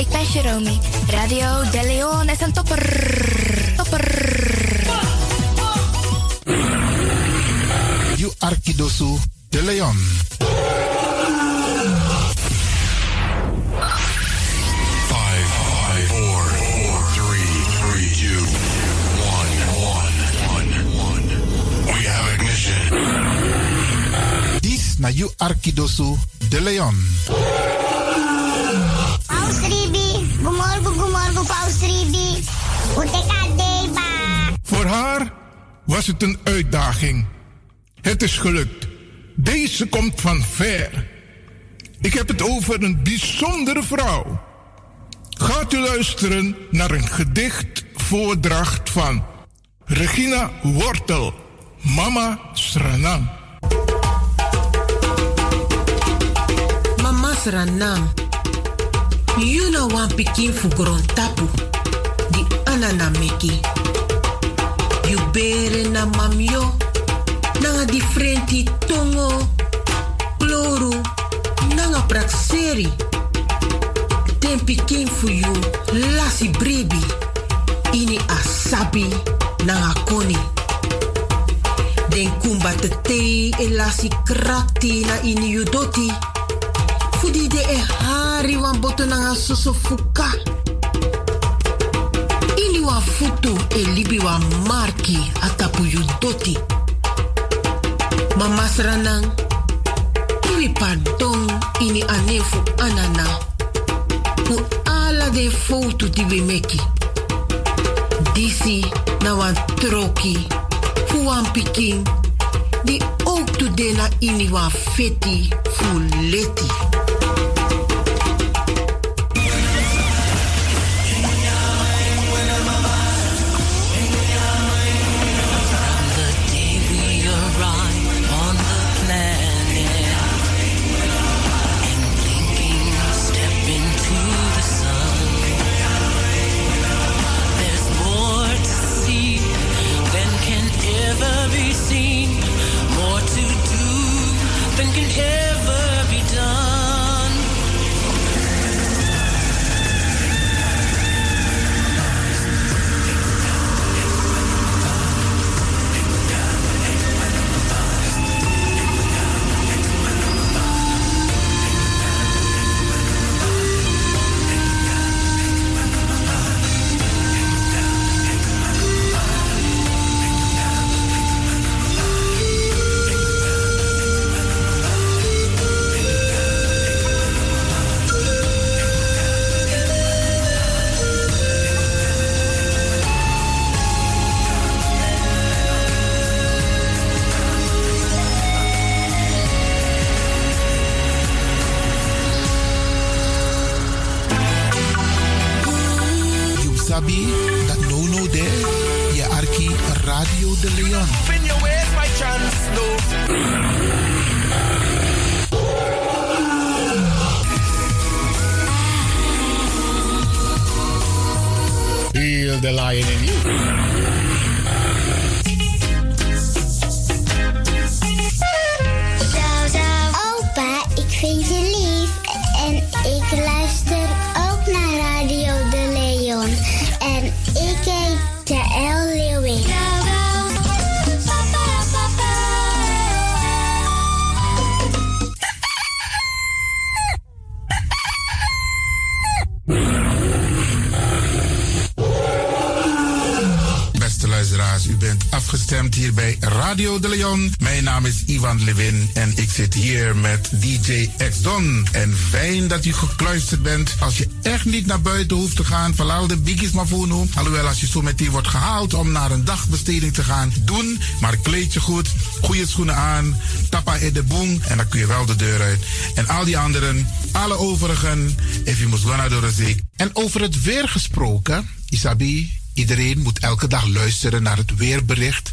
ik ben Jerome. Radio De Leon is een topper. Topper. You Arkidosu De Leon. Five, four, four, three, three, two, one, one, one, one. We have ignition. This na You Arkidosu De Leon. Was het een uitdaging. Het is gelukt. Deze komt van ver. Ik heb het over een bijzondere vrouw. Gaat u luisteren naar een gedicht voordracht van Regina Wortel, Mama Sranang. Mama Sranang, you know one pikin fukuron tapu, di anana You bere na mamyo, nanga differenti tongo, kloru, nanga prakseri. Den pikin fu you, lasi brebi, ini asabi, nanga koni. Den kumba te te e lasi krakti na ini you doti. De e hari wan boto nanga soso. Ini wan futu e libi wan marki atapu yu doti. Mama sranang, iwi pardon ini anefu anana. Fu ala de foto di we meki. Disi na wan troki, fu wan pikin. Di ook tu de na ini wan feti fu leti. Mijn naam is Ivan Levin en ik zit hier met DJ X Don. En fijn dat u gekluisterd bent. Als je echt niet naar buiten hoeft te gaan, verlaal de biggies maar voor nu. Alhoewel, als je zo meteen wordt gehaald om naar een dagbesteding te gaan, doen. Maar kleed je goed, goede schoenen aan, tappa in de boom en dan kun je wel de deur uit. En al die anderen, alle overigen, if moet gaan door de zee. En over het weer gesproken, Isabi, Iedereen moet elke dag luisteren naar het weerbericht.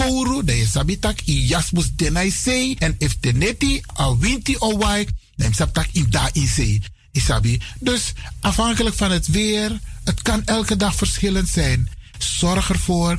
kouru, je sabitak i jasmus denai sei. En if teneti a winti o wai, dan sabtak i da in sei. Isabi. Dus afhankelijk van het weer, het kan elke dag verschillend zijn. Zorg ervoor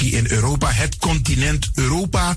hier in Europa, het continent Europa.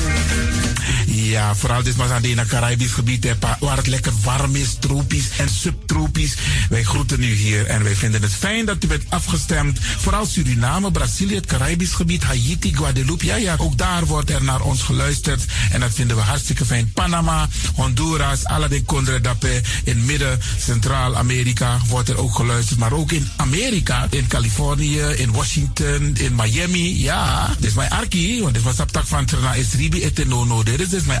Ja, vooral dit was aan het Caribisch gebied, hè, waar het lekker warm is, tropisch en subtropisch. Wij groeten u hier en wij vinden het fijn dat u bent afgestemd. Vooral Suriname, Brazilië, het Caribisch gebied, Haiti, Guadeloupe. Ja, ja, ook daar wordt er naar ons geluisterd. En dat vinden we hartstikke fijn. Panama, Honduras, Condre Dapé. In midden, Centraal-Amerika wordt er ook geluisterd. Maar ook in Amerika, in Californië, in Washington, in Miami. Ja, dit is mijn arki, want dit was op van Trana Esribi Etenono. Dit is dus mijn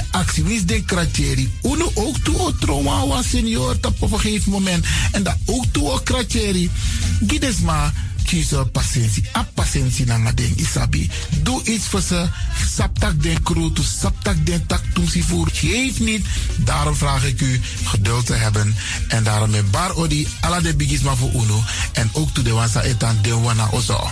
Wie is de kratjeri? Uno ook toe o trauma was senior op een gegeven moment. En dat ook toe o kratjeri. Gides maar kiezen patiëntie. A patiëntie na nga den isabi. Doe iets voor ze. Saptak den kroto, saptak den tak voer. Geef niet. Daarom vraag ik u geduld te hebben. En daarom met bar odi ala de bigisma voor uno. En ook toe de wansa etan de wana ozo.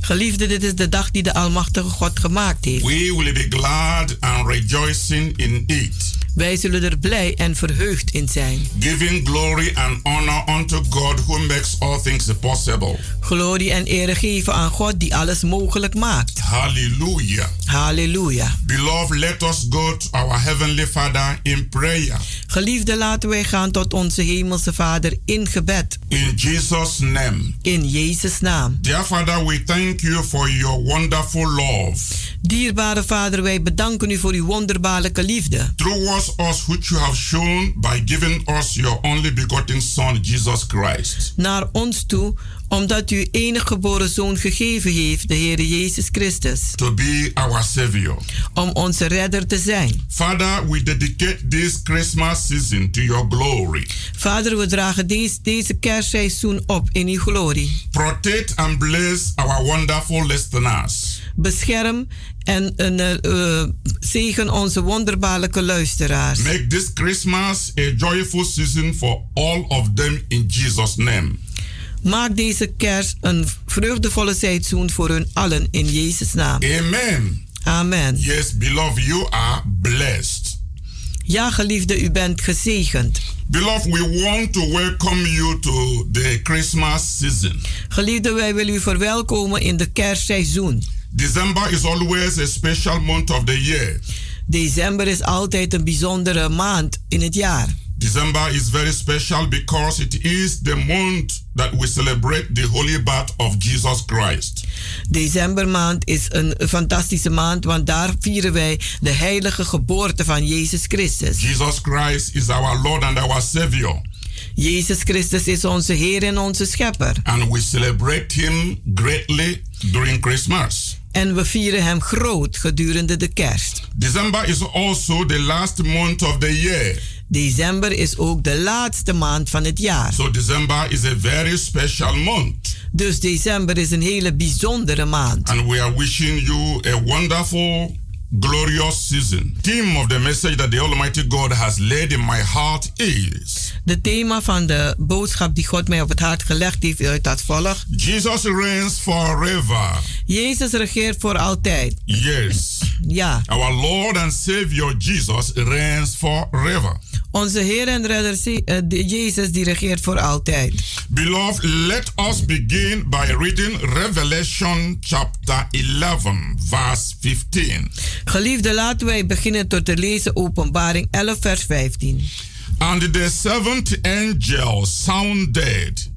Geliefde, dit is de dag die de Almachtige God gemaakt heeft. We will be glad and rejoicing in it, Wij zullen er blij en verheugd in zijn. giving glory and honor unto God who makes all things possible. Glorie en eer geven aan God die alles mogelijk maakt. Hallelujah. Halleluja. Beloved, let us go to our Heavenly Father in prayer. Geliefde, laten wij gaan tot onze Hemelse Vader in gebed. In Jesus' name. In Jezus' naam. Dear Father, we thank you for your wonderful love. Dierbare Vader, wij bedanken u voor uw wonderbaarlijke liefde. Towards us, which you have shown by giving us your only begotten Son, Jesus Christ. Naar ons toe, omdat u enige geboren zoon gegeven heeft, de Heer Jezus Christus. To be our Savior. Om onze redder te zijn. Father, we dedicate this Christmas season to your glory. Vader, we dragen deze, deze kerstseizoen op in uw glorie. Protect and bless our wonderful listeners. Bescherm en uh, zegen onze wonderbaarlijke luisteraars. Make this Christmas a joyful season for all of them in Jesus' name. Maak deze kerst een vreugdevolle seizoen voor hun allen in Jezus' naam. Amen. Amen. Yes, beloved, you are blessed. Ja, geliefde, u bent gezegend. Beloved, we want to welcome you to the Christmas season. Geliefde, wij willen u verwelkomen in de kerstseizoen. December is always a special month of the year. December is altijd een bijzondere maand in het jaar. December is very special because it is the month that we celebrate the holy birth of Jesus Christ. Decembermaand is een fantastische maand, want daar vieren wij de heilige geboorte van Jezus Christus. Jesus Christ is our Lord and our Savior. Jezus Christus is onze Heer en onze Schepper. And we celebrate Him greatly during Christmas. En we vieren Hem groot gedurende de kerst. December is also the last month of the year. December is ook de laatste maand van het jaar. So December is a very special month. Dus december is een hele bijzondere maand. And we are wishing you a wonderful glorious season. Theme of the message that the Almighty God has laid in my heart is De thema van de boodschap die God mij op het hart gelegd heeft uit dat volgt. Jesus reigns forever. Jezus regeert voor altijd. Yes. Ja. Our Lord and Savior Jesus reigns forever. Onze Heer en Redder uh, Jezus die regeert voor altijd. Beloved, let us begin by reading Revelation chapter 11 verse 15. Geliefde, laten wij beginnen tot te lezen Openbaring 11 vers 15. And the seventh angel sounded,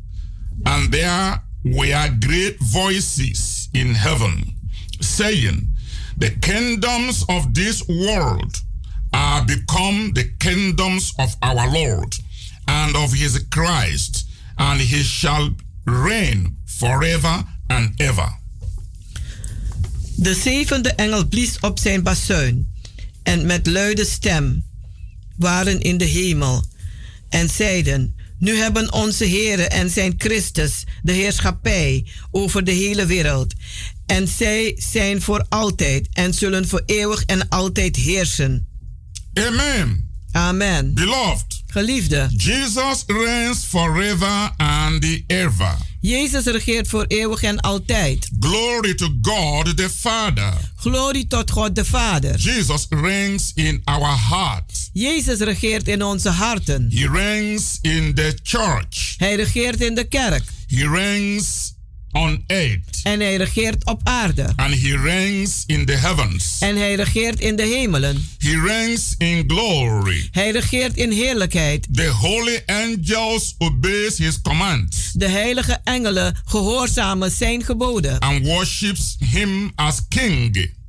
and there were great voices in heaven, saying, The kingdoms of this world are become the kingdoms of our Lord and of his Christ, and he shall reign forever and ever. De zevende engel blies op zijn bazuin en met luide stem waren in de hemel en zeiden: Nu hebben onze Heere en zijn Christus de heerschappij over de hele wereld. En zij zijn voor altijd en zullen voor eeuwig en altijd heersen. Amen. Amen. Beloved, Geliefde, Jesus reigns forever and ever. Jezus regeert voor eeuwig en altijd. Glory to God the Father. Glorie tot God de Vader. Jesus reigns in our heart. Jezus regeert in onze harten. He reigns in the church. Hij regeert in de kerk. He reigns on earth. En hij regeert op aarde. And he reigns in the heavens. En hij regeert in de hemelen. He reigns in glory. Hij regeert in heerlijkheid. The holy angels obeys his commands. De heilige engelen gehoorzamen zijn geboden. And worships him as king.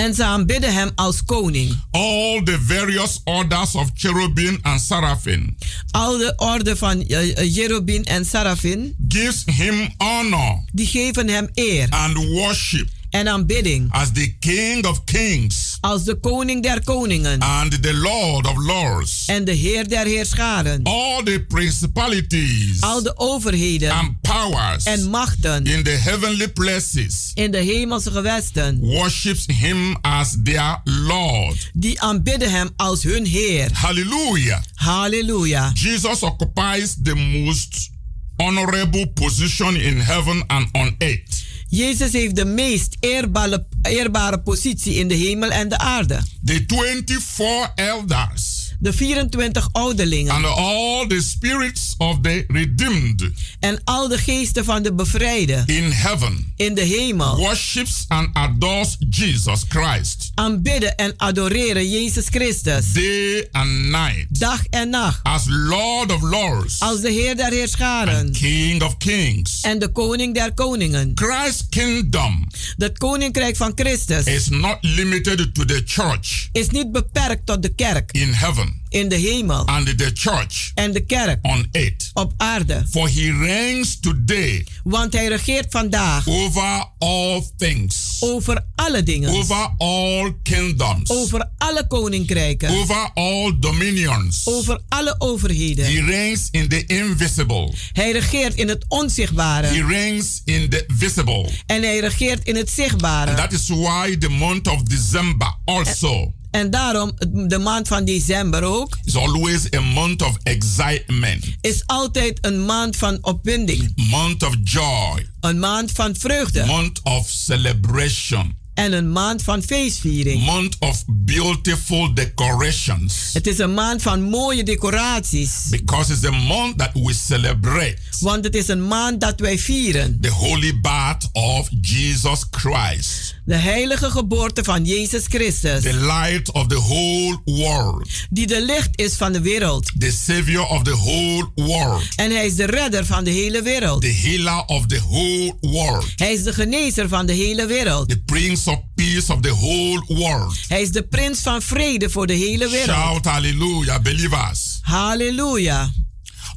En ze aanbidden hem als koning. All the various orders of cherubim and seraphim. Al de orde van uh, cherubim en seraphim. Gives him honor. Die geven hem eer. And worship. En aanbidding. As the king of kings. Als de koning der koningen. And the lord of lords. En de heer der heerscharen. All the principalities. Al de overheden. And powers. En machten. In the heavenly places. In de hemelse gewesten. Worships him as their lord. Die aanbidden hem als hun heer. Hallelujah. Hallelujah. Jesus occupies the most honorable position in heaven and on earth. Jezus heeft de meest eerbare, eerbare positie in de hemel en de aarde. The 24 elders. De 24 ouderlingen. And all the spirits of the redeemed. En al de geesten van de bevrijden. In heaven. In de hemel. Worships and adores Jesus Christ. Aanbidden en adoreren Jezus Christus. Day and night. Dag en nacht. As Lord of lords. Als de Heer der heerscharen. And King of kings. En de koning der koningen. Christ's kingdom. Het koninkrijk van Christus. Is not limited to the church. Is niet beperkt tot de kerk. In heaven. In de hemel. And the church. En de kerk. On earth. Op aarde. For he reigns today. Want hij regeert vandaag. Over all things. Over alle dingen. Over all kingdoms. Over alle koninkrijken. Over all dominions. Over alle overheden. He reigns in the invisible. Hij regeert in het onzichtbare. He reigns in the visible. En hij regeert in het zichtbare. And that is why the month of December also. En en daarom, de maand van december ook. Is always a month of excitement. Is altijd een maand van opwinding. Month of joy. Een maand van vreugde. Month of celebration. En een maand van feestviering. Month of beautiful decorations. Het is een maand van mooie decoraties. Because it's a month that we celebrate. Want het is een maand dat wij vieren. The holy birth of Jesus Christ. De heilige geboorte van Jezus Christus. The light of the whole world. Die de licht is van de wereld. The savior of the whole world. En hij is de redder van de hele wereld. The healer of the whole world. Hij is de genezer van de hele wereld. The prince of peace of the whole world. Hij is de prins van vrede voor de hele wereld. Shout hallelujah, believers. Hallelujah.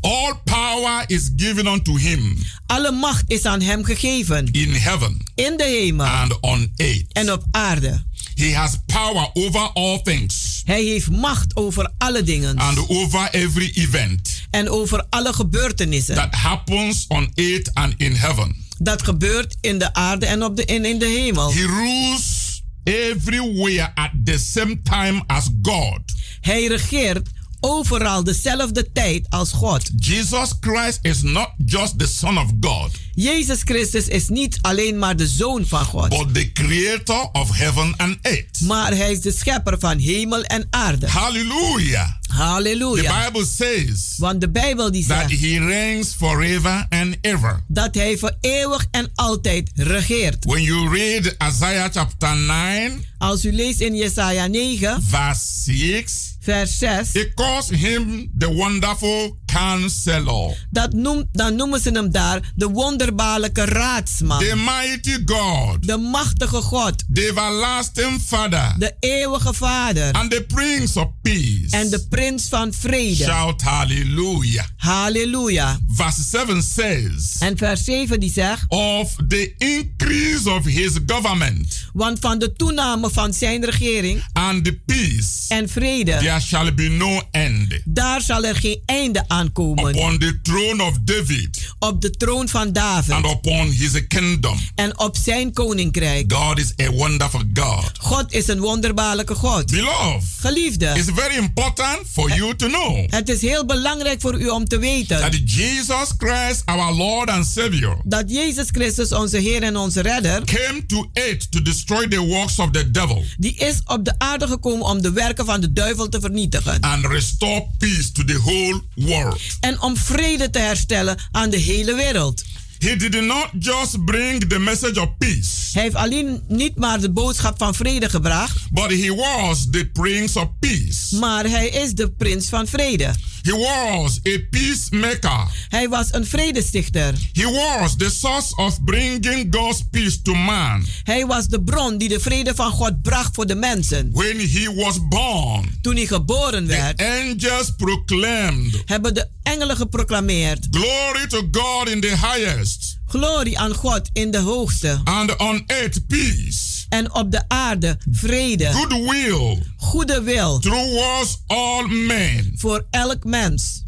All power is given unto him. Alle macht is aan hem gegeven. In heaven. In de hemel. And on earth. En op aarde. He has power over all things. Hij heeft macht over alle dingen. And over every event. En over alle gebeurtenissen. That happens on earth and in heaven. Dat gebeurt in de aarde en op de, in, in de hemel. He rules everywhere at the same time as God. Hij regeert overal dezelfde tijd als God. Jesus Christ is not just the Son of God. Jezus Christus is niet alleen maar de zoon van God. But the creator of heaven and earth. Maar hij is de schepper van hemel en aarde. Hallelujah. Halleluja. The Bible says Want de Bijbel die that zegt he reigns forever and ever. dat hij voor eeuwig en altijd regeert. When you read Isaiah chapter 9, als u leest in Jesaja 9, vers 6, vers 6, it calls him the wonderful counselor. Dat noemt, dan noemen ze hem daar de wonderbaarlijke raadsman. The mighty God. De machtige God. The everlasting Father. De eeuwige Vader. And the Prince of Peace. En de prins van vrede. Shout hallelujah. Hallelujah. Vers 7 says. En vers 7 die zegt. Of the increase of his government. Want van de toename van zijn regering and the peace, en vrede, there shall be no end. daar zal er geen einde aankomen. Upon the throne of David Op de troon van David and upon his kingdom. en op zijn koninkrijk. God is a wonderful God. God is een wonderbaarlijke God. Beloved, Geliefde, it's very important for you to know het is heel belangrijk voor u om te weten that Jesus Christ, our Lord and Savior, dat Jezus Christus, onze Heer en onze Redder, came to aid to destroy the works of the devil die is op de aarde gekomen om de werken van de duivel te vernietigen. and restore peace to the whole world. En om vrede te herstellen aan de hele wereld. He did not just bring the message of peace, Hij heeft alleen niet maar de boodschap van vrede gebracht, but he was the Prince of Peace. maar hij is de prins van vrede. He was a peacemaker. Hij was een vredestichter. He was the source of bringing God's peace to man. Hij was de bron die de vrede van God bracht voor de mensen. When he was born, Toen hij geboren werd, the angels proclaimed, hebben de engelen geproclameerd: Glory to God in the highest, Glorie aan God in de hoogste. and on earth peace, En op de aarde vrede, goodwill goede wil towards all men. voor elk mens.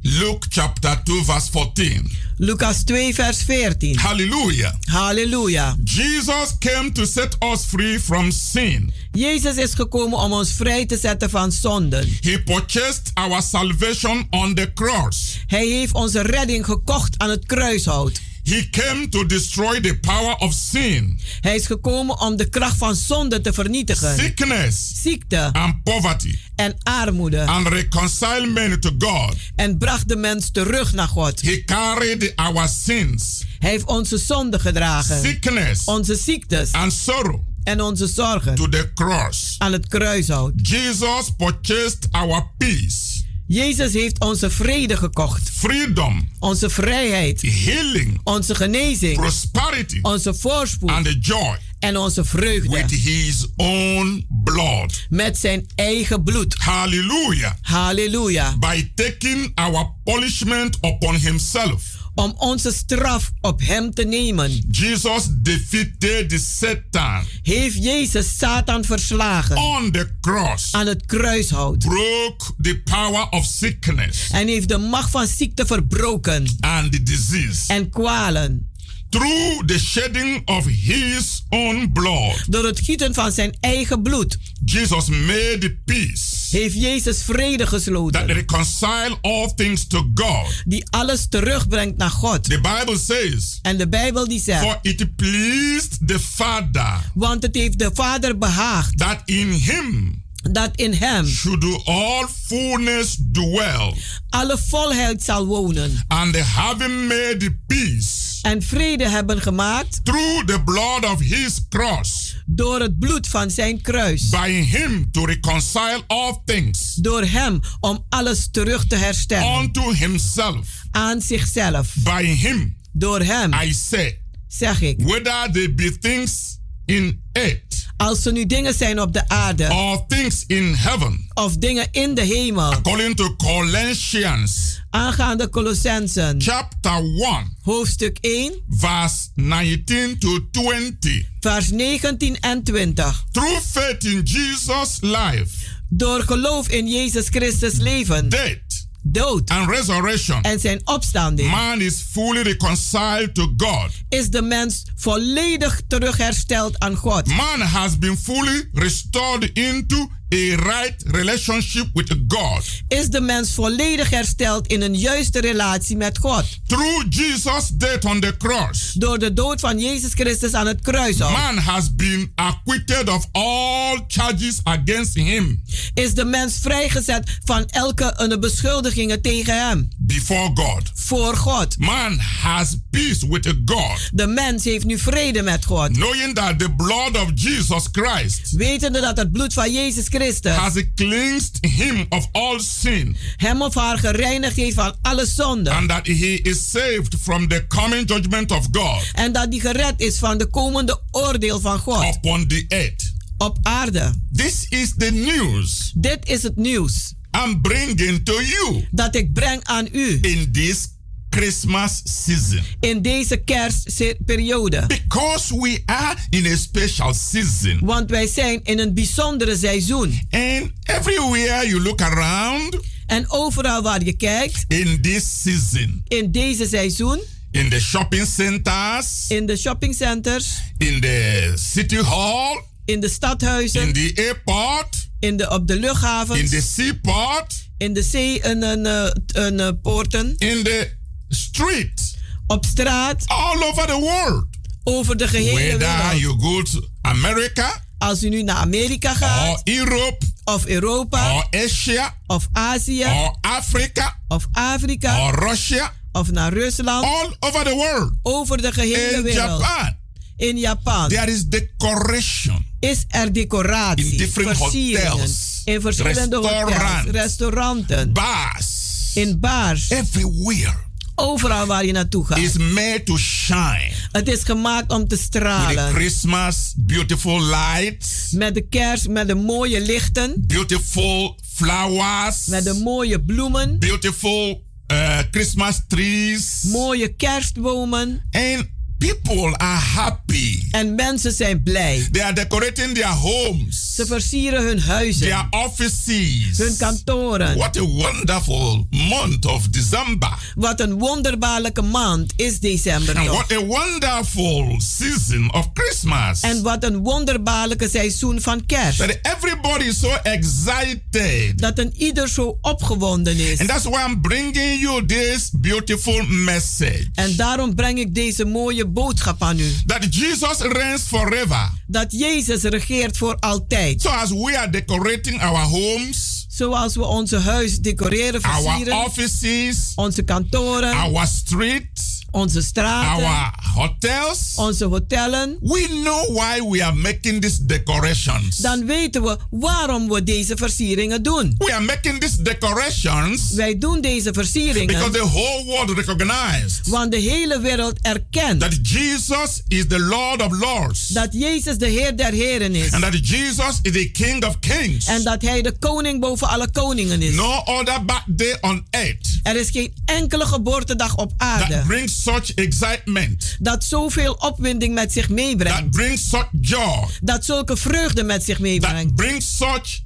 Luke chapter 2, verse 14. Lucas 2, vers 14. Hallelujah. Halleluja. Jesus came to set us free from sin. Jezus is gekomen om ons vrij te zetten van zonden. He purchased our salvation on the cross. Hij heeft onze redding gekocht aan het kruishout. He came to destroy the power of sin, Hij is gekomen om de kracht van zonde te vernietigen. sickness, Ziekte and poverty, en armoede. and reconcile men to God. En bracht de mens terug naar God. He carried our sins, Hij heeft onze zonden gedragen. sickness, Onze ziektes and sorrow en onze zorgen to the cross. aan het kruishout. Jesus purchased our peace, Jezus heeft onze vrede gekocht. freedom, Onze vrijheid. healing, Onze genezing. prosperity, Onze voorspoed. and the joy En onze vreugde. with his own blood. Met zijn eigen bloed. Hallelujah. Halleluja. By taking our punishment upon himself. Om onze straf op hem te nemen. Jesus defeated the Satan Heeft Jezus Satan verslagen. on the cross, Aan het kruishout. broke the power of sickness En heeft de macht van ziekte verbroken. and the disease. En kwalen. Through the shedding of his own blood, Door het gieten van zijn eigen bloed. Jesus made peace Heeft Jezus vrede that gesloten. reconcile all things to God. Die alles terugbrengt naar God. The Bible says, En de Bijbel die zegt. For it pleased the Father Want het heeft de Vader behaagd. that in him Dat in hem should all fullness dwell, alle volheid zal wonen. and having made peace En vrede hebben gemaakt through the blood of his cross, door het bloed van zijn kruis. by him to reconcile all things Door hem om alles terug te herstellen. unto himself. Aan zichzelf. By him, Door hem, I say, zeg ik. whether they be things in earth Als er nu dingen zijn op de aarde. or things in heaven, Of dingen in de hemel. according to Colossians Aangaande Colossensen. chapter 1, Hoofdstuk 1. verse 19 to 20. Vers 19 en 20. Through faith in Jesus' life, Door geloof in Jezus Christus leven. death, Dood. and resurrection, En zijn opstanding. man is fully reconciled to God. Is de mens volledig terughersteld aan God. Man has been fully restored into a right relationship with God. Is de mens volledig hersteld in een juiste relatie met God. Through Jesus' death on the cross, Door de dood van Jezus Christus aan het kruis. man has been acquitted of all charges against him Is de mens vrijgezet van elke een beschuldigingen tegen hem. before God. Voor God. Man has peace with God, De mens heeft nu vrede met God. knowing that the blood of Jesus Christ Wetende dat het bloed van Jezus Christus has cleansed him of all sin hem of haar gereinigd heeft van alle zonde. and that he is saved from the coming judgment of God En dat die gered is van de komende oordeel van God upon the earth. op aarde. This is the news Dit is het nieuws I'm bringing to you dat ik breng aan u in this Christmas season. In deze kerstperiode. Because we are in a special season. Want wij zijn in een bijzondere seizoen. And everywhere you look around. En overal waar je kijkt. In this season. In deze seizoen. In the shopping centers. In de shoppingcenters. In the city hall. In de stadhuizen. In the airport. In de, op de luchthavens. In the seaport. In de zee en een, een, een poorten. In the street. Op straat. All over the world. Over de gehele Whether wereld. You go to America. Als u nu naar Amerika gaat. Or Europe. Of Europa. Or Asia. Of Azië. Or Africa. Of Afrika. Or Russia. Of naar Rusland. All over the world. Over de gehele In wereld. Japan. In Japan. There is decoration. Is er decoratie. In different hotels. In verschillende hotels. Restauranten. Bars. In bars. Everywhere. Overal waar je naartoe gaat. Is made to shine. Het is gemaakt om te stralen. With the Christmas beautiful lights. Met de kerst, met de mooie lichten. Beautiful flowers. Met de mooie bloemen. Beautiful uh, Christmas trees. Mooie kerstbomen. And people are happy. En mensen zijn blij. They are decorating their homes. Ze versieren hun huizen. Their offices. Hun kantoren. What a wonderful month of December. Wat een wonderbaarlijke maand is december And what a wonderful season of Christmas. En wat een wonderbaarlijke seizoen van kerst. That everybody is so excited. Dat een ieder zo opgewonden is. And that's why I'm bringing you this beautiful message. En daarom breng ik deze mooie boodschap aan u. That Jesus reigns forever. Dat Jezus regeert voor altijd. So as we are decorating our homes. Zoals we onze huis decoreren, versieren. Our offices. Onze kantoren. Our streets. Onze straten. Our hotels. Onze hotellen. We know why we are making these decorations. Dan weten we waarom we deze versieringen doen. We are making these decorations. Wij doen deze versieringen. Because the whole world recognized. Want de hele wereld erkent. That Jesus is the Lord of Lords. Dat Jezus de Heer der Heren is. And that Jesus is the King of Kings. En dat hij de koning boven alle koningen is. No other birthday on earth. Er is geen enkele geboortedag op aarde. That brings such excitement. Dat zoveel opwinding met zich meebrengt. That brings such joy. Dat zulke vreugde met zich meebrengt. That brings such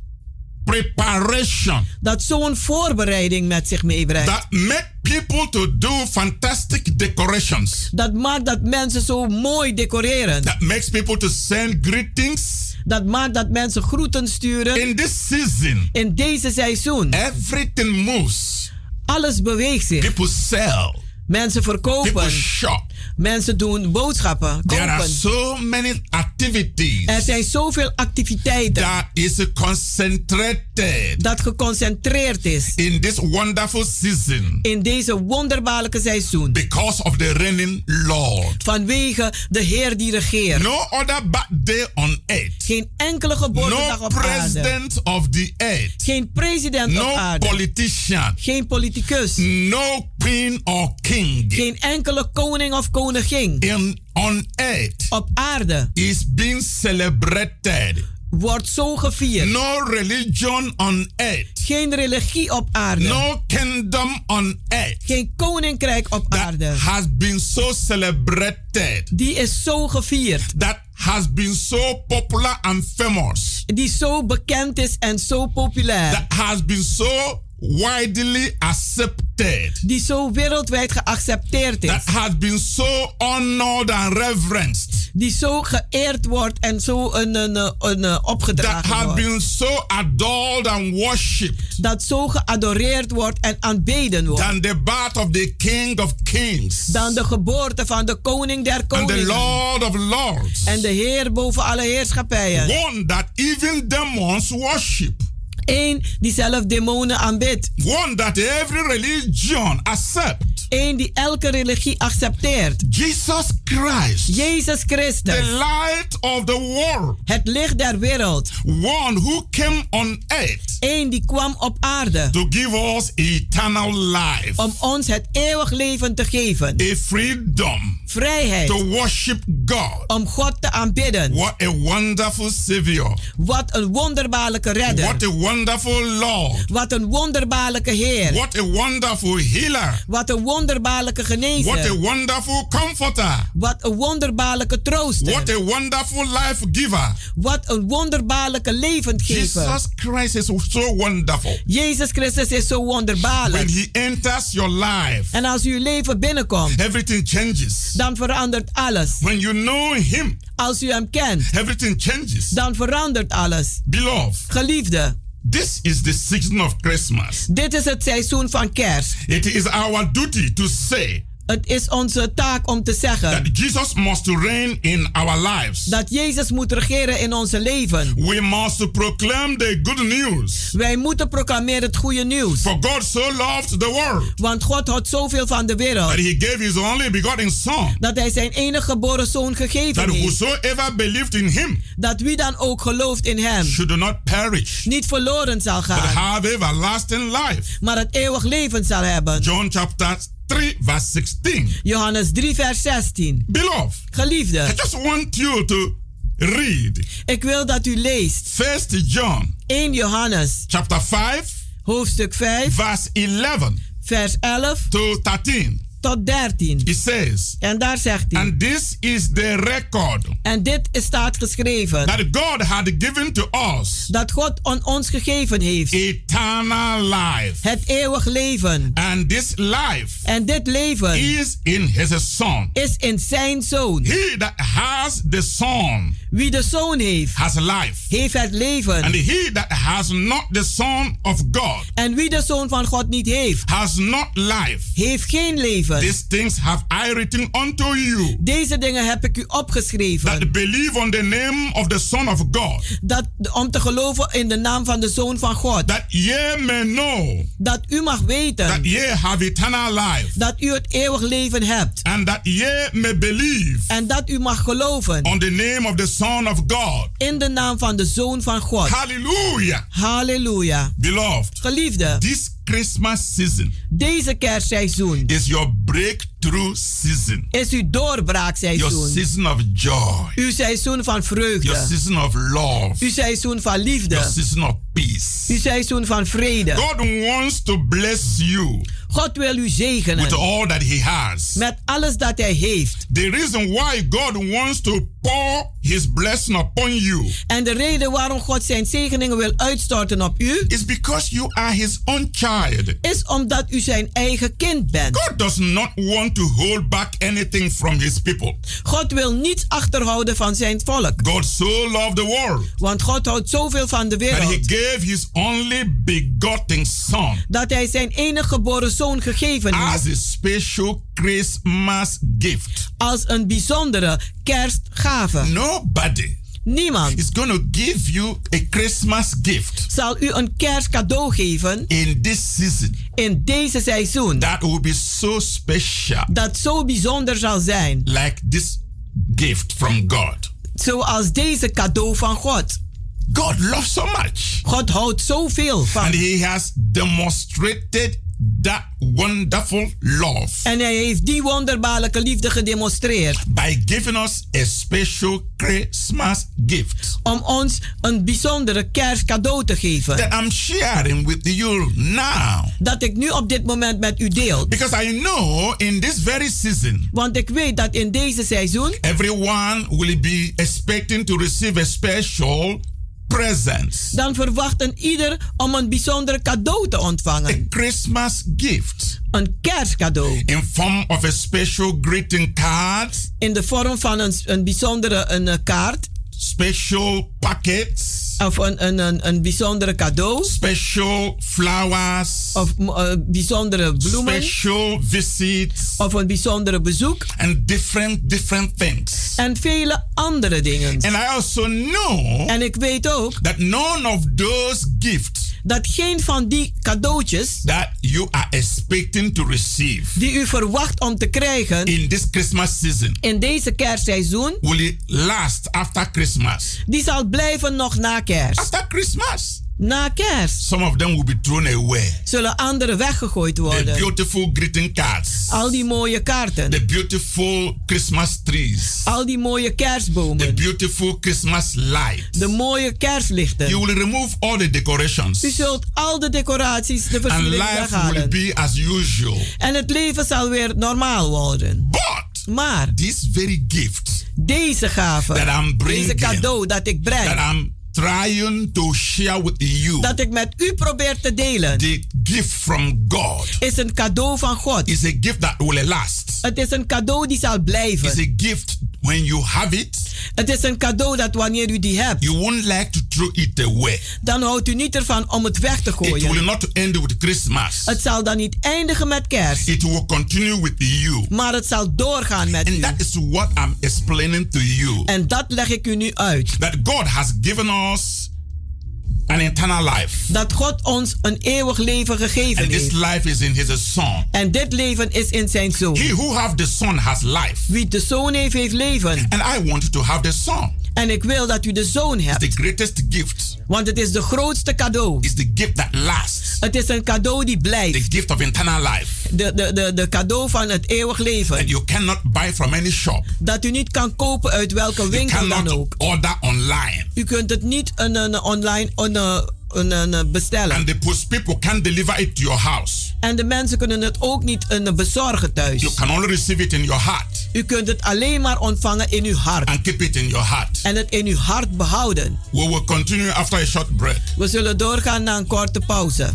preparation. Dat zo'n voorbereiding met zich meebrengt. That make people to do fantastic decorations. Dat maakt dat mensen zo mooi decoreren. That makes people to send greetings. Dat maakt dat mensen groeten sturen. In this season. In deze seizoen. Everything moves. Alles beweegt zich. People sell. Mensen verkopen. Mensen doen boodschappen. Kopen. There are so many activities. Er zijn zoveel activiteiten. That is concentrated. Dat geconcentreerd is. In this wonderful season. In deze wonderbaarlijke seizoen. Because of the reigning Lord. Vanwege de Heer die regeert. No other birthday on earth. Geen enkele geboortedag no op aarde. president of the earth. Geen president no op aarde. politician. Geen politicus. No queen or king. Geen enkele koning of koningin. In on earth. Op aarde. Is being celebrated. Wordt zo gevierd. No religion on earth. Geen religie op aarde. No kingdom on earth. Geen koninkrijk op that aarde. has been so celebrated. Die is zo gevierd. That has been so popular and famous. Die zo bekend is en zo populair. That has been so widely accepted. Die zo wereldwijd geaccepteerd is. That has been so honored and reverenced. Die zo geëerd wordt en zo een, een, een, een opgedragen That has wordt. been so adored and worshipped. Dat zo geadoreerd wordt en aanbeden wordt. Than the birth of the King of Kings. Dan de geboorte van de koning der And koningen. the Lord of Lords. En de Heer boven alle heerschappijen. One that even demons worship. Eén die zelf demonen aanbidt. One that every religion accept. Eén die elke religie accepteert. Jesus Christ. Jezus Christus. The light of the world. Het licht der wereld. One who came on earth. Eén die kwam op aarde. To give us eternal life. Om ons het eeuwig leven te geven. A freedom. Vrijheid. To worship God. Om God te aanbidden. What a wonderful Savior. Wat een wonderbaarlijke redder. What a wonderful Lord. Wat een wonderbaarlijke Heer. What a wonderful healer. Wat een wonderbaarlijke genezer. What a wonderful comforter. Wat een wonderbaarlijke trooster. What a wonderful life giver. Wat een wonderbaarlijke levendgever. Jesus Christ is so wonderful. Jezus Christus is zo wonderbaarlijk. When he enters your life, En als uw leven binnenkomt, everything changes. dan verandert alles. When you know him, Als u hem kent, everything changes. dan verandert alles. Beloved, Geliefde, this is the season of Christmas. dit is het seizoen van kerst. It is our duty to say Het is onze taak om te zeggen that Jesus must reign in our lives. dat Jezus moet regeren in onze leven. We must proclaim the good news. Wij moeten proclameren het goede nieuws. For God so loved the world Want God houdt zoveel van de wereld. that he gave his only begotten Son, Dat hij zijn enige geboren zoon that gegeven heeft. whosoever believed in him Dat wie dan ook gelooft in hem should not perish, niet verloren zal but gaan. have everlasting life. Maar het eeuwig leven zal hebben. John chapter 3, verse 16. Johannes 3 vers 16. Beloved, I Geliefde, just want you to read ik wil dat u leest First John 1 Johannes chapter 5, hoofdstuk 5 verse 11 vers 11 to 13. Tot 13. It says, En daar zegt hij. And this is the record En dit staat geschreven. that God had given to us Dat God aan ons gegeven heeft. eternal life. Het eeuwig leven. And this life En dit leven is in his Son. is in zijn zoon. He that has the Son Wie de zoon heeft, has life. heeft het And leven. he that has not the Son of God En wie de zoon van God niet heeft, has not life. heeft geen leven. These things have I written unto you Deze dingen heb ik u that opgeschreven. believe on the name of the Son of God, Dat, om te geloven in de naam van de zoon van God. that ye may know Dat u mag that weten ye have eternal life, dat u het eeuwig leven hebt. and that ye may believe En dat u mag geloven on the name of the Son of God. in de naam van de zoon van God. Hallelujah. Halleluja. Beloved, Geliefde, this Christmas season deze kerstseizoen is your breekt breakthrough season, is uw your doorbraakseizoen. season of joy, Uw seizoen van your vreugde. season of love, Uw seizoen van your liefde. season of peace. Uw seizoen van vrede. God wants to bless you God wil u with zegenen all that He has. met alles dat hij heeft. The reason why God wants to pour His blessing upon you En de reden waarom God zijn zegeningen wil uitstorten op u, is because you are His own child. is omdat u zijn eigen kind bent. God does not want to hold back anything from His people. God wil niets achterhouden van zijn volk. God so loved the world Want God houdt zoveel van de that He wereld gave His only begotten Son dat hij zijn enige geboren zoon gegeven as heeft a special Christmas gift. als een bijzondere kerstgave. Nobody Niemand is going to give you a Christmas gift zal u een kerstcadeau geven in this season in deze seizoen that will be so special dat zo bijzonder zal zijn, like this gift from God. zoals deze cadeau van God. God loves so much. God houdt zoveel van. And He has demonstrated that wonderful love En hij heeft die wonderbaarlijke liefde gedemonstreerd by giving us a special Christmas gift om ons een bijzondere kerstcadeau te geven. that I'm sharing with you now. Dat ik nu op dit moment met u deel. Because I know in this very season, Want ik weet dat in deze seizoen everyone will be expecting to receive a special present, dan verwacht een ieder om een bijzondere cadeau te a ontvangen. Christmas gift Een kerstcadeau. in form of a special greeting card, In de vorm van een, een bijzondere een, eh, kaart. Special packets, Of een, een, een, een bijzondere cadeau. special flowers, Of uh, bijzondere bloemen. special visits, Of een bijzondere bezoek. and different different things. En vele andere dingen. And I also know En ik weet ook that none of those gifts dat geen van die cadeautjes that you are expecting to receive die u verwacht om te krijgen in this Christmas season in deze kerstseizoen, will it last after Christmas. die zal blijven nog na kerst. After Christmas, Na kerst some of them will be thrown away. zullen anderen weggegooid The worden. beautiful greeting cards, Al die mooie kaarten. the beautiful Christmas trees, Al die mooie the kerstbomen. beautiful Christmas lights. De mooie kerstlichten. You will remove all the decorations, U zult al de decoraties, de and life will weghalen. be as usual. En het leven zal weer normaal worden. But Maar this very gift deze gave, that I'm bringing, deze cadeau dat ik that breng, I'm trying to share with you, dat ik met u probeer te delen, the gift from God is een cadeau van God. is a gift that will last. Het is een cadeau die zal blijven. a gift when you have it, Het is een cadeau dat wanneer u die hebt, you won't like to throw it away. dan houdt u niet ervan om het weg te It will gooien. not end with Christmas. Het zal dan niet eindigen met kerst, It will continue with you. maar het zal doorgaan met And u. that is what I'm explaining to you. En dat leg ik u nu uit. That God has given us an eternal life. Dat God ons een eeuwig leven gegeven And this heeft. life is in his son. En dit leven is in zijn zoon. He who have the son has life. Wie de zoon heeft, heeft leven. And I want to have the son. En ik wil dat u de zoon It's hebt. the greatest gift. Want het is de grootste cadeau. It's the gift that lasts. Het is een cadeau die The blijft. gift of eternal life. De, de, de, de cadeau van het eeuwig leven. That you cannot buy from any shop. Dat u niet kan kopen uit welke You winkel dan cannot ook. order online. U kunt het niet een, een, online een bestellen. And the people can deliver it to your house. En de mensen kunnen het ook niet een, bezorgen thuis. You can only receive it in your heart U kunt het alleen maar ontvangen in uw hart. and keep it in your heart. En het in uw hart behouden. We will continue after a short break. We zullen doorgaan na een korte pauze.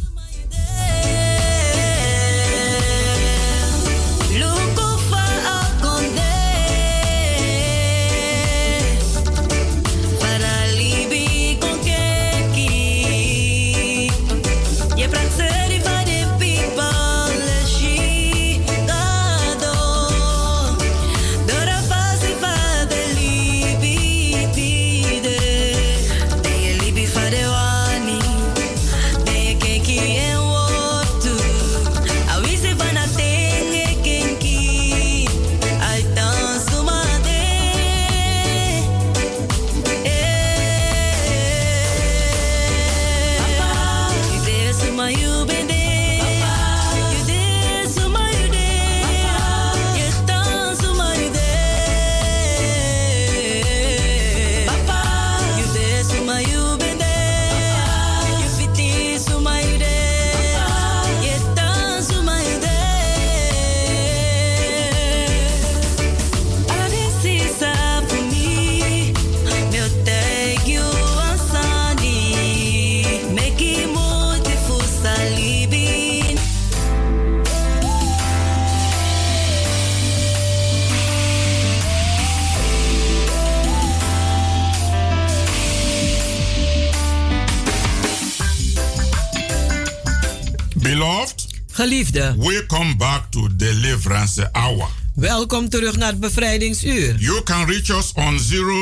Geliefde, welcome back to Deliverance Hour. welkom terug naar het bevrijdingsuur. You can reach us on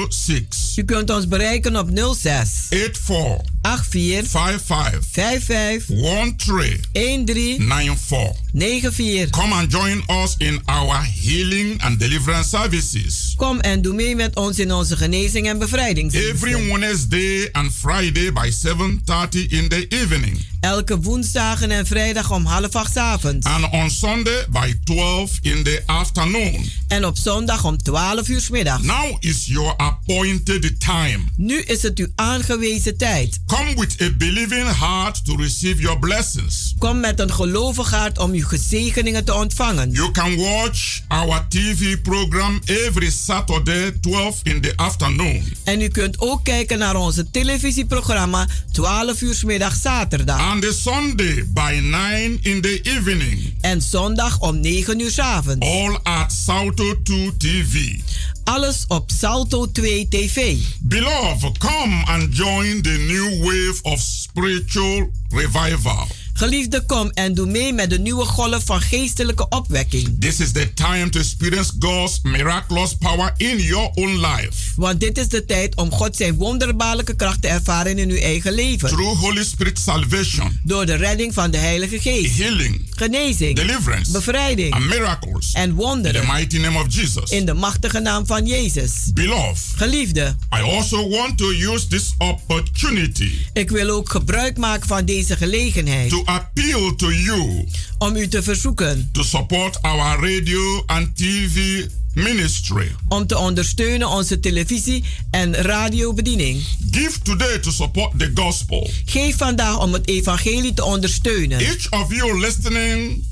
06 U kunt ons bereiken op 06 84 84 55 55 13 13 94. 94. Come and join us in our healing and deliverance services. Kom en doe mee met ons in onze genezing en bevrijdingsdiensten. Every Wednesday and Friday by 7:30 in the evening. Elke woensdagen en vrijdag om half acht avonds. And on Sunday by 12 in the afternoon. En op zondag om 12 uur 's middags. Now is your appointed time. Nu is het uw aangewezen tijd. Come with a believing heart to receive your blessings. Kom met een gelovig hart om uw gezegeningen te ontvangen. You can watch our TV program every Saturday 12 in the afternoon. En u kunt ook kijken naar onze televisieprogramma 12 uur middag zaterdag. And the Sunday by 9 in the evening. En zondag om 9 uur 's avonds. All at Salto 2 TV. Alles op Salto 2 TV. Beloved, come and join the new wave of spiritual revival. Geliefde, kom en doe mee met de nieuwe golf van geestelijke opwekking. This is the time to experience God's miraculous power in your own life. Want dit is de tijd om God zijn wonderbaarlijke kracht te ervaren in uw eigen leven. Through Holy Spirit salvation, Door de redding van de Heilige Geest. healing, genezing, deliverance, bevrijding and miracles. en In the wonderen. mighty name of Jesus. In de machtige naam van Jezus. Beloved, Geliefde, I also want to use this opportunity ik wil ook gebruik maken van deze gelegenheid to appeal to you om u te verzoeken to support our radio and TV ministry. om te ondersteunen onze televisie- en radiobediening. Give today to support the gospel. Geef vandaag om het evangelie te ondersteunen. Each of you listening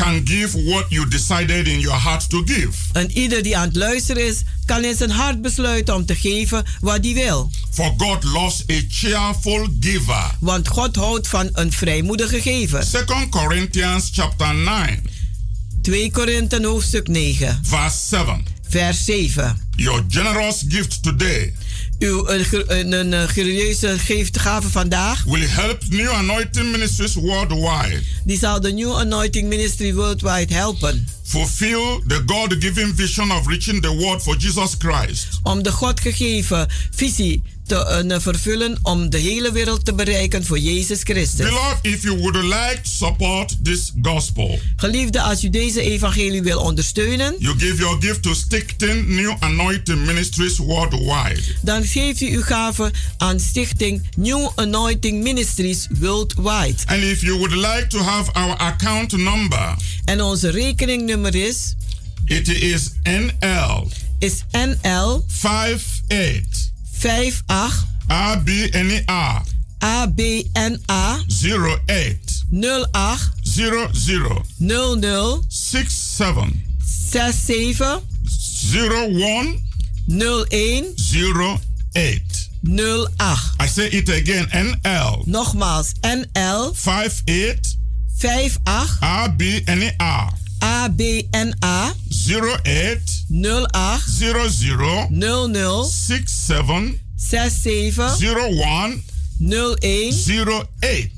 can give what you decided in your heart to give. En ieder die aan het luisteren is, kan in zijn hart besluiten om te geven wat hij wil. For God loves a cheerful giver. Want God houdt van een vrijmoedige gever. 2 Corinthians chapter 9, 2 Korinthe hoofdstuk 9, verse 7. vers 7. Your generous gift today Uw een, een, een, eh, serieuze geefgave vandaag, will help New Anointing Ministries worldwide die zal de New Anointing Ministry Worldwide helpen. Fulfill the God given vision of reaching the world for Jesus Christ. Om de God gegeven visie te eh, vervullen om de hele wereld te bereiken voor Jezus Christus. Beloved, if you would like to support this gospel, Geliefde, als u deze evangelie wil ondersteunen, you give your gift to Stichting New Anointing Ministries worldwide. dan geeft u uw gave aan stichting New Anointing Ministries Worldwide. And if you would like to have our account number, En onze rekeningnummer is, it is NL is NL 58 58 ABNA ABNA 08 08 00 00 67 67 01 01 08. 08. I say it again NL Nogmaals, NL 58 58 ABNA ABNA 08 08 00 00 67 67 01 01 08. 08.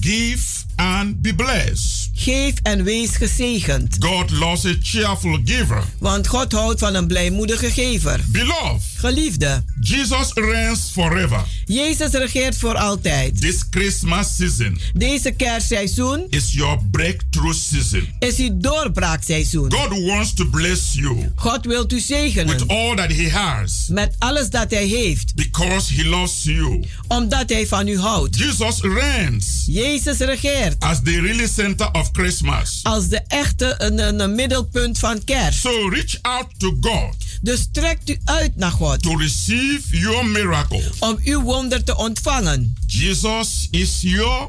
Give and be blessed. Geef en wees gezegend. God loves a cheerful giver. Want God houdt van een blijmoedige gever. Beloved, Geliefde, Jesus reigns forever. Jezus regeert voor altijd. This Christmas season Deze kerstseizoen is your breakthrough season. is uw doorbraakseizoen. God wants to bless you God wil u zegenen with all that He has met alles dat hij heeft, because He loves you. omdat hij van u houdt. Jesus reigns Jezus regeert as the really center of Christmas. als de echte een, een, een middelpunt van kerst. So reach out to God Dus trekt u uit naar God to receive your miracle. om uw wonder te ontvangen. Jesus is your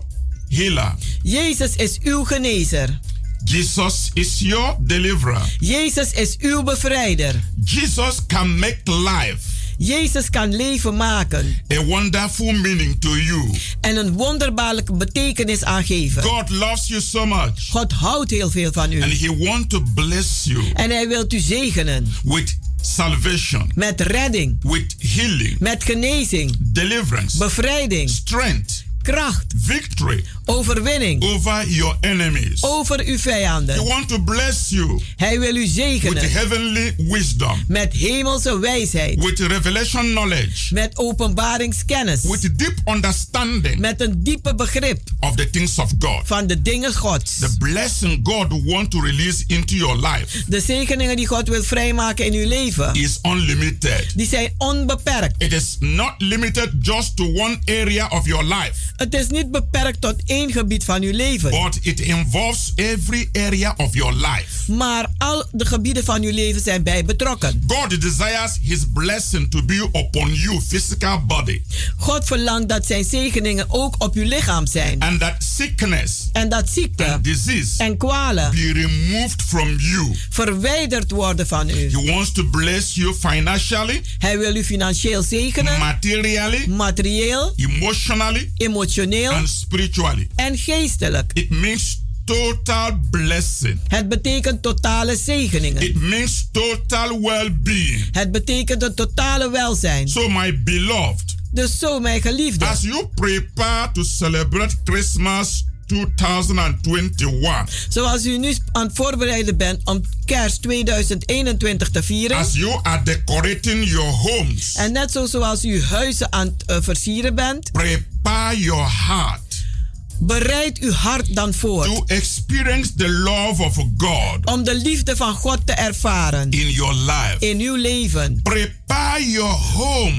healer. Jezus is uw genezer. Jesus is your deliverer. Jezus is uw bevrijder. Jesus can make life Jezus kan leven maken. A wonderful meaning to you. en een wonderbaarlijke betekenis aangeven. God loves you so much. God houdt heel veel van and u He wants to bless you en hij wil u zegenen. with salvation, met redding, with healing, met genezing, deliverance, bevrijding, strength, kracht, victory overwinning over your enemies. over uw He vijanden. wants to bless you Hij wil u with zegenen heavenly wisdom, met hemelse wijsheid, with revelation knowledge, met openbaringskennis, with deep understanding met een diepe begrip of the things of God. van de dingen Gods. The blessing God wants to release into your life De zegeningen die God wil vrijmaken in uw leven, is unlimited. die zijn onbeperkt. It is not limited just to one area of your life, Het is niet beperkt tot één gebied van uw leven, but it involves every area of your life. maar al de gebieden van uw leven zijn bij betrokken. God desires His blessing to be upon you, physical body, God verlangt dat zijn zegeningen ook op uw lichaam zijn and that sickness en dat ziekte and disease en kwalen be removed from you. verwijderd worden van u. He wants to bless you financially, Hij wil u financieel zegenen, materially, materieel, emotionally, emotioneel and spiritually. en geestelijk. It means total blessing. Het betekent totale zegeningen. It means total well-being. Het betekent een totale welzijn. So, my beloved, Dus zo, mijn geliefde, as you prepare to celebrate Christmas 2021, zoals u nu aan het voorbereiden bent om kerst 2021 te vieren. as you are decorating your homes, En net zo zoals u huizen aan het eh, versieren bent, prepare your heart Bereid uw hart dan voor. To experience the love of God. Om de liefde van God te ervaren. In your life. In uw leven. Prepare your home.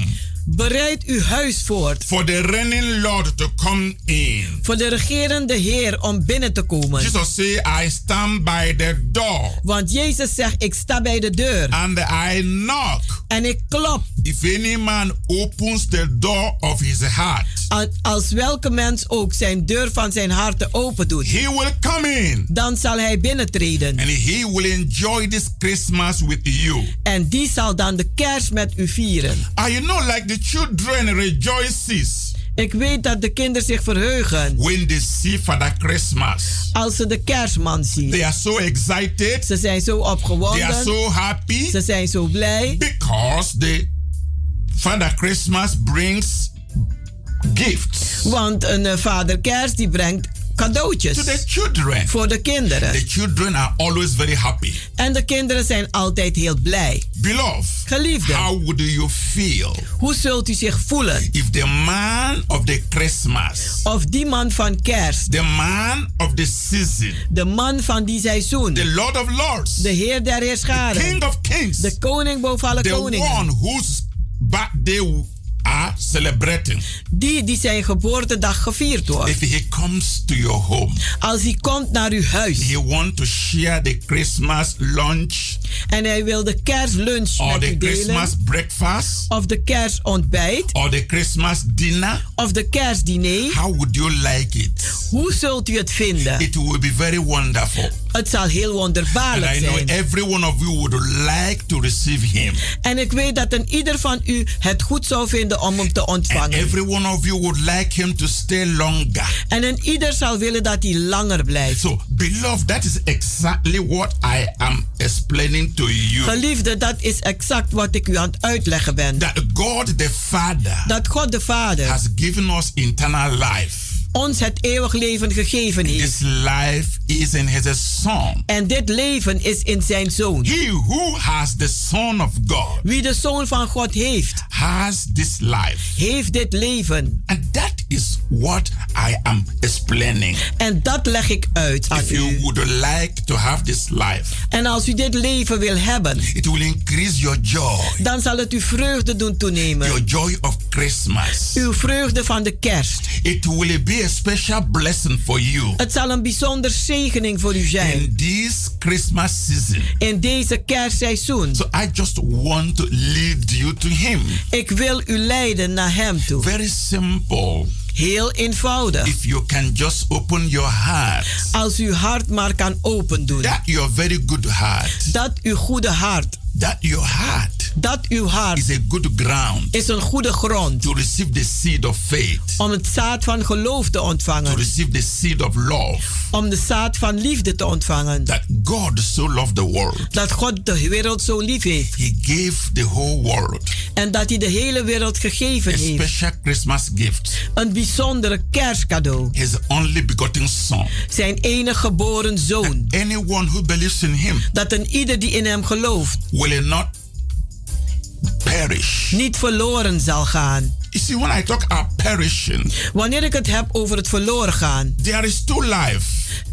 Bereid uw huis voor. For the reigning Lord to come in. Voor de regerende Heer om binnen te komen. Jesus say, I stand by the door. Want Jezus zegt, ik sta bij de deur. And I knock. En ik klop. If any man opens the door of his heart. Als welke mens ook zijn deur van zijn hart open doet. He will come in. Dan zal hij binnentreden. And he will enjoy this Christmas with you. En die zal dan de kerst met u vieren. Are you know like the children rejoices. Ik weet dat de kinderen zich verheugen. When they see Father Christmas. Als ze de kerstman zien. They are so excited. Ze zijn zo opgewonden. They are so happy. Ze zijn zo blij. Because the Father Christmas brings gifts. Want een uh, vader kerst die brengt cadeautjes. To the children. Voor de kinderen. The children are always very happy. En de kinderen zijn altijd heel blij. Beloved. Geliefde. How would you feel? Hoe zult u zich voelen? If the man of the Christmas. Of die man van kerst. The man of the season. De man van die seizoen. The Lord of Lords. De Heer der Heerscharen. The King of Kings. De koning boven alle the koningen. The one whose birthday are celebrating. Die die zijn geboortedag gevierd wordt. If he comes to your home. Als hij komt naar uw huis. He want to share the Christmas lunch. En hij wil de kerstlunch or met u delen. Christmas breakfast. Of de kerstontbijt. Or the Christmas dinner. Of de kerstdiner. How would you like it? Hoe zult u het vinden? It will be very wonderful. Het zal heel wonderbaarlijk And I know every one of you would like to receive him. En ik weet dat een ieder van u het goed zou vinden om hem te ontvangen. And every one of you would like him to stay longer. En een ieder zal willen dat hij langer blijft. So, beloved, that is exactly what I am explaining to you. Geliefde, dat is exact wat ik u aan het uitleggen ben. That God the Father dat God de Vader has given us eternal life. Ons het eeuwig leven gegeven heeft. This life is in his son. En dit leven is in zijn zoon. He who has the son of God. Wie de zoon van God heeft. Has this life. Heeft dit leven. And that is what I am explaining. En dat leg ik uit aan If u. you would like to have this life. En als u dit leven wil hebben. It will increase your joy. Dan zal het uw vreugde doen toenemen. Your joy of Christmas. Uw vreugde van de kerst. It will be a special blessing for you. Het zal een bijzonder zegening voor u zijn. In this Christmas season. In deze kerstseizoen. So I just want to lead you to him. Ik wil u leiden naar hem toe. Very simple. Heel eenvoudig. If you can just open your heart. Als uw hart maar kan open doen. That your very good heart. Dat uw goede hart. That your heart. Dat uw hart. Is a good ground. Is een goede grond. To receive the seed of faith. Om het zaad van geloof te ontvangen. To receive the seed of love. Om de zaad van liefde te ontvangen. That God so loved the world. Dat God de wereld zo lief heeft. He gave the whole world. En dat hij de hele wereld gegeven a heeft. Special Christmas gift. Een bijzondere kerstcadeau. His only begotten son. Zijn enige geboren zoon. Anyone who believes in him. Dat een ieder die in hem gelooft. Will not perish. Niet verloren zal gaan. You see, when I talk about perishing, wanneer ik het heb over het verloren gaan, there is two life.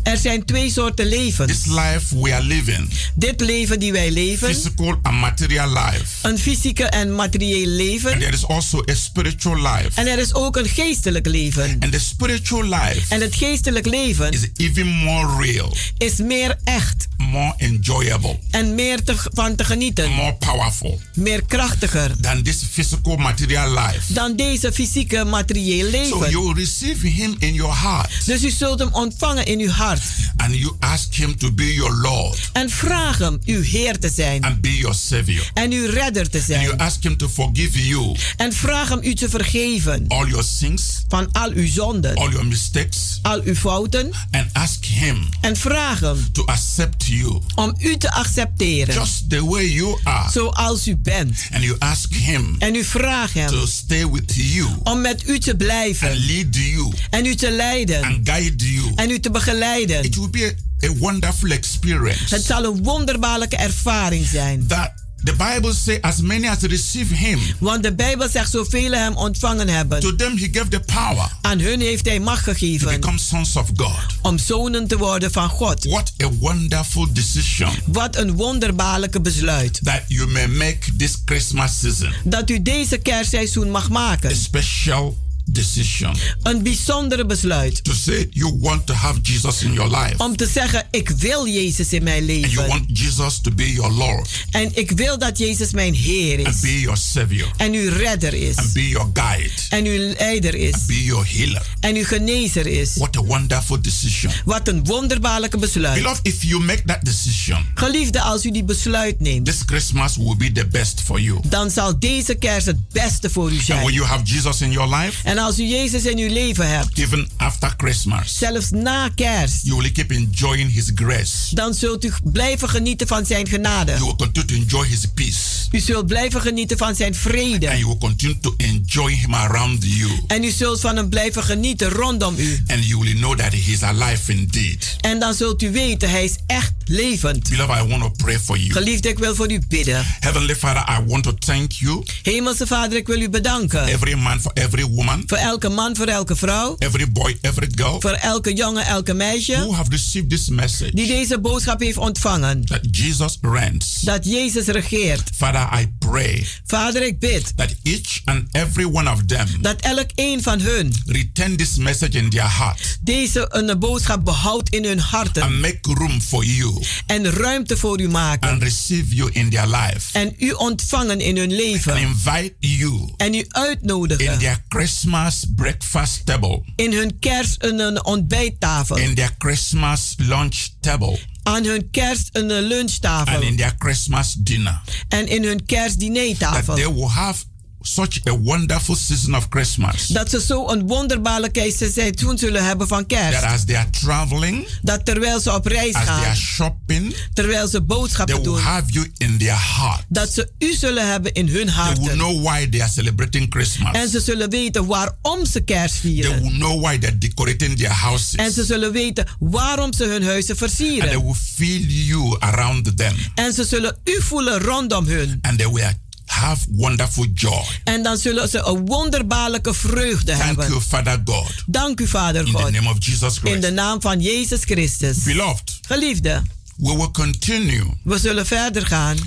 Er zijn twee soorten levens. This life we are living. Dit leven die wij leven. Physical and material life. Een fysieke en materieel leven. And there is also a spiritual life. En er is ook een geestelijk leven. And the spiritual life. En het geestelijk leven is even more real. Is meer echt. More enjoyable. En meer te, van te genieten. More powerful. Meer krachtiger. Than this physical material life. Dan deze fysieke materieel leven. So you receive him in your heart. Dus u zult hem ontvangen in uw hart. And you ask him to be your Lord. En vraag hem uw Heer te zijn. And be your Savior. En uw redder te zijn. And you ask him to forgive you. En vraag hem u te vergeven. All your sins. Van al uw zonden. All your mistakes. Al uw fouten. And ask him. En vraag hem. To accept you. Om u te accepteren. Just the way you are. Zoals u bent. And you ask him. En u vraagt hem. To stay with you. Om met u te blijven. And lead you. En u te leiden. And guide you. En u te begeleiden. It will be a, wonderful experience. Het zal een wonderbaarlijke ervaring zijn. That The Bible says, as many as receive him, Want de Bijbel zegt, zoveel hem ontvangen hebben. to them he gave the power Aan hun heeft hij macht to gegeven become sons of God. om zonen te worden van God. What a wonderful decision Wat een wonderbaarlijke besluit. that you may make this Christmas season. Dat u deze kerstseizoen mag maken. A special decision Een bijzondere besluit. to say you want to have Jesus in your life Om te zeggen, ik wil Jezus in mijn and you leven. want Jesus to be your Lord En ik wil dat Jezus mijn Heer and is. be your Savior En uw redder is. and be your guide, En uw leider is. be your healer. En uw genezer is. What a wonderful decision. Wat een wonderbaarlijke besluit. Beloved, if you make that decision, Geliefde, als u die besluit neemt, this Christmas will be the best for you. dan zal deze kerst het beste voor u And when zijn. you have Jesus in your life, En als u Jezus in uw leven hebt, even after Christmas, zelfs na kerst, you will keep enjoying His grace. dan zult u blijven genieten van zijn genade. You will continue to enjoy His peace. U zult blijven genieten van zijn And vrede. you will continue to enjoy Him around you. En u zult van hem blijven genieten rondom u. And you will know that He is alive indeed. En dan zult u weten, hij is echt levend. Beloved, I want to pray for you. Geliefde, ik wil voor u bidden. Heavenly Father, I want to thank you. Hemelse Vader, ik wil u bedanken. Every man for every woman, Voor elke man, voor elke vrouw. every boy, every girl Voor elke jongen, elke meisje. who have received this message Die deze boodschap heeft ontvangen. that Jesus reigns. Dat Jezus regeert. Father, I pray Vader, ik bid. that each and every one of them Dat elk een van hun retain this message in their heart deze een boodschap behoudt in hun harten. and make room for you En ruimte voor u maken. and receive you in their life En u ontvangen in hun and leven. invite you En u in uitnodigen. their Christmas breakfast table, In hun kerst een, een ontbijttafel. in their Christmas lunch table, Aan hun kerst een and lunchtafel. in their Christmas dinner. En in hun That kerstdinertafel. they will have such a wonderful season of Christmas. Dat ze zo een wonderbaarlijke seizoen zullen hebben van That kerst. as they are traveling, Dat terwijl ze op reis as they are gaan. shopping, Terwijl ze they boodschappen will doen. have you in their heart. Dat ze u zullen hebben in hun They will harten. know why they are celebrating Christmas. En ze zullen weten waarom ze kerst They vieren. will know why they're decorating their houses. En ze zullen weten waarom ze hun huizen And they versieren. will feel you around them. En ze zullen u voelen rondom hun. And they will have wonderful joy. En dan zullen ze een wonderbaarlijke vreugde Thank hebben. you, Father God. Dank u, Vader In the God. name of Jesus In Christ. de naam van Jezus Christus. Beloved, Geliefde, we will continue we zullen verder gaan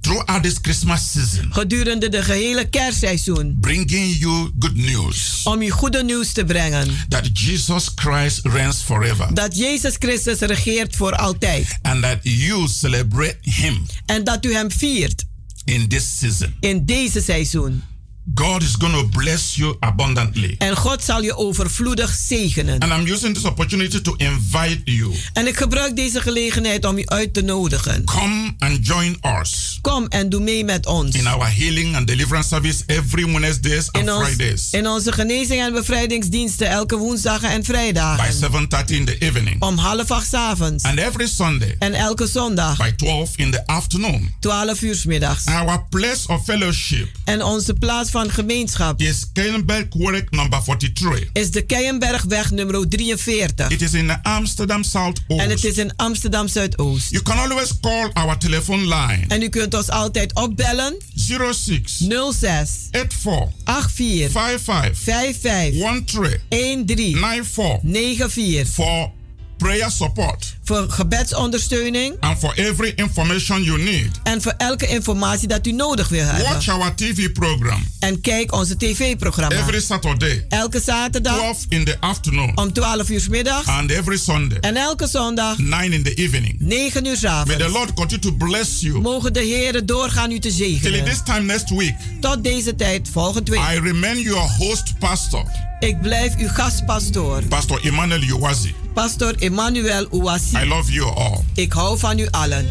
throughout this Christmas season, gedurende de gehele kerstseizoen. bringing you good news Om u goede nieuws te brengen. that Jesus Christ reigns forever Dat Jezus Christus regeert voor altijd. and that you celebrate Him En dat u hem viert in this season. in deze seizoen. God is going to bless you abundantly. En God zal je overvloedig zegenen. And I'm using this opportunity to invite you. En ik gebruik deze gelegenheid om u uit te nodigen. Come and join us Kom en doe mee met ons. in our healing and deliverance service every Wednesdays and In, ons, Fridays in onze genezing en bevrijdingsdiensten elke woensdagen en by vrijdagen. 7:30 in the evening Om half acht 's avonds. and every Sunday En elke zondag by 12 in the afternoon. 12 uur 's middags. Our place of fellowship En onze plaats van gemeenschap. Is Kenberg Work number 43. is de Keienbergweg nummer 43. It is in Amsterdam South En het is in Amsterdam Zuidoost. You can always call our telephone line. En u kunt ons altijd opbellen. 06 06 84 84 55 55 13 13 94 94 for prayer support voor gebedsondersteuning and for every information you need. en voor elke informatie dat u nodig wil Watch hebben. our TV program En kijk onze tv-programma. every Saturday, Elke zaterdag 12 in the afternoon, om 12 uur 's middags and every Sunday, en elke zondag 9 in the evening. 9 uur 's May the avonds. Lord continue to bless you. Mogen de Heer doorgaan u te Till zegenen. this time next week, Tot deze tijd volgende week. I remain your host pastor, Ik blijf uw gastpastoor. Pastor Emmanuel Uwazi. Pastor Emmanuel Ouassi. I love you all. Ik hou van u allen.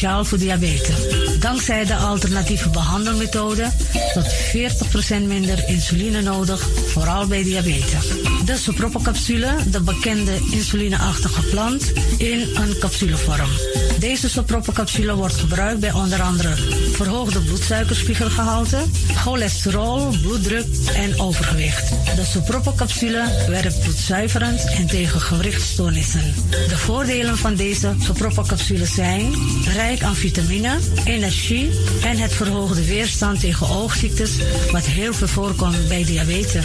Speciaal voor diabetes. Dankzij de alternatieve behandelmethode tot 40% minder insuline nodig, vooral bij diabetes. De soproppencapsule, de bekende insulineachtige plant, in een capsulevorm. Deze soproppencapsule wordt gebruikt bij onder andere verhoogde bloedsuikerspiegelgehalte, cholesterol, bloeddruk en overgewicht. De soproppencapsule werkt bloedzuiverend en tegen gewrichtstoornissen. De voordelen van deze soproppencapsule zijn rijk aan vitamine, energie en het verhoogde weerstand tegen oogziektes, wat heel veel voorkomt bij diabetes.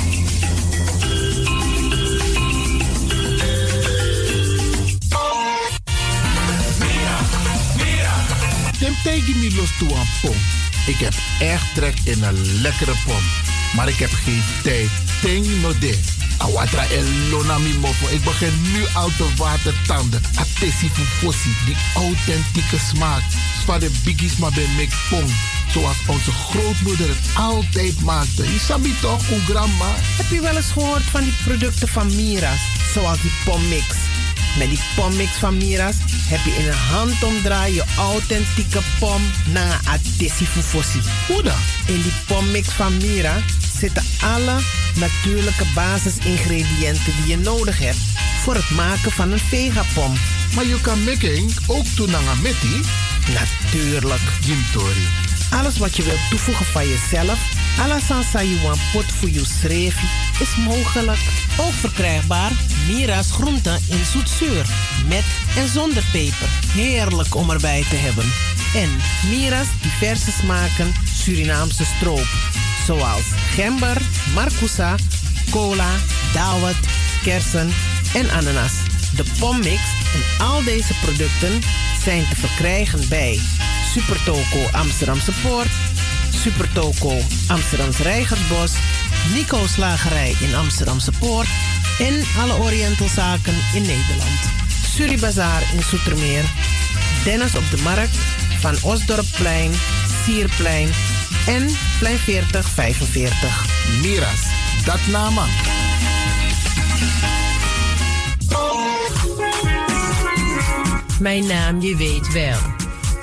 Tegi mi los tu ampong. Ik heb echt trek in een lekkere pom. Maar ik heb geen tijd. Ting no de. Awatra elona mi mofo. Ik begin nu al te watertanden. Atesi fufosi. Die authentieke smaak. Zwa de biggies maar bij mek pom. Zoals onze grootmoeder het altijd maakte. Je toch, grandma? Heb je wel eens gehoord van die producten van Mira's? Zoals die pommix. Met die pommix van Mira's heb je in een handomdraai je authentieke pom naar Atesi Fufosi. Hoe dan? In die pommix van Mira zitten alle natuurlijke basisingrediënten die je nodig hebt voor het maken van een vegapom. Maar je kan making ook doen aan? Natuurlijk. Jim Tori. Alles wat je wilt toevoegen van jezelf, you want pot voor je is mogelijk. Ook verkrijgbaar Mira's groenten in zoetzuur, met en zonder peper. Heerlijk om erbij te hebben. En Mira's diverse smaken Surinaamse stroop, zoals gember, marcousa, cola, dawet, kersen en ananas. De pommix en al deze producten zijn te verkrijgen bij Supertoco Amsterdamse Poort, Supertoco Amsterdamse Reigersbos, Nico Slagerij in Amsterdamse Poort en alle Orientalzaken in Nederland. Suribazaar in Soetermeer, Dennis op de Markt, Van Osdorpplein, Sierplein en Plein 4045. Miras, dat nama. Mijn naam, je weet wel.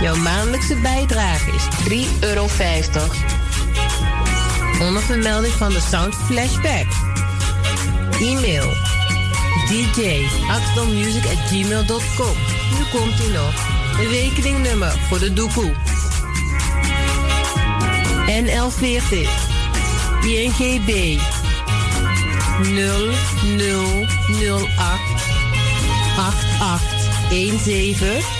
Jouw maandelijkse bijdrage is 3,50 euro. Onder vermelding van de Sound Flashback. E-mail gmail.com. Nu komt ie nog. De rekeningnummer voor de doekoe. NL40 INGB 0008 8817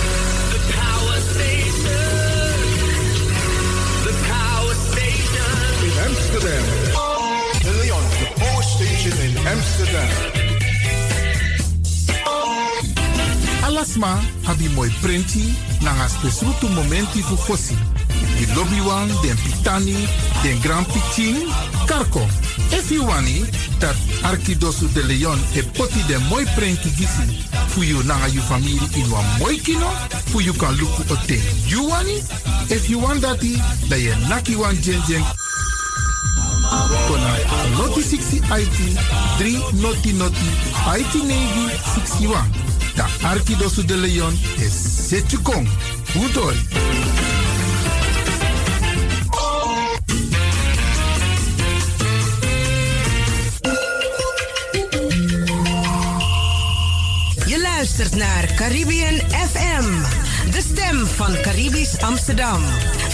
Amsterdam. Alasma abi mooi printi nanga spesrutu momenti fu fosi. Di lobby wan, den pitani, den grand pitin, karko. If you wani, dat Arkidosu de Leon e poti den mooi printi gisi. Fu you nanga you family in wan mooi kino, fu you kan luku o ten. You wani? If you want dati, da ye naki wan jen jen Kona noti 60 IT 3 noti noti IT negi 61. Da Arkidosu de Leon is Setjukong. Udori. Je luistert naar Caribbean FM, de stem van Caribisch Amsterdam.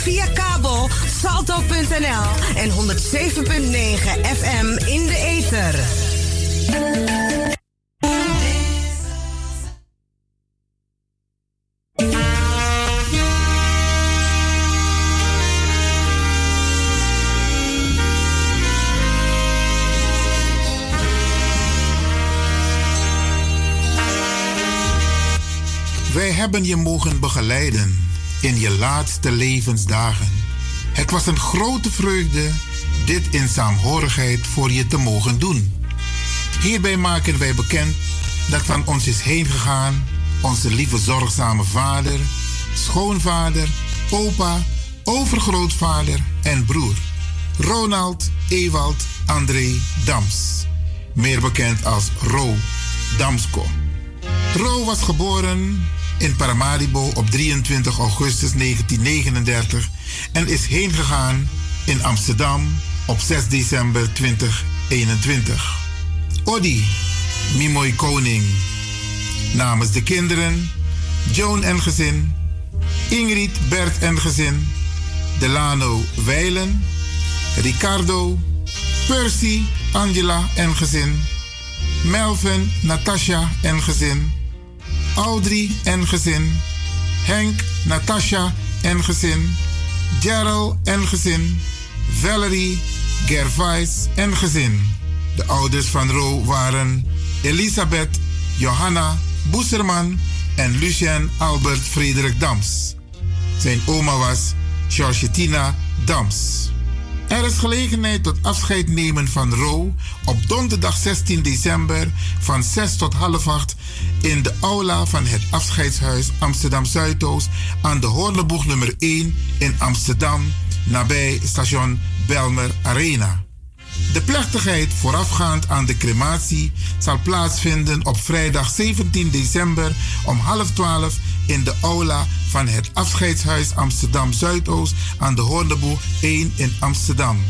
Via kabel salto.nl en 107.9 FM in de ether. Wij hebben je mogen begeleiden in je laatste levensdagen. Het was een grote vreugde dit in saamhorigheid voor je te mogen doen. Hierbij maken wij bekend dat van ons is heen gegaan onze lieve zorgzame vader, schoonvader, opa, overgrootvader en broer. Ronald Ewald André Dams, meer bekend als Ro, Damsko. Ro was geboren in Paramaribo op 23 augustus 1939 en is heengegaan in Amsterdam op 6 december 2021. Odi, Mimoy Koning. Namens de kinderen, Joan en gezin, Ingrid, Bert en gezin, Delano Weilen, Ricardo, Percy, Angela en gezin, Melvin, Natasha en gezin, Audrey en gezin, Henk, Natasha en gezin, Gerald en gezin, Valerie, Gervais en gezin. De ouders van Ro waren Elisabeth, Johanna, Boeserman en Lucien Albert Frederik Dams. Zijn oma was Georgetina Dams. Er is gelegenheid tot afscheid nemen van Ro op donderdag 16 december van 6 tot half 8 in de aula van het afscheidshuis Amsterdam Zuidoost aan de Hoornboeg nummer 1 in Amsterdam nabij station Belmer Arena. De plechtigheid voorafgaand aan de crematie zal plaatsvinden op vrijdag 17 december om half 12 in de aula van het afscheidshuis Amsterdam Zuidoost aan de Hoornboeg 1 in Amsterdam.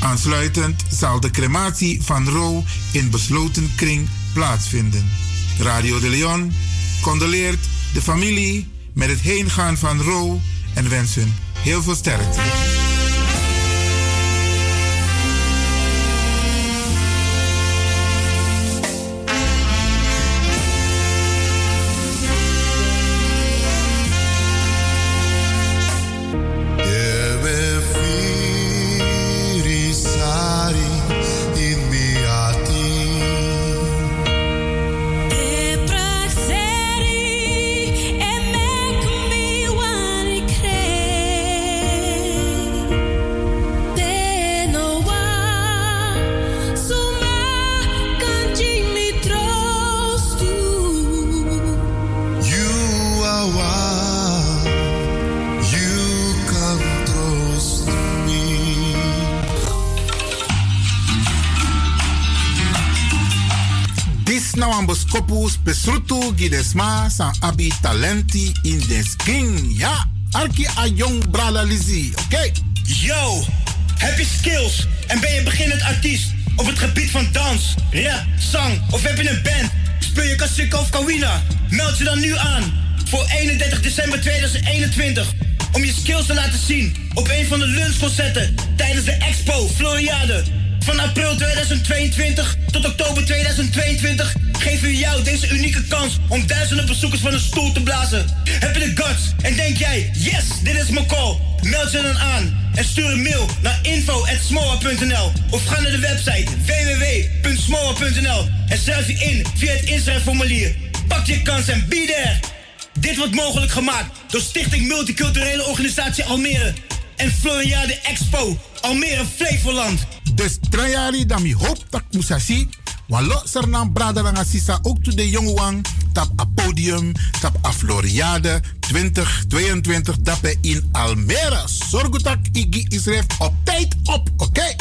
Aansluitend zal de crematie van Ro in besloten kring plaatsvinden. Radio de Leon condoleert de familie met het heengaan van Ro en wens hun heel veel sterkte. Besrutu gidesma san abi talenti in des king. Ja, arki a jong brala oké? Yo, heb je skills en ben je beginnend artiest op het gebied van dans, rap, zang of heb je een band? Speel je kassikka of kawina? Meld je dan nu aan voor 31 december 2021 om je skills te laten zien op een van de lunchconcerten tijdens de Expo Floriade. Van april 2022 tot oktober 2022 geven we jou deze unieke kans om duizenden bezoekers van een stoel te blazen. Heb je de guts en denk jij, yes, dit is mijn call? Meld je dan aan en stuur een mail naar info.smoa.nl of ga naar de website www.smoa.nl en schrijf je in via het inschrijfformulier. Pak je kans en be there! Dit wordt mogelijk gemaakt door Stichting Multiculturele Organisatie Almere en Floriade Expo Almere Flevoland. Dus trajari dan mi hoop dat musasi. Walo sernam brada lang asisa ook to de jongwang tap a podium tap a Floriade 2022 dape in Almere. Zorgutak igi isref op tijd op, oké?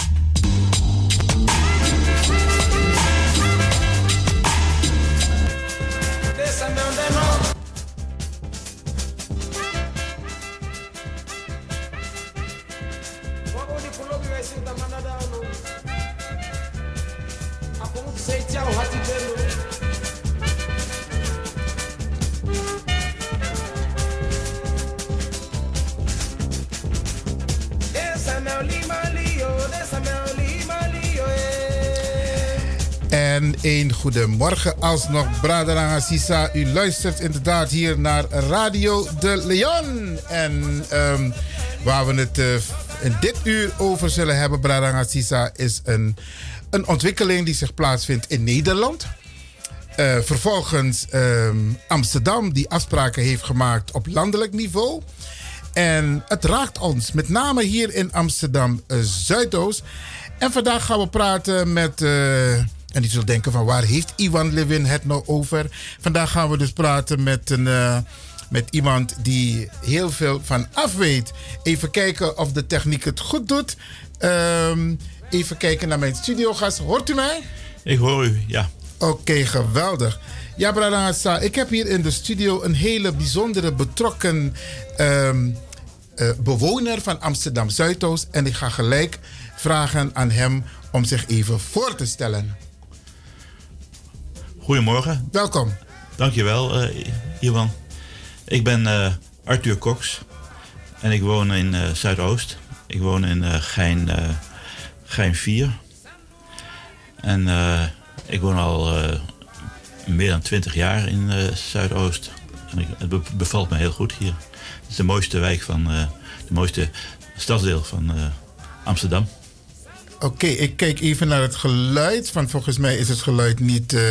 En een goedemorgen alsnog, Braderanga Sisa. U luistert inderdaad hier naar Radio de Leon. En ehm, waar we het eh, in dit uur over zullen hebben, Braderanga Sisa, is een, een ontwikkeling die zich plaatsvindt in Nederland. Eh, vervolgens ehm, Amsterdam, die afspraken heeft gemaakt op landelijk niveau. En het raakt ons, met name hier in Amsterdam eh, Zuidoost. En vandaag gaan we praten met. En die zullen denken: van waar heeft Iwan Levin het nou over? Vandaag gaan we dus praten met, een, eh, met iemand die heel veel van af weet. Even kijken of de techniek het goed doet. Ehm, even kijken naar mijn studiogast. Hoort u mij? Ik hoor u, ja. Oké, geweldig. Ja, ik heb hier in de studio een hele bijzondere betrokken ehm, eh, bewoner van Amsterdam Zuidoost. En ik ga gelijk vragen aan hem om zich even voor te stellen. Goedemorgen. Welkom. Dankjewel, eh Iwan. Ik ben eh, Arthur Cox en ik woon in eh, Zuidoost. Ik woon in Gein, Gein 4. En ik woon al meer dan 20 jaar in Zuidoost. En ik, het be- bevalt me heel goed hier. Het is de mooiste wijk van, de mooiste stadsdeel van Amsterdam. Oké, ik kijk even naar het geluid. Want volgens mij is het geluid niet eh,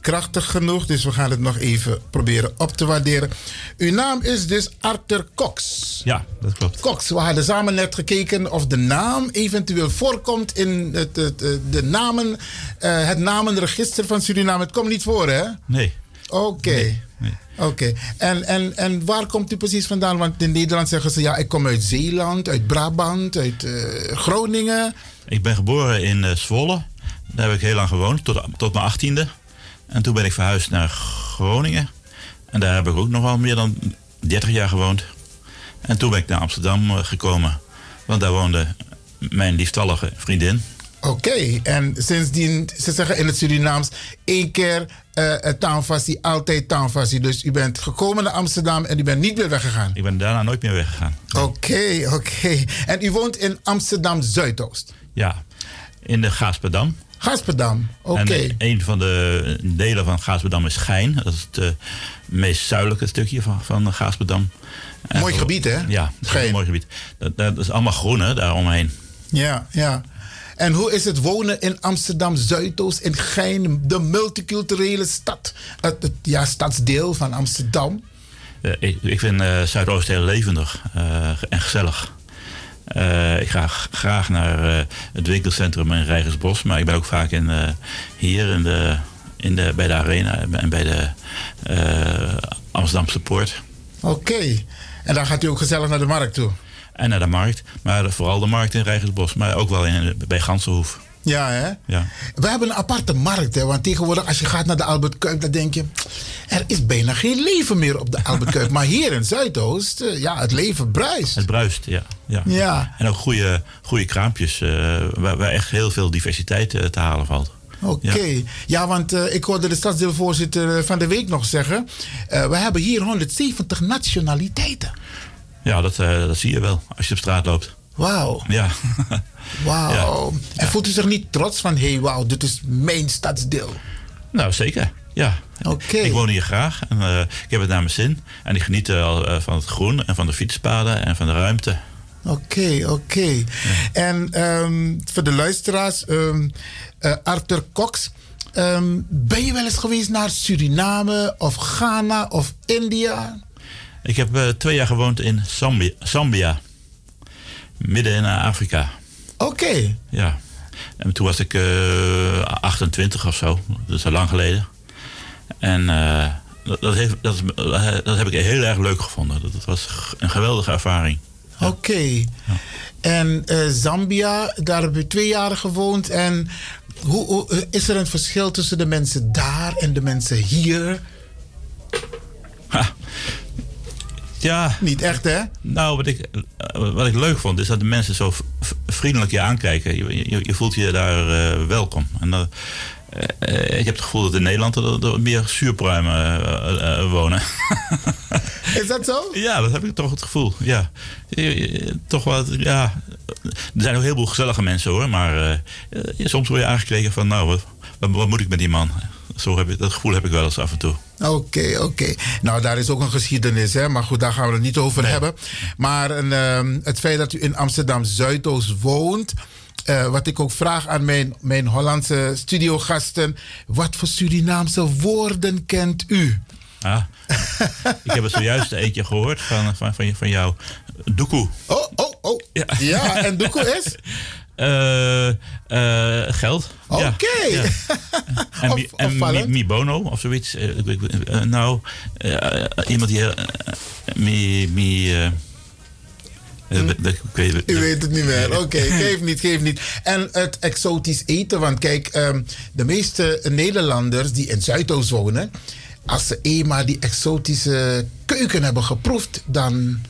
krachtig genoeg. Dus we gaan het nog even proberen op te waarderen. Uw naam is dus Arthur Cox. Ja, dat klopt. Cox, we hadden samen net gekeken of de naam eventueel voorkomt in het, het, eh, de namen, eh, het namenregister van Suriname. Het komt niet voor, hè? Nee. Oké. Oké. En, en, en waar komt u precies vandaan? Want in Nederland zeggen ze ja, ik kom uit Zeeland, uit Brabant, uit eh, Groningen. Ik ben geboren in eh, Zwolle. Daar heb ik heel lang gewoond, tot, tot mijn achttiende. En toen ben ik verhuisd naar Groningen. En daar heb ik ook nog wel meer dan 30 jaar gewoond. En toen ben ik naar Amsterdam eh, gekomen. Want daar woonde mijn lieftallige vriendin. Oké, en sindsdien, ze zeggen in het Surinaams, één keer uh, taanfassie, altijd taanfassie. Dus u bent gekomen naar Amsterdam en u bent niet meer weggegaan. Ik ben daarna nooit meer weggegaan. Oké, oké. En u woont in Amsterdam Zuidoost? Ja, in de Gaasperdam. Gaasperdam, oké. En een van de delen van Gaasperdam is Gein. Dat is het eh, meest zuidelijke stukje van, van Gaasperdam. Mooi gebied, hè? Ja, dat is een mooi gebied. Dat, dat is allemaal groen, hè, daaromheen. Ja, ja. En hoe is het wonen in Amsterdam Zuidoost, in Gein, de multiculturele stad? Het, het ja, stadsdeel van Amsterdam. Eh, ik, ik vind eh, Zuidoost heel levendig eh, en gezellig. Ik ga graag naar het winkelcentrum in Rijgersbos, maar ik ben ook vaak in, hier in de, in de, bij de Arena en bij de Amsterdamse Poort. Oké. En dan gaat u ook gezellig naar de markt toe? En naar de markt, maar vooral de markt in Rijgersbos, maar ook wel in, bij Gansenhoef. Ja, hè? Ja. We hebben een aparte markt, hè? Want tegenwoordig, als je gaat naar de Albert Kuip, dan denk je... er is bijna geen leven meer op de Albert Kuip. maar hier in Zuidoost, eh, ja, het leven bruist. Het bruist, ja. ja. Ja. En ook goede, goede kraampjes, eh, waar, waar echt heel veel diversiteit eh, te halen valt. Oké. Ja. want ik hoorde de stadsdeelvoorzitter van de week nog zeggen... we hebben hier 170 nationaliteiten. Ja, dat, eh, dat zie je wel als je op straat loopt. Wauw. Ja. Wauw. En voelt u zich niet trots van... hé, hey, wauw, dit is mijn stadsdeel? Nou, zeker. Ja. Oké. Ik woon hier graag en eh, ik heb het naar mijn zin. En ik geniet al eh, van het groen en van de fietspaden en van de ruimte. Oké, oké. En ehm, voor de luisteraars, ehm, eh, Arthur Cox... ehm, ben je wel eens geweest naar Suriname of Ghana of India? Ik heb eh, twee jaar gewoond in Zambia, Zambia. midden in eh, Afrika. Oké. Ja. En toen was ik eh 28 of zo. Dat is al lang geleden. En eh, dat, dat, heeft, dat, dat heb ik heel erg leuk gevonden. Dat, dat was een geweldige ervaring. Oké. En eh, Zambia, daar heb je twee jaar gewoond. En hoe, hoe, is er een verschil tussen de mensen daar en de mensen hier? Ja. Niet echt, hè? Nou, wat ik, eh, wat ik leuk vond, is dat de mensen zo vriendelijk je aankijken. Je, je, je voelt je daar eh, welkom. En dat, eh, ik heb het gevoel dat in Nederland er, er meer zuurpruimen wonen. Is dat zo? Ja, dat heb ik toch het gevoel. Ja. Toch wel, ja. Er zijn ook een heleboel gezellige mensen hoor. Maar soms word je aangekeken van, nou, wat, wat, wat moet ik met die man? Zo heb ik, dat gevoel heb ik wel eens af en toe. Oké, oké. Nou, daar is ook een geschiedenis, hè? Maar goed, daar gaan we het niet over hebben. Maar een, ehm, het feit dat u in Amsterdam Zuidoost woont. eh, wat ik ook vraag aan mijn, mijn Hollandse studiogasten. Wat voor Surinaamse woorden kent u? Ah, ik heb het zojuist eentje gehoord van, van, van, van jou. Doekoe. Oh, oh, oh. Ja, Ja, en doekoe is? Eh, eh, geld. Oké. ja. En, en mi, bono of zoiets. Eh, nou, iemand die... mi... mi U weet het niet meer. Oké, geef niet, geef niet. En het exotisch eten, want kijk, ehm, de meeste Nederlanders die in Zuidoost wonen, als ze eenmaal die exotische keuken hebben geproefd, dan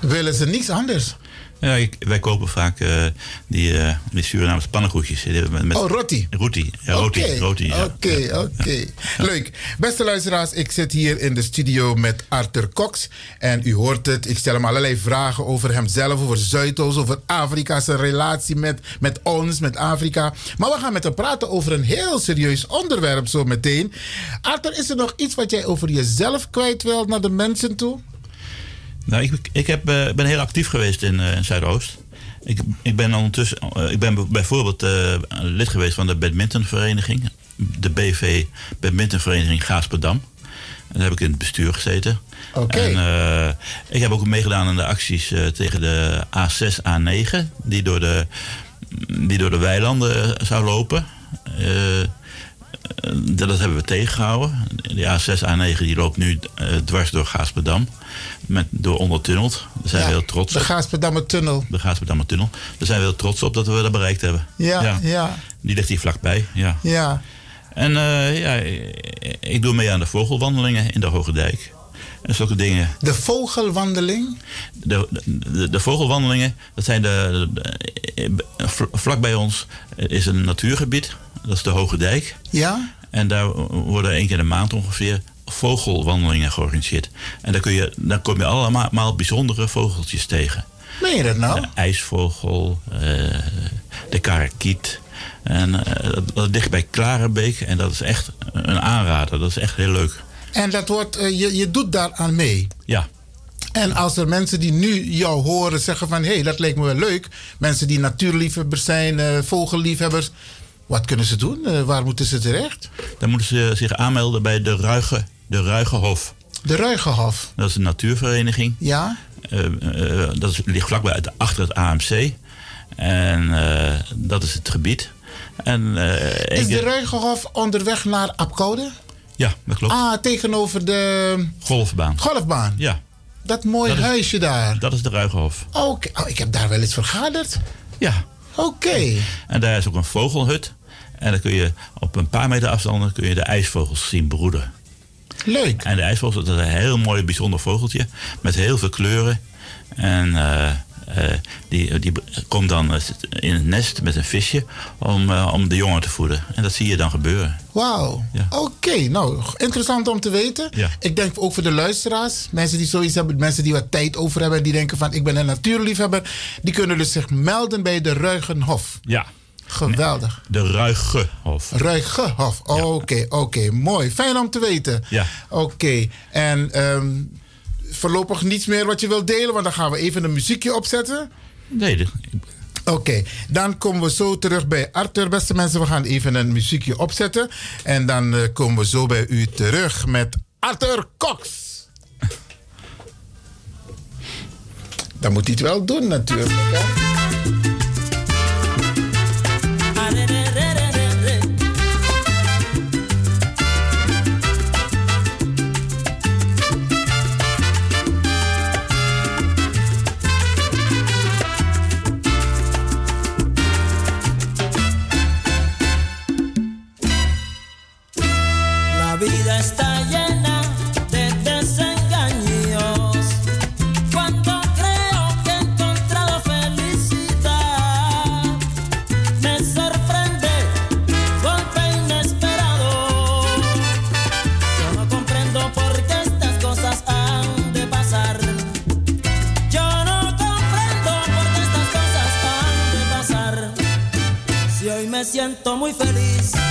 willen ze niets anders. Ja, wij kopen vaak eh, die, eh die Surinaamse pannenkoekjes. Met, met Oh, roti. Roti, ja, roti. Oké, roti ja. Oké, oké. Leuk. Beste luisteraars, ik zit hier in de studio met Arthur Cox. En u hoort het, ik stel hem allerlei vragen over hemzelf, over Zuidoost, over Afrika, zijn relatie met, met ons, met Afrika. Maar we gaan met hem praten over een heel serieus onderwerp zo meteen. Arthur, is er nog iets wat jij over jezelf kwijt wilt naar de mensen toe? Nou, ik, ik heb, eh, ben heel actief geweest in, eh, in Zuidoost. Ik, ik ben ondertussen, eh, ik ben bijvoorbeeld lid geweest van de badmintonvereniging. De BV Badmintonvereniging Gaasperdam. En daar heb ik in het bestuur gezeten. Oké. En ik heb ook meegedaan aan de acties tegen de A6, A9, die door de, die door de weilanden zou lopen. Eh, dat hebben we tegengehouden. Die A6, A9 die loopt nu eh, dwars door Gaasperdam. Met, door ondertunneld. Daar zijn Ja, we heel trots De op. Gaasperdammer Tunnel. De Gaasperdammer tunnel. Daar zijn we heel trots op dat we dat bereikt hebben. Ja, ja. Die ligt hier vlakbij, ja. Ja. En eh, ja, ik- doe mee aan de vogelwandelingen in de Hoge Dijk. En zulke dingen. De vogelwandeling? De, de, de vogelwandelingen, dat zijn de, de- vlak bij ons is een natuurgebied. Dat is de Hoge Dijk. Ja? En daar worden één keer in de maand ongeveer vogelwandelingen georganiseerd. En daar, kun je, daar kom je allemaal bijzondere vogeltjes tegen. Meen je dat nou? De ijsvogel, eh, de karakiet. En eh, dat, dat ligt bij Klarenbeek en dat is echt een aanrader. Dat is echt heel leuk. En dat wordt, eh, je, je doet daaraan mee. Ja. En als er mensen die nu jou horen zeggen van... hé, hey, dat leek me wel leuk. Mensen die natuurliefhebbers zijn, vogelliefhebbers. Wat kunnen ze doen? Eh, waar moeten ze terecht? Dan moeten ze zich aanmelden bij de Ruige, de Ruigehof. De Ruigehof. Dat is een natuurvereniging. Ja? Eh, eh, dat is, ligt vlakbij achter het AMC. En dat is het gebied. En, Is de Ruigehof onderweg naar Apkoude? Ja, dat klopt. Ah, tegenover de Golfbaan. golfbaan. Ja. Dat mooie huisje daar. Dat is de Ruigehof. Oké. Oh, ik heb daar wel eens vergaderd. Ja. Oké. En daar is ook een vogelhut. En dan kun je op een paar meter afstand kun je de ijsvogels zien broeden. Leuk. En de ijsvogel dat is een heel mooi, bijzonder vogeltje. Met heel veel kleuren. En eh, die, die komt dan eh, in het nest met een visje om, eh, om de jongen te voeden. En dat zie je dan gebeuren. Wauw. Oké, nou, interessant om te weten. Ja. Ik denk ook voor de luisteraars, mensen die zoiets hebben, mensen die wat tijd over hebben, die denken van ik ben een natuurliefhebber, die kunnen dus zich melden bij de Ruigenhof. Ja. Geweldig. De Ruigehof. Ruigehof. Oké, oké, mooi. Fijn om te weten. Ja. Oké, en ehm, voorlopig niets meer wat je wilt delen, want dan gaan we even een muziekje opzetten. Nee, de- Oké, dan komen we zo terug bij Arthur. Beste mensen, we gaan even een muziekje opzetten. En dan eh, komen we zo bij u terug met Arthur Cox. Dan moet hij het wel doen natuurlijk. Hè? Siento muy feliz.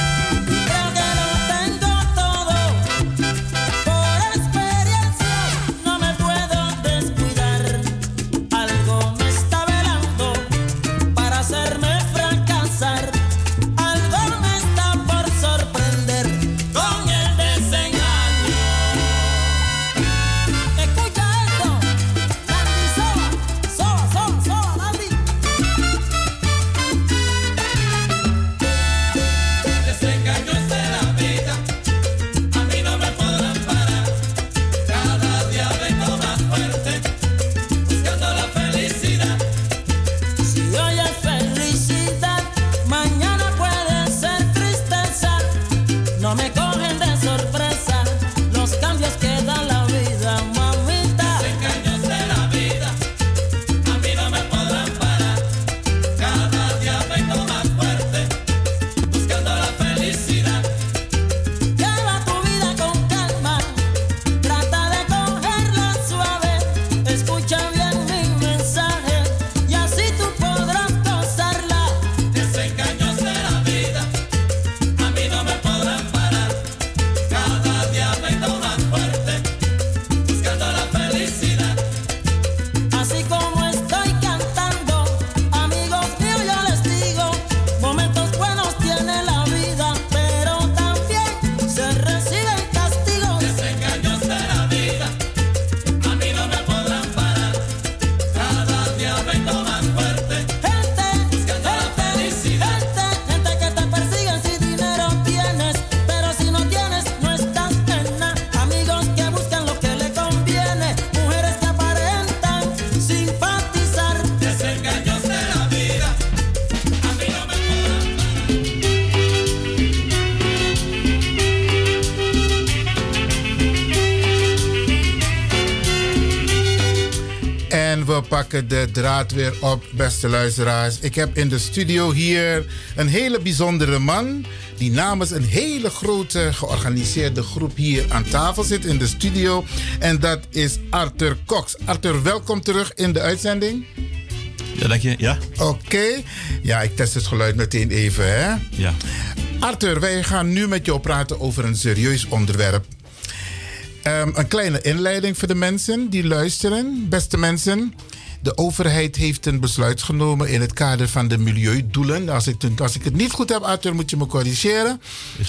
De draad weer op, beste luisteraars. Ik heb in de studio hier een hele bijzondere man. Die namens een hele grote georganiseerde groep hier aan tafel zit in de studio. En dat is Arthur Cox. Arthur, welkom terug in de uitzending. Ja, dank je. Ja? Oké. Ja, ik test het geluid meteen even, hè? Ja. Arthur, wij gaan nu met jou praten over een serieus onderwerp. Ehm, een kleine inleiding voor de mensen die luisteren. Beste mensen, de overheid heeft een besluit genomen in het kader van de milieudoelen. Als ik, als ik het niet goed heb, Arthur, moet je me corrigeren.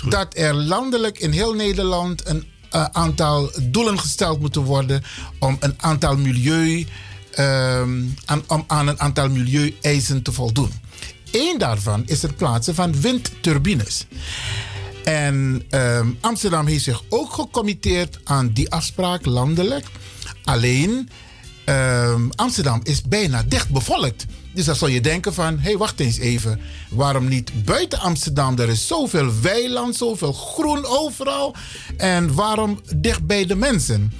Dat er landelijk in heel Nederland een eh, aantal doelen gesteld moeten worden om een aantal milieu, ehm, aan, om aan een aantal milieueisen te voldoen. Eén daarvan is het plaatsen van windturbines. En ehm, Amsterdam heeft zich ook gecommitteerd aan die afspraak landelijk. Alleen, ehm, Amsterdam is bijna dicht bevolkt. Dus dan zou je denken van, hé, hey, wacht eens even. Waarom niet buiten Amsterdam? Er is zoveel weiland, zoveel groen overal. En waarom dicht bij de mensen?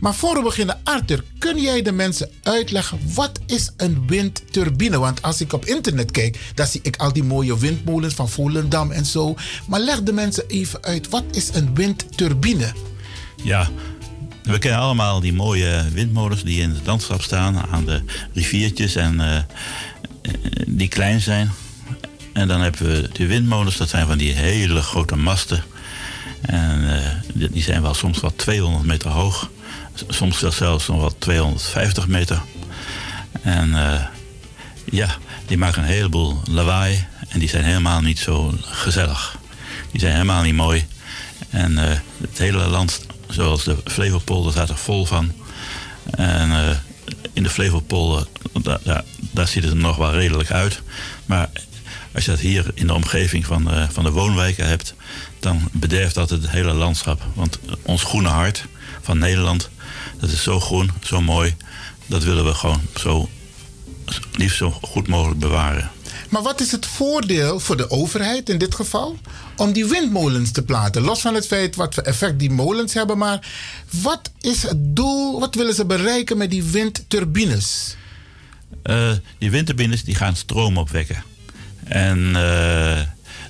Maar voor we beginnen, Arthur, kun jij de mensen uitleggen wat is een windturbine? Want als ik op internet kijk, dan zie ik al die mooie windmolens van Volendam en zo. Maar leg de mensen even uit, wat is een windturbine? Ja, we kennen allemaal die mooie windmolens die in het landschap staan aan de riviertjes en eh, die klein zijn. En dan hebben we de windmolens, dat zijn van die hele grote masten. En eh, die- zijn wel soms wel 200 meter hoog. Soms zelfs nog wel 250 meter. En ja, die maken een heleboel lawaai. En die zijn helemaal niet zo gezellig. Die zijn helemaal niet mooi. En het hele land, zoals de Flevopolder, staat er vol van. En eh, in de Flevopolder, daar, daar, ziet het er nog wel redelijk uit. Maar als je dat hier in de omgeving van, eh, van de woonwijken hebt, dan bederft dat het hele landschap. Want ons groene hart van Nederland, dat is zo groen, zo mooi. Dat willen we gewoon zo liefst zo goed mogelijk bewaren. Maar wat is het voordeel voor de overheid in dit geval om die windmolens te plaatsen? Los van het feit wat voor effect die molens hebben, maar wat is het doel, wat willen ze bereiken met die windturbines? Eh, die windturbines die gaan stroom opwekken. En eh,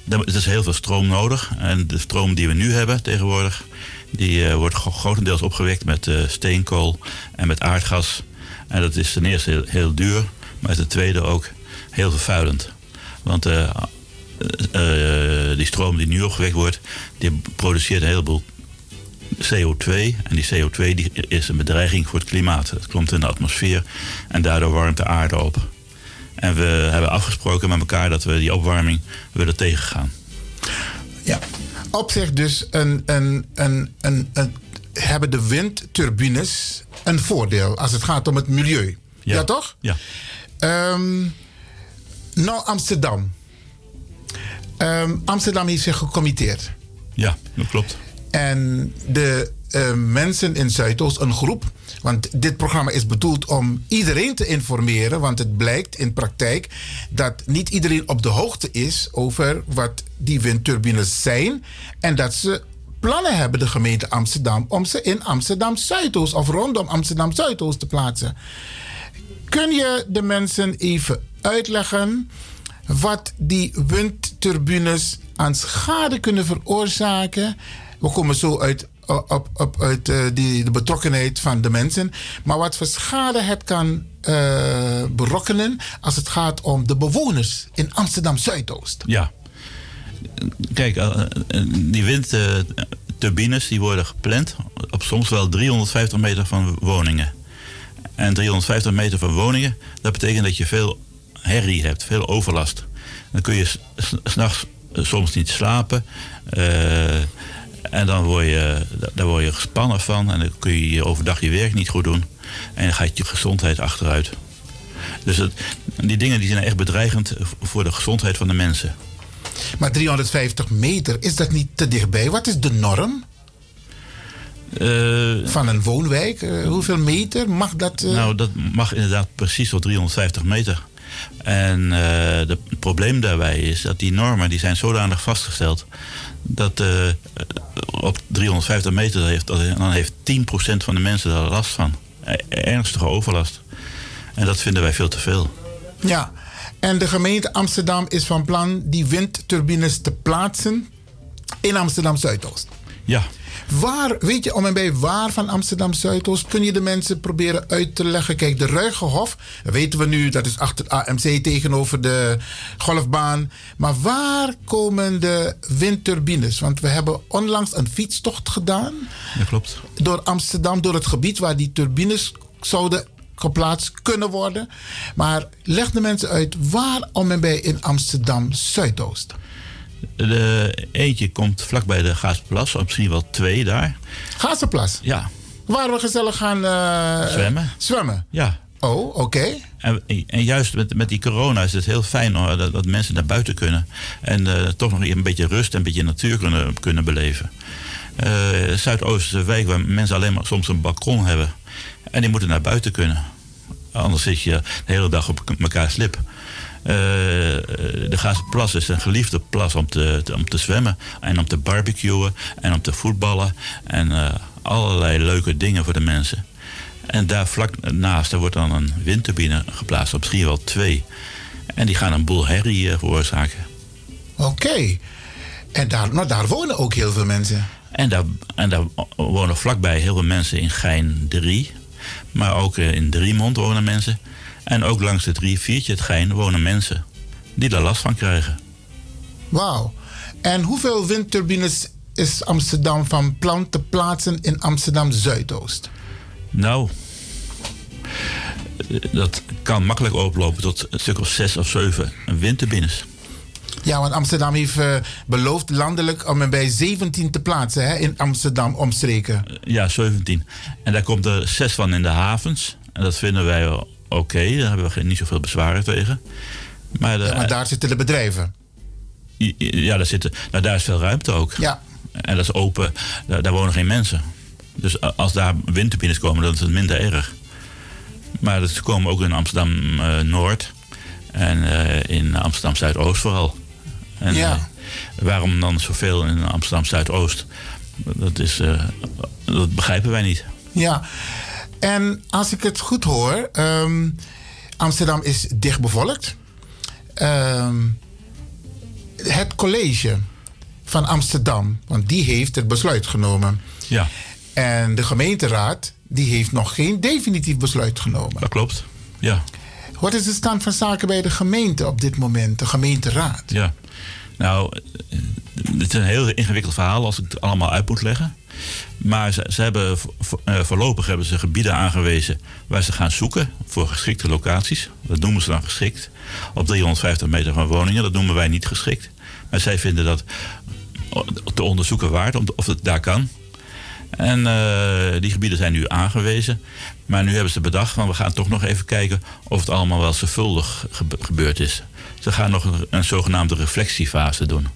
er is heel veel stroom nodig. En de stroom die we nu hebben tegenwoordig, die eh, wordt gro- grotendeels opgewekt met steenkool en met aardgas. En dat is ten eerste heel, heel duur, maar ten tweede ook heel vervuilend. Want eh, eh, eh, die stroom die nu opgewekt wordt, die produceert een heleboel CO2. En die CO2 die is een bedreiging voor het klimaat. Het komt in de atmosfeer en daardoor warmt de aarde op. En we hebben afgesproken met elkaar dat we die opwarming willen tegengaan. Ja. Op zich dus een, een, een, een, een- hebben de windturbines een voordeel als het gaat om het milieu. Ja, toch? Ja. Ehm, nou, Amsterdam. Ehm, Amsterdam heeft zich gecommitteerd. Ja, dat klopt. En de eh, mensen in Zuidoost, een groep. Want dit programma is bedoeld om iedereen te informeren. Want het blijkt in praktijk dat niet iedereen op de hoogte is over wat die windturbines zijn. En dat ze plannen hebben, de gemeente Amsterdam, om ze in Amsterdam Zuidoost of rondom Amsterdam Zuidoost te plaatsen. Kun je de mensen even uitleggen wat die windturbines aan schade kunnen veroorzaken? We komen zo uit, op, op, uit eh, die, de betrokkenheid van de mensen. Maar wat voor schade het kan eh, berokkenen als het gaat om de bewoners in Amsterdam Zuidoost. Ja. Kijk, eh, die windturbines die worden gepland op soms wel 350 meter van woningen. En 350 meter van woningen, dat betekent dat je veel herrie hebt, veel overlast. Dan kun je s'nachts eh, soms niet slapen. eh, en dan word, je, daar word je gespannen van. En dan kun je overdag je werk niet goed doen. En dan gaat je gezondheid achteruit. Dus het, die dingen die zijn echt bedreigend voor de gezondheid van de mensen. Maar 350 meter, is dat niet te dichtbij? Wat is de norm? van een woonwijk? Eh, hoeveel meter mag dat? eh? Nou, dat mag inderdaad precies tot 350 meter. En eh, het probleem daarbij is dat die normen die zijn zodanig vastgesteld dat eh, op 350 meter heeft, dan heeft 10% van de mensen daar last van. E- Ernstige overlast. En dat vinden wij veel te veel. Ja, en de gemeente Amsterdam is van plan die windturbines te plaatsen in Amsterdam Zuidoost. Ja. Waar, weet je, om en bij waar van Amsterdam Zuidoost kun je de mensen proberen uit te leggen? Kijk, de Ruigenhof, dat weten we nu, dat is achter het AMC tegenover de golfbaan. Maar waar komen de windturbines? Want we hebben onlangs een fietstocht gedaan Dat klopt. door Amsterdam, door het gebied waar die turbines zouden geplaatst kunnen worden. Maar leg de mensen uit waar om en bij in Amsterdam Zuidoost. De eentje komt vlakbij de Gaasplas, misschien wel twee daar. Gaasenplas? Ja. Waar we gezellig gaan eh, Zwemmen. Zwemmen? Ja. Oh, oké. En, en juist met, met die corona is het heel fijn hoor, dat, dat mensen naar buiten kunnen. En eh, toch nog een beetje rust en een beetje natuur kunnen, kunnen beleven. Een wijk waar mensen alleen maar soms een balkon hebben. En die moeten naar buiten kunnen. Anders zit je de hele dag op elkaar slip. Eh, de Gaasplas is een geliefde plas om te, om te zwemmen. En om te barbecuen. En om te voetballen. En eh, allerlei leuke dingen voor de mensen. En daar vlak naast daar wordt dan een windturbine geplaatst. Of misschien wel twee. En die gaan een boel herrie eh, veroorzaken. Oké. En daar, nou, daar wonen ook heel veel mensen. En daar, en daar wonen vlakbij heel veel mensen in Gein 3. Maar ook eh, in Driemond wonen mensen. En ook langs het riviertje het Gein wonen mensen die daar last van krijgen. Wauw. En hoeveel windturbines is Amsterdam van plan te plaatsen in Amsterdam Zuidoost? Nou, dat kan makkelijk oplopen tot een stuk of zes of zeven windturbines. Ja, want Amsterdam heeft eh, beloofd landelijk om er bij 17 te plaatsen hè, in Amsterdam omstreken. Ja, 17. En daar komt er zes van in de havens. En dat vinden wij oké. Daar hebben we geen- niet zoveel bezwaren tegen. Maar, de, Ja, maar daar zitten de bedrijven. ja, daar, zitten, nou, daar is veel ruimte ook. Ja. En dat is open. Daar, daar wonen geen mensen. Dus als daar windturbines komen, dan is het minder erg. Maar ze komen ook in Amsterdam eh, Noord. En eh, in Amsterdam Zuidoost vooral. En, Ja. eh, waarom dan zoveel in Amsterdam Zuidoost? Dat, is, eh, dat begrijpen wij niet. Ja. En als ik het goed hoor, ehm, Amsterdam is dicht bevolkt. Ehm, het college van Amsterdam, want die heeft het besluit genomen. Ja. En de gemeenteraad, die heeft nog geen definitief besluit genomen. Dat klopt. Ja. Wat is de stand van zaken bij de gemeente op dit moment, de gemeenteraad? Ja, nou, eh, het is een heel ingewikkeld verhaal als ik het allemaal uit moet leggen. Maar ze, ze hebben eh, voorlopig hebben ze gebieden aangewezen waar ze gaan zoeken voor geschikte locaties. Dat noemen ze dan geschikt. Op 350 meter van woningen, dat noemen wij niet geschikt. Maar zij vinden dat te onderzoeken waard of het daar kan. En eh, die gebieden zijn nu aangewezen. Maar nu hebben ze bedacht van we gaan toch nog even kijken of het allemaal wel zorgvuldig gebe- gebeurd is. Ze gaan nog een, een zogenaamde reflectiefase doen.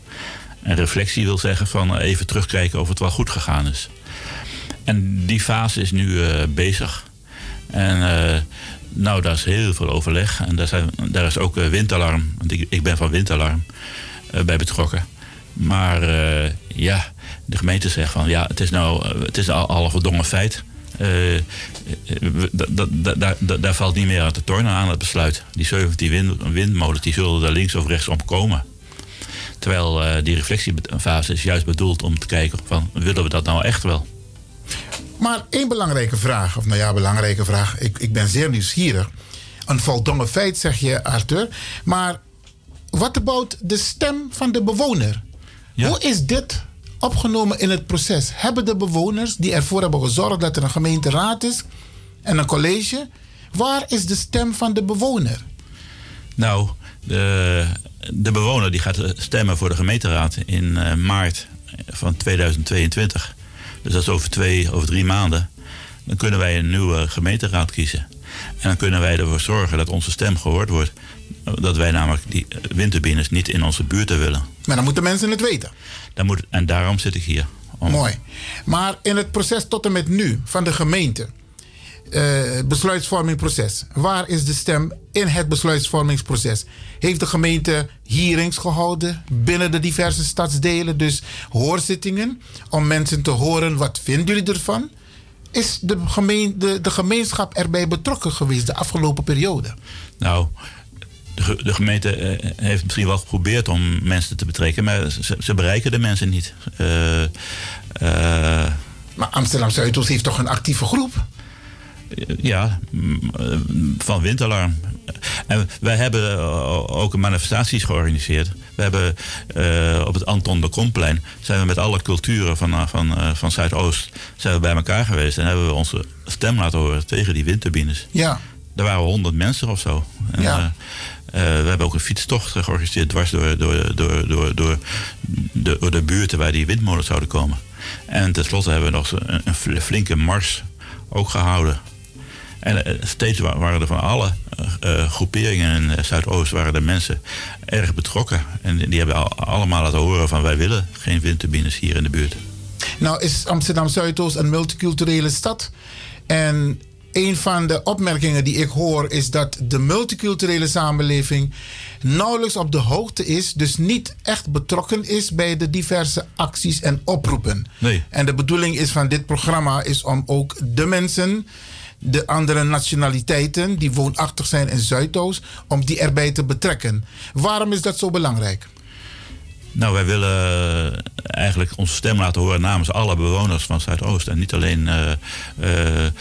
En reflectie wil zeggen van eh, even terugkijken of het wel goed gegaan is. En die fase is nu eh, bezig. En eh, nou, daar is heel veel overleg. En daar, zijn, daar is ook windalarm. Want ik, ik ben van windalarm bij betrokken. Maar ja, de gemeente zegt van ja, het is nou het is al, al een feit. Eh, eh, da- daar valt niet meer aan te tornen aan het besluit. Die 17 wind, windmolens die zullen er links of rechts om komen. Terwijl eh, die reflectiefase is juist bedoeld om te kijken van willen we dat nou echt wel? Maar één belangrijke vraag, of nou ja, belangrijke vraag. Ik, ik ben zeer nieuwsgierig. Een voldongen feit, zeg je, Arthur. Maar wat about de stem van de bewoner? Hoe is dit opgenomen in het proces? Hebben de bewoners die ervoor hebben gezorgd dat er een gemeenteraad is en een college, waar is de stem van de bewoner? Nou, de, de bewoner die gaat stemmen voor de gemeenteraad in eh, maart van 2022. Dus dat is over twee, over drie maanden. Dan kunnen wij een nieuwe gemeenteraad kiezen. En dan kunnen wij ervoor zorgen dat onze stem gehoord wordt. Dat wij namelijk die windturbines niet in onze buurt willen. Maar dan moeten mensen het weten. Dan moet, en daarom zit ik hier. Om- Mooi. Maar in het proces tot en met nu van de gemeente, eh, het besluitvormingsproces, waar is de stem in het besluitvormingsproces? Heeft de gemeente hearings gehouden binnen de diverse stadsdelen, dus hoorzittingen, om mensen te horen wat vinden jullie ervan? is de, de gemeenschap erbij betrokken geweest de afgelopen periode? Nou, de, ge- de gemeente eh, heeft misschien wel geprobeerd om mensen te betrekken, maar ze, ze bereiken de mensen niet. Eh, eh, maar Amsterdam Zuidoost heeft toch een actieve groep? Ja, mm, van Windalarm. En wij hebben ook manifestaties georganiseerd. We hebben op het Anton de Komplein zijn we met alle culturen van, van, van Zuidoost zijn we bij elkaar geweest en hebben we onze stem laten horen tegen die windturbines. Ja. Er waren honderd mensen of zo. En, Ja. Eh, we hebben ook een fietstocht georganiseerd dwars door, door, door, door, door, de, door de buurten waar die windmolens zouden komen. En tenslotte hebben we nog een, een fl- flinke mars ook gehouden. En eh, steeds wa- waren er van alle eh, groeperingen in Zuidoost waren de mensen erg betrokken. En die hebben al- allemaal laten horen van wij willen geen windturbines hier in de buurt. Nou is Amsterdam Zuidoost een multiculturele stad. En een van de opmerkingen die ik hoor is dat de multiculturele samenleving nauwelijks op de hoogte is, dus niet echt betrokken is bij de diverse acties en oproepen. Nee. En de bedoeling is van dit programma is om ook de mensen, de andere nationaliteiten die woonachtig zijn in Zuidoost, om die erbij te betrekken. Waarom is dat zo belangrijk? Nou, wij willen eigenlijk onze stem laten horen namens alle bewoners van Zuidoost. En niet alleen eh, eh,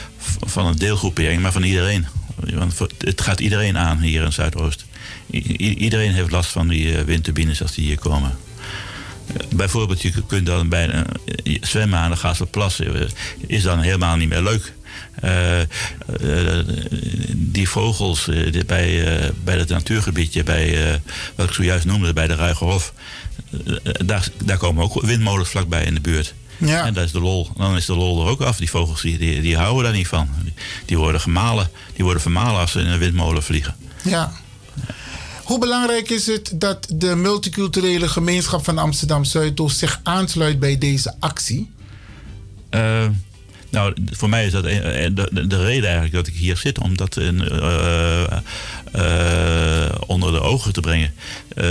van een deelgroepering, maar van iedereen. Want het gaat iedereen aan hier in Zuidoost. I- iedereen heeft last van die eh, windturbines als die hier komen. Eh, Bijvoorbeeld, je kunt dan bij een, zwemmen aan de Gazelplas. eh, is dan helemaal niet meer leuk. Eh, eh, die vogels eh, bij, eh, bij het natuurgebiedje, bij, eh, wat ik zojuist noemde, bij de Ruigerhof. Eh, daar, daar komen ook windmolens vlakbij in de buurt. Ja. En dat is de lol. Dan is de lol er ook af. Die vogels die, die, die houden daar niet van. Die, worden gemalen. Die worden vermalen als ze in een windmolen vliegen. Ja. Hoe belangrijk is het dat de multiculturele gemeenschap van Amsterdam Zuidoost zich aansluit bij deze actie? Eh, nou, voor mij is dat een- de, de, de reden eigenlijk dat ik hier zit, om dat in, eh, onder de ogen te brengen. Eh,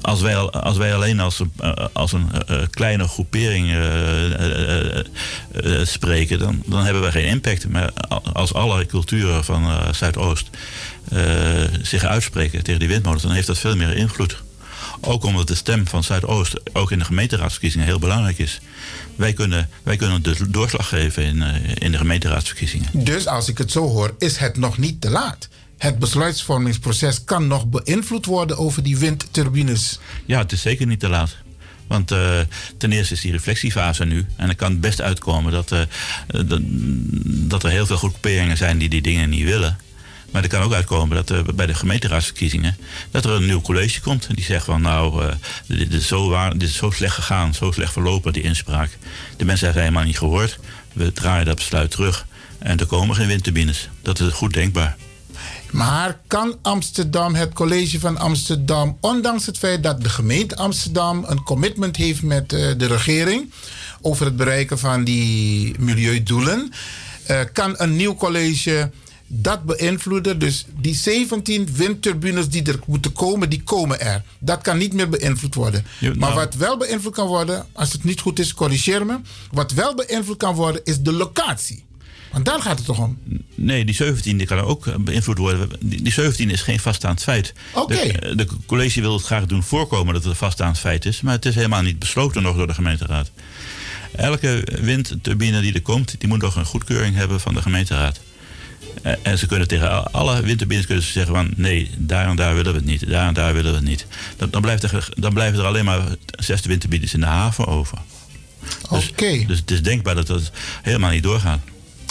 als, wij, al- als wij alleen als, een- eh, als een kleine groepering spreken, dan, dan hebben we geen impact. Maar als alle culturen van Zuidoost zich uitspreken tegen die windmolens, dan heeft dat veel meer invloed. Ook omdat de stem van Zuidoost ook in de gemeenteraadsverkiezingen heel belangrijk is. Wij kunnen, wij kunnen de doorslag geven in, in de gemeenteraadsverkiezingen. Dus als ik het zo hoor, is het nog niet te laat. Het besluitvormingsproces kan nog beïnvloed worden over die windturbines. Ja, het is zeker niet te laat. Want eh, ten eerste is die reflectiefase nu. En het kan best uitkomen dat, eh, dat, dat er heel veel groeperingen zijn die die dingen niet willen. Maar er kan ook uitkomen dat bij de gemeenteraadsverkiezingen... dat er een nieuw college komt. En die zegt van nou, eh, dit, is zo waar, dit is zo slecht gegaan, zo slecht verlopen, die inspraak. De mensen hebben helemaal niet gehoord. We draaien dat besluit terug. En er komen geen windturbines. Dat is goed denkbaar. Maar kan Amsterdam, het college van Amsterdam, ondanks het feit dat de gemeente Amsterdam een commitment heeft met eh, de regering over het bereiken van die milieudoelen, eh, kan een nieuw college dat beïnvloeden? Dus die 17 windturbines die er moeten komen, die komen er. Dat kan niet meer beïnvloed worden. Ja, Maar nou- wat wel beïnvloed kan worden, als het niet goed is, corrigeer me. Wat wel beïnvloed kan worden, is de locatie. Want daar gaat het toch om? Nee, die 17 die kan ook eh, beïnvloed worden. Die, die 17 is geen vaststaand feit. Oké. De, de college wil het graag doen voorkomen dat het een vaststaand feit is. Maar het is helemaal niet besloten nog door de gemeenteraad. Elke windturbine die er komt, die moet nog een goedkeuring hebben van de gemeenteraad. Eh, En ze kunnen tegen al- alle windturbines kunnen ze zeggen van nee, daar en daar willen we het niet, daar en daar willen we het niet. Dan, dan, blijft er, dan blijven er alleen maar zes windturbines in de haven over. Dus, dus het is denkbaar dat dat helemaal niet doorgaat.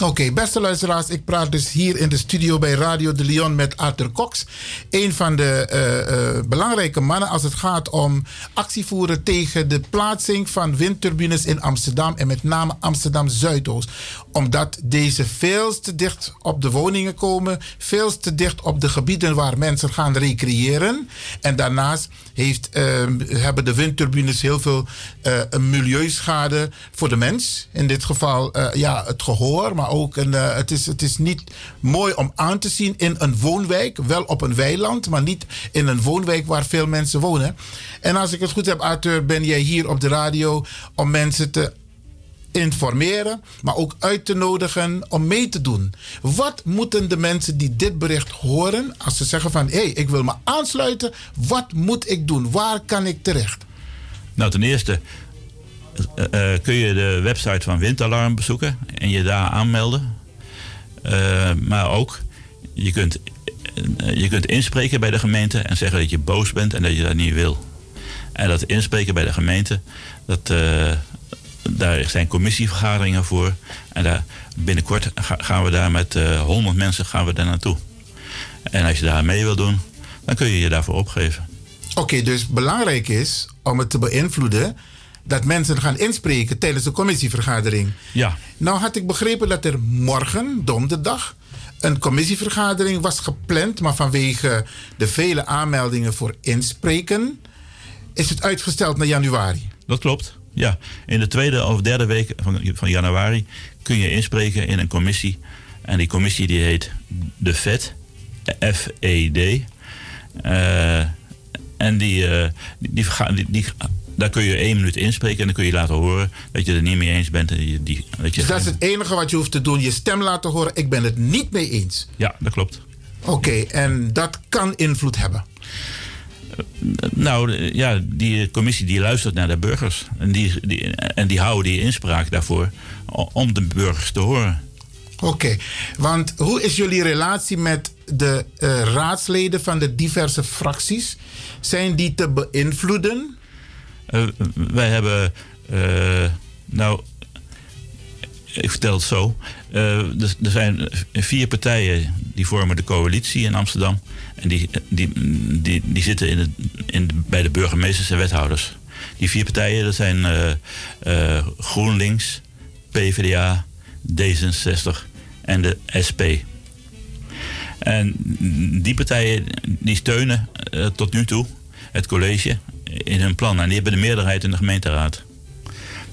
Oké, beste luisteraars, ik praat dus hier in de studio bij Radio de Leon met Arthur Cox. Een van de eh, eh, belangrijke mannen als het gaat om actie voeren tegen de plaatsing van windturbines in Amsterdam en met name Amsterdam Zuidoost. Omdat deze veel te dicht op de woningen komen, veel te dicht op de gebieden waar mensen gaan recreëren. En daarnaast heeft, eh, hebben de windturbines heel veel een milieuschade voor de mens. In dit geval eh, ja, het gehoor, maar ook een, eh, het, is, het is niet mooi om aan te zien in een woonwijk. Wel op een weiland, maar niet in een woonwijk waar veel mensen wonen. En als ik het goed heb, Arthur, ben jij hier op de radio om mensen te informeren, maar ook uit te nodigen om mee te doen. Wat moeten de mensen die dit bericht horen, als ze zeggen van hé, hey, ik wil me aansluiten, wat moet ik doen? Waar kan ik terecht? Nou, ten eerste eh, eh, kun je de website van Windalarm bezoeken en je daar aanmelden. Eh, maar ook, je kunt, je kunt inspreken bij de gemeente en zeggen dat je boos bent en dat je dat niet wil. En dat inspreken bij de gemeente, dat, daar zijn commissievergaderingen voor. En daar, binnenkort ga- gaan we daar met eh 100 mensen gaan we daar naartoe. En als je daar mee wil doen, dan kun je je daarvoor opgeven. Oké, dus belangrijk is om het te beïnvloeden dat mensen gaan inspreken tijdens de commissievergadering. Ja. Nou had ik begrepen dat er morgen, donderdag, een commissievergadering was gepland, maar vanwege de vele aanmeldingen voor inspreken is het uitgesteld naar januari. Dat klopt. Ja, in de tweede of derde week van, van januari kun je inspreken in een commissie. En die commissie die heet de FED, F-E-D. Eh, en die, eh, die, die, verga- die, die- daar kun je één minuut inspreken en dan kun je laten horen dat je het er niet mee eens bent. En die, die, dat je, Dus dat is het enige wat je hoeft te doen, je stem laten horen. Ik ben het niet mee eens. Ja, dat klopt. Oké, en dat kan invloed hebben. Nou, ja, die commissie die luistert naar de burgers. En die, die, en die houden die inspraak daarvoor om de burgers te horen. Oké, want hoe is jullie relatie met de eh, raadsleden van de diverse fracties? Zijn die te beïnvloeden? Eh, wij hebben, eh, nou, ik vertel het zo. Eh, er, zijn vier partijen die vormen de coalitie in Amsterdam. En die, die, die, die zitten in het, in bij de burgemeesters en wethouders. Die vier partijen, dat zijn eh, eh, GroenLinks, PvdA, D66 en de SP. En die partijen die steunen eh, tot nu toe het college in hun plan. En die hebben de meerderheid in de gemeenteraad.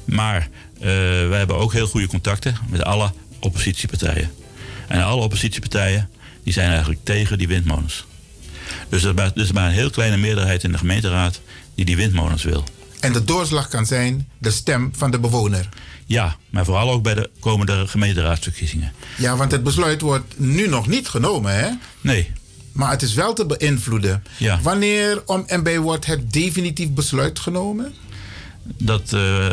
Maar eh wij hebben ook heel goede contacten met alle oppositiepartijen. En alle oppositiepartijen die zijn eigenlijk tegen die windmolens. Dus er is maar, is maar een heel kleine meerderheid in de gemeenteraad die die windmolens wil. En de doorslag kan zijn de stem van de bewoner. Ja, maar vooral ook bij de komende gemeenteraadsverkiezingen. Ja, want het besluit wordt nu nog niet genomen, hè? Nee. Maar het is wel te beïnvloeden. Ja. Wanneer om en bij wordt het definitief besluit genomen? Dat eh,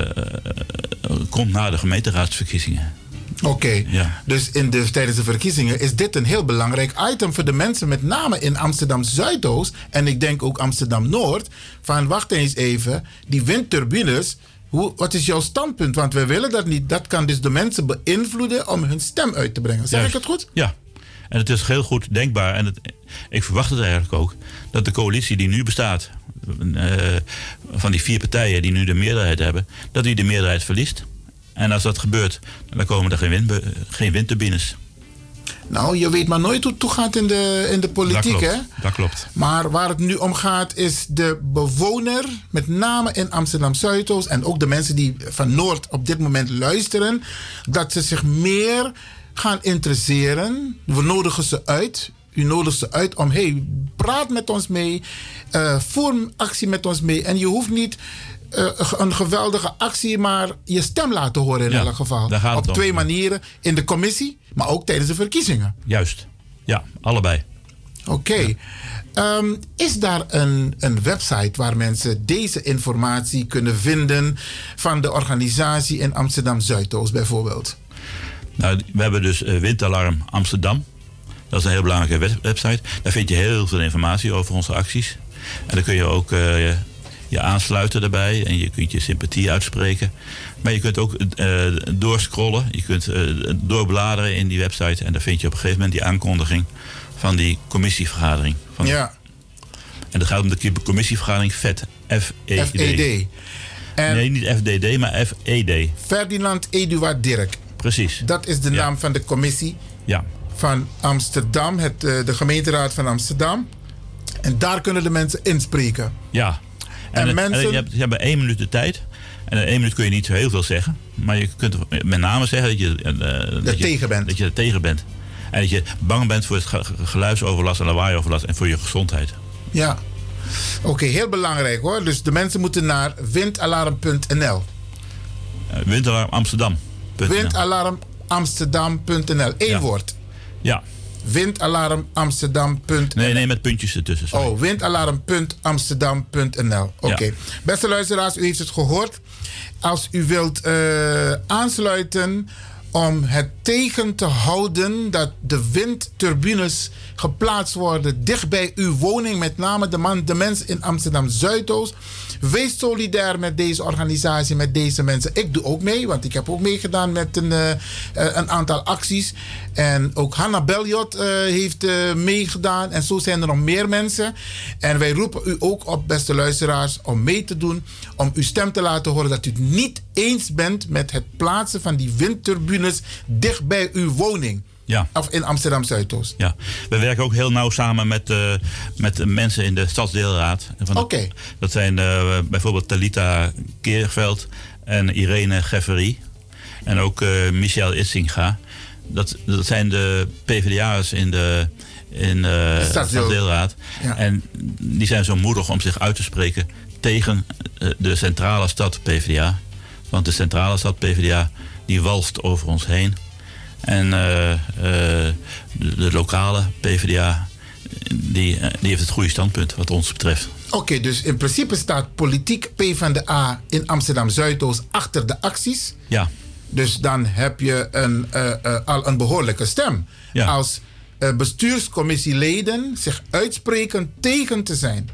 komt na de gemeenteraadsverkiezingen. Oké, Ja. dus in de, tijdens de verkiezingen is dit een heel belangrijk item voor de mensen, met name in Amsterdam Zuidoost en ik denk ook Amsterdam Noord. Van wacht eens even, die windturbines, hoe, wat is jouw standpunt? Want we willen dat niet. Dat kan dus de mensen beïnvloeden om hun stem uit te brengen. Zeg Juist. ik het goed? Ja. En het is heel goed denkbaar. En het, ik verwacht het eigenlijk ook. Dat de coalitie die nu bestaat. Eh, van die vier partijen die nu de meerderheid hebben. Dat die de meerderheid verliest. En als dat gebeurt. dan komen er geen, wind, geen windturbines. Nou, je weet maar nooit hoe het toegaat in de, in de politiek, dat hè? Dat klopt. Maar waar het nu om gaat is de bewoner, met name in Amsterdam Zuidoost en ook de mensen die van Noord op dit moment luisteren, dat ze zich meer gaan interesseren. We nodigen ze uit. U nodigt ze uit om, hey, praat met ons mee, eh, voer actie met ons mee. En je hoeft niet eh, een geweldige actie, maar je stem laten horen in Ja, elk geval. daar gaat het Op om. twee manieren, in de commissie, maar ook tijdens de verkiezingen. Juist. Ja, allebei. Oké. Ehm, is daar een, een website waar mensen deze informatie kunnen vinden van de organisatie in Amsterdam Zuidoost bijvoorbeeld? Nou, we hebben dus eh, Windalarm Amsterdam. Dat is een heel belangrijke web- website. Daar vind je heel veel informatie over onze acties. En dan kun je ook eh, je, je aansluiten daarbij. En je kunt je sympathie uitspreken. Maar je kunt ook eh, doorscrollen. Je kunt eh, doorbladeren in die website. En dan vind je op een gegeven moment die aankondiging van die commissievergadering. Van, Ja. En dat gaat om de commissievergadering FED. F-E-D. FED. En Nee, niet FDD, maar FED. Ferdinand Eduard Dirk. Precies. Dat is de naam van de commissie Ja. Van Amsterdam, het, eh, de gemeenteraad van Amsterdam. En daar kunnen de mensen inspreken. Ja. En, En het- mensen- en je, hebt, je hebt één minuut de tijd. En in één minuut kun je niet zo heel veel zeggen. Maar je kunt met name zeggen dat je, eh, dat je tegen bent. Dat je er tegen bent. En dat je bang bent voor het ge- ge- geluidsoverlast en lawaaioverlast en voor je gezondheid. Ja. Oké, heel belangrijk hoor. Dus de mensen moeten naar windalarm.nl. Uh, windalarm Amsterdam. Windalarm Amsterdam.nl. Eén Ja. woord. Ja. Windalarmamsterdam.nl. Nee, nee, met puntjes ertussen. sorry. Oh, windalarm.amsterdam.nl. Oké. Ja. Beste luisteraars, u heeft het gehoord. Als u wilt eh, aansluiten om het tegen te houden dat de windturbines geplaatst worden dicht bij uw woning, met name de, man, de mensen in Amsterdam Zuidoost. Wees solidair met deze organisatie, met deze mensen. Ik doe ook mee, want ik heb ook meegedaan met een, eh, een aantal acties. En ook Hanna Beljot eh, heeft eh, meegedaan. En zo zijn er nog meer mensen. En wij roepen u ook op, beste luisteraars, om mee te doen. Om uw stem te laten horen dat u het niet eens bent met het plaatsen van die windturbines dicht bij uw woning. Ja. Of in Amsterdam Zuidoost. Ja, we werken ook heel nauw samen met, eh, met mensen in de stadsdeelraad. Oké. Dat zijn eh, bijvoorbeeld Talita Keerveld en Irene Geffery. En ook eh, Michel Itzinga. Dat, dat zijn de PvdA'ers in de, in, de stadsdeel. stadsdeelraad. Ja. En die zijn zo moedig om zich uit te spreken tegen de centrale stad PvdA. Want de centrale stad PvdA die walst over ons heen. En eh, eh, de, de lokale PvdA die, eh, die heeft het goede standpunt wat ons betreft. Oké, dus in principe staat politiek PvdA in Amsterdam Zuidoost achter de acties. Ja. Dus dan heb je een, al een behoorlijke stem. Ja. Als eh, bestuurscommissieleden zich uitspreken tegen te zijn.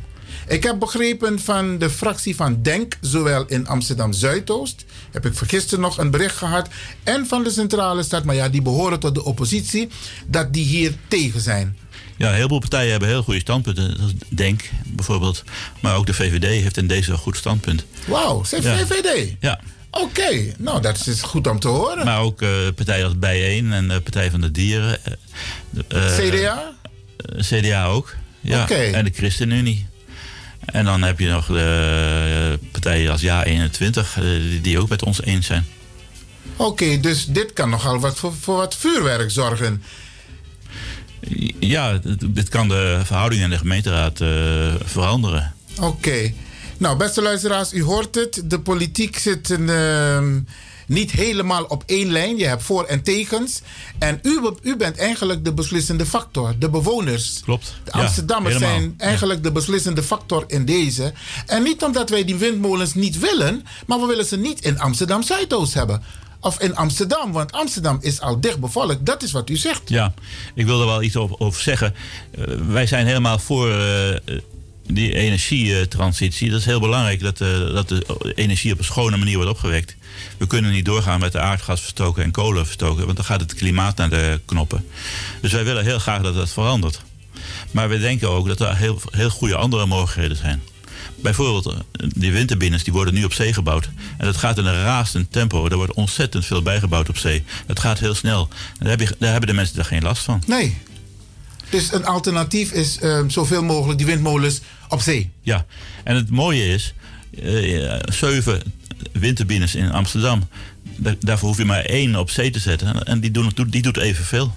Ik heb begrepen van de fractie van Denk, zowel in Amsterdam Zuidoost, heb ik gisteren nog een bericht gehad, en van de centrale stad, maar ja, die behoren tot de oppositie, dat die hier tegen zijn. Ja, een heleboel partijen hebben heel goede standpunten. Denk bijvoorbeeld. Maar ook de VVD heeft in deze een goed standpunt. Wauw, zijn Ja. VVD. Ja. Oké, nou dat is goed om te horen. Maar ook eh, partijen als Bijeen en de Partij van de Dieren. eh, eh, CDA? eh, CDA ook. Ja. En de ChristenUnie. En dan heb je nog de eh, partijen als Ja21, eh, die, ook met ons eens zijn. Oké, dus dit kan nogal wat voor, voor wat vuurwerk zorgen. Ja, dit- kan de verhoudingen in de gemeenteraad eh, veranderen. Oké. Nou, beste luisteraars, u hoort het. De politiek zit een, ehm, niet helemaal op één lijn. Je hebt voor- en tegens. En u, u bent eigenlijk de beslissende factor. De bewoners. Klopt. De Amsterdammers zijn eigenlijk de beslissende factor in deze. En niet omdat wij die windmolens niet willen, maar we willen ze niet in Amsterdam Zuidoost hebben. Of in Amsterdam, want Amsterdam is al dicht bevolkt. Dat is wat u zegt. Ja, ik wil er wel iets over, over zeggen. Eh, wij zijn helemaal voor eh, die energietransitie. Dat is heel belangrijk dat, eh, dat de energie op een schone manier wordt opgewekt. We kunnen niet doorgaan met de aardgas verstoken en kolen verstoken, want dan gaat het klimaat naar de knoppen. Dus wij willen heel graag dat dat verandert. Maar we denken ook dat er heel, heel goede andere mogelijkheden zijn. Bijvoorbeeld, eh, die windturbines die worden nu op zee gebouwd. En dat gaat in een razend tempo. Er wordt ontzettend veel bijgebouwd op zee. Dat gaat heel snel. Daar, daar hebben de mensen er geen last van. Nee. Dus een alternatief is ehm, zoveel mogelijk die windmolens op zee. Ja, en het mooie is, eh, zeven windturbines in Amsterdam. Da- daarvoor hoef je maar één op zee te zetten. En die, doen, die doet evenveel.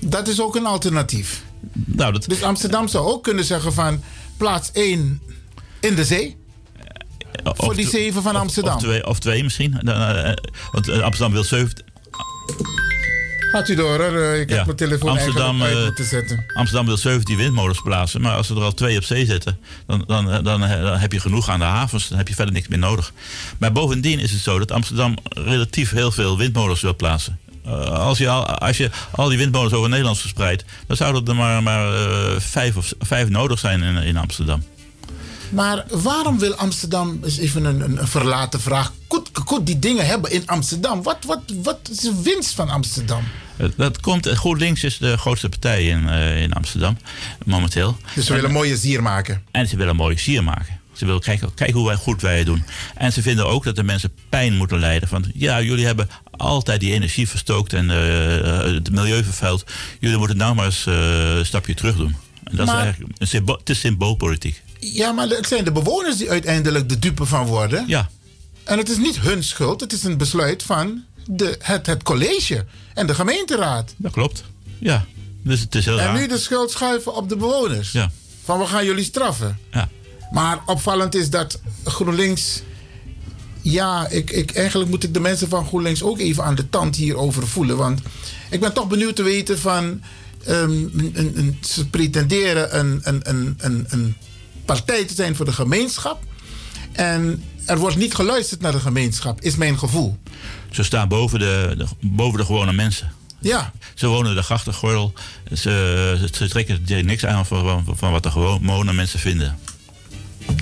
Dat is ook een alternatief. Nou, dat, Dus Amsterdam zou ook kunnen zeggen van plaats 1 in de zee. Voor die zeven van of- Amsterdam. Of twee, of twee misschien. Eh, want eh, Amsterdam wil zeven. Gaat u door, hoor. Eh, Ik heb mijn telefoon Amsterdam, uit eh, moeten zetten. Amsterdam wil 17 windmolens plaatsen. Maar als ze er al twee op zee zetten, dan, dan, dan, dan heb je genoeg aan de havens. Dan heb je verder niks meer nodig. Maar bovendien is het zo dat Amsterdam relatief heel veel windmolens wil plaatsen. Eh, als, je al, als je al die windmolens over Nederland verspreidt, dan zouden er maar, maar eh, vijf, of, vijf nodig zijn in, in Amsterdam. Maar waarom wil Amsterdam, is even een, een, een verlaten vraag, goed, goed die dingen hebben in Amsterdam? Wat, wat, wat is de winst van Amsterdam? Eh, Dat komt, GroenLinks is de grootste partij in, eh, in Amsterdam momenteel. Dus ze willen een mooie zier maken. En ze willen een mooie sier maken. Ze willen kijken, kijken hoe wij, goed wij het doen. En ze vinden ook dat de mensen pijn moeten lijden. Van ja, jullie hebben altijd die energie verstookt en eh, het milieu vervuild. Jullie moeten nou maar eens eh, een stapje terug doen. En dat Maar- is eigenlijk een symbool, het is symboolpolitiek. Ja, maar het zijn de bewoners die uiteindelijk de dupe van worden. Ja. En het is niet hun schuld, het is een besluit van de, het, het college en de gemeenteraad. Dat klopt. Ja. Dus het is heel En raar. nu de schuld schuiven op de bewoners. Ja. Van we gaan jullie straffen. Ja. Maar opvallend is dat GroenLinks ja, ik, ik, eigenlijk moet ik de mensen van GroenLinks ook even aan de tand hierover voelen. Want ik ben toch benieuwd te weten van. ehm, een, een, ze pretenderen een, een, een, een, een partij te zijn voor de gemeenschap. En er wordt niet geluisterd naar de gemeenschap, is mijn gevoel. Ze staan boven de, de- boven de gewone mensen. Ja. Ze wonen de grachtengordel. Ze, ze trekken er niks aan van, van, wat de gewone mensen vinden.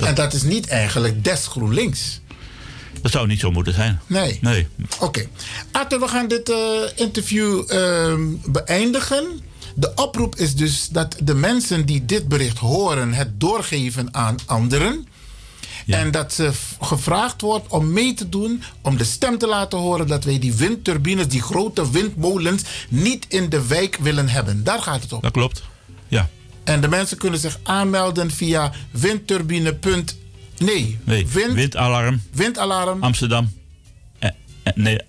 En dat is niet eigenlijk des GroenLinks. Dat zou niet zo moeten zijn. Nee. Nee. Oké. Arthur, we gaan dit eh, interview ehm, beëindigen. De oproep is dus dat de mensen die dit bericht horen het doorgeven aan anderen. En dat ze gevraagd wordt om mee te doen, om de stem te laten horen dat wij die windturbines, die grote windmolens, niet in de wijk willen hebben. Daar gaat het om. Dat klopt. Ja. En de mensen kunnen zich aanmelden via windturbine. Nee, Nee. wind, Windalarm windalarm. Amsterdam. Eh, eh, nee.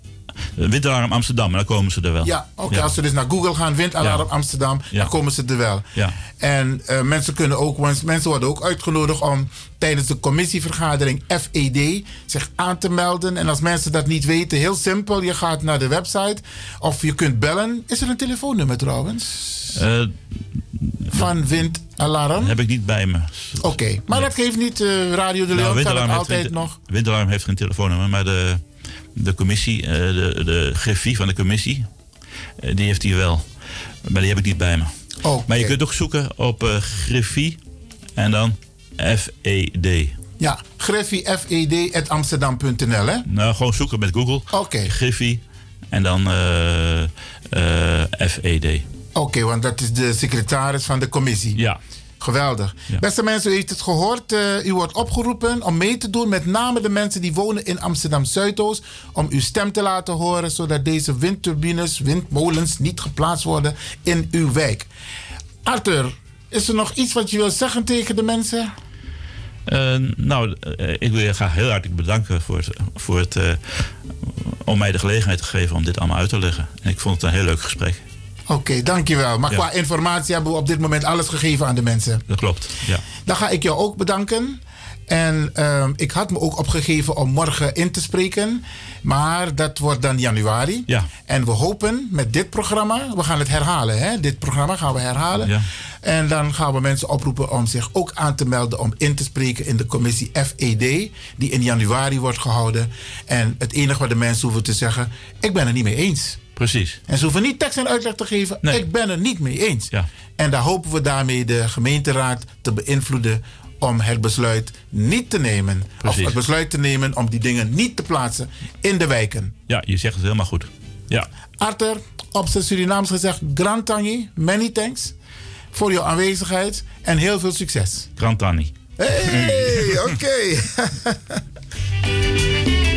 Windalarm Amsterdam. Dan komen ze er wel. Ja, oké. Als ze dus naar Google gaan, windalarm Amsterdam, dan komen ze er wel. Ja. En eh, mensen kunnen ook, mensen worden ook uitgenodigd om tijdens de commissievergadering FED zich aan te melden. En als mensen dat niet weten, heel simpel, je gaat naar de website of je kunt bellen. Is er een telefoonnummer trouwens? Eh, Van windalarm? heb ik niet bij me. Oké, maar dat geeft niet. eh, Radio de Leon heeft altijd nog. Windalarm heeft geen telefoonnummer, maar de, de commissie, eh, de, de griffie van de commissie, eh, die heeft hij wel. Maar die heb ik niet bij me. Maar je kunt ook zoeken op eh griffie en dan FED. Ja, Griffie FED Amsterdam.nl hè? Nou, gewoon zoeken met Google. Oké. Griffie en dan eh, eh, FED. Oké, want dat is de secretaris van de commissie. Ja. Geweldig. Beste mensen, u heeft het gehoord. eh, u wordt opgeroepen om mee te doen. Met name de mensen die wonen in Amsterdam Zuidoost. Om uw stem te laten horen. Zodat deze windturbines, windmolens niet geplaatst worden in uw wijk. Arthur, is er nog iets wat je wilt zeggen tegen de mensen? Eh, nou, eh, ik wil je graag heel hartelijk bedanken voor het, voor het, om mij de gelegenheid te geven om dit allemaal uit te leggen. En ik vond het een heel leuk gesprek. Oké, dankjewel. Maar Ja. qua informatie hebben we op dit moment alles gegeven aan de mensen. Dat klopt, ja. Dan ga ik jou ook bedanken. En ehm, ik had me ook opgegeven om morgen in te spreken. Maar dat wordt dan januari. Ja. En we hopen met dit programma, we gaan het herhalen, hè? Dit programma gaan we herhalen. Ja. En dan gaan we mensen oproepen om zich ook aan te melden om in te spreken in de commissie FED, die in januari wordt gehouden. En het enige wat de mensen hoeven te zeggen, ik ben het niet mee eens. Precies. En ze hoeven niet tekst en uitleg te geven. Ik ben het niet mee eens. En daar hopen we daarmee de gemeenteraad te beïnvloeden om het besluit niet te nemen. Precies. Of het besluit te nemen om die dingen niet te plaatsen in de wijken. Ja, je zegt het helemaal goed. Ja. Arthur, op zijn Surinaams gezegd, Grand Tangi, many thanks voor jouw aanwezigheid en heel veel succes. Grantani. Hey, oké.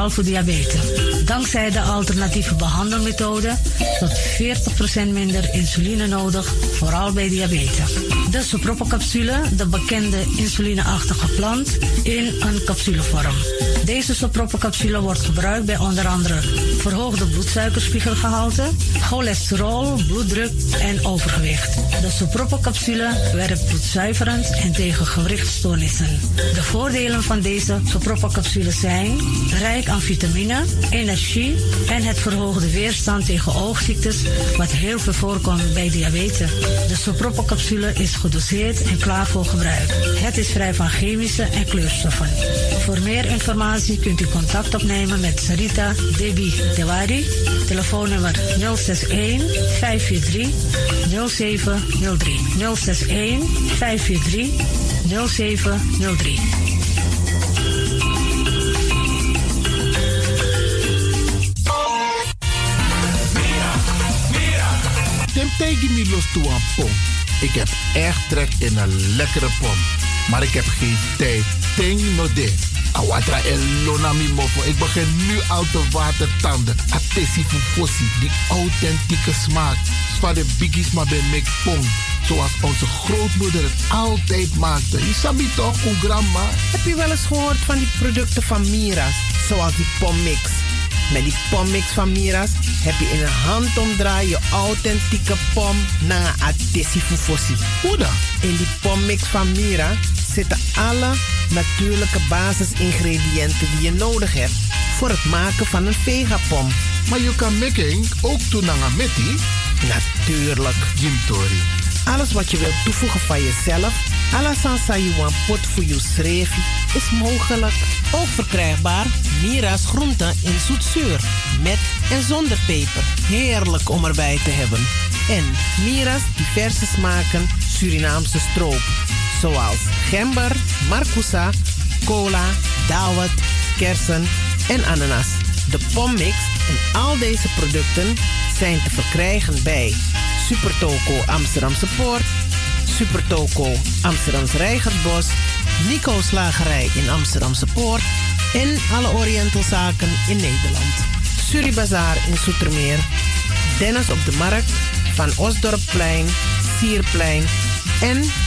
speciaal voor diabetes. Dankzij de alternatieve behandelmethode tot 40% minder insuline nodig, vooral bij diabetes. De Sopropocapsule, de bekende insulineachtige plant, in een capsulevorm. Deze Sopropocapsule wordt gebruikt bij onder andere verhoogde bloedsuikerspiegelgehalte, cholesterol, bloeddruk en overgewicht. De Sopropocapsule werkt bloedzuiverend en tegen gewrichtstoornissen. De voordelen van deze Sopropocapsule zijn rijk aan vitamine, energie en het verhoogde weerstand tegen oogziektes, wat heel veel voorkomt bij diabetes. De Sopropocapsule is gedoseerd en klaar voor gebruik. Het is vrij van chemische en kleurstoffen. Voor meer informatie kunt u contact opnemen met Sarita Debi Dewari. Telefoonnummer 061 543 0703. 061 543 0703. Tim tegen me los pom. Ik heb echt trek in een lekkere pom. Maar ik heb geen tijd. Ting no de. Awatra elona mi mofo. Ik begin nu al te watertanden. Atesi fufosi. Die authentieke smaak. Zwa de biggies maar bij mek pom. Zoals onze grootmoeder het altijd maakte. Je sabi toch, een grandma? Heb je wel eens gehoord van die producten van Mira's? Zoals die pommix. Met die pommix van Mira's heb je in een handomdraai je authentieke pom naar een atesi fufosi. Hoe dan? In die pommix van Mira zitten alle natuurlijke basisingrediënten die je nodig hebt voor het maken van een vegapom. Maar je kan making ook metti? Natuurlijk. Jim Tori. Alles wat je wilt toevoegen van jezelf, alla sansa you want pot voor je schreefje, is mogelijk. Ook verkrijgbaar Mira's groenten in zoetzuur, met en zonder peper. Heerlijk om erbij te hebben. En Mira's diverse smaken Surinaamse stroop, zoals gember, marcousa, cola, dawet, kersen en ananas. De pommix en al deze producten zijn te verkrijgen bij Supertoco Amsterdamse Poort, Supertoco Amsterdamse Reigersbos, Nico Slagerij in Amsterdamse Poort en alle Orientalzaken in Nederland. Suribazaar in Soetermeer, Dennis op de Markt, Van Osdorpplein, Sierplein en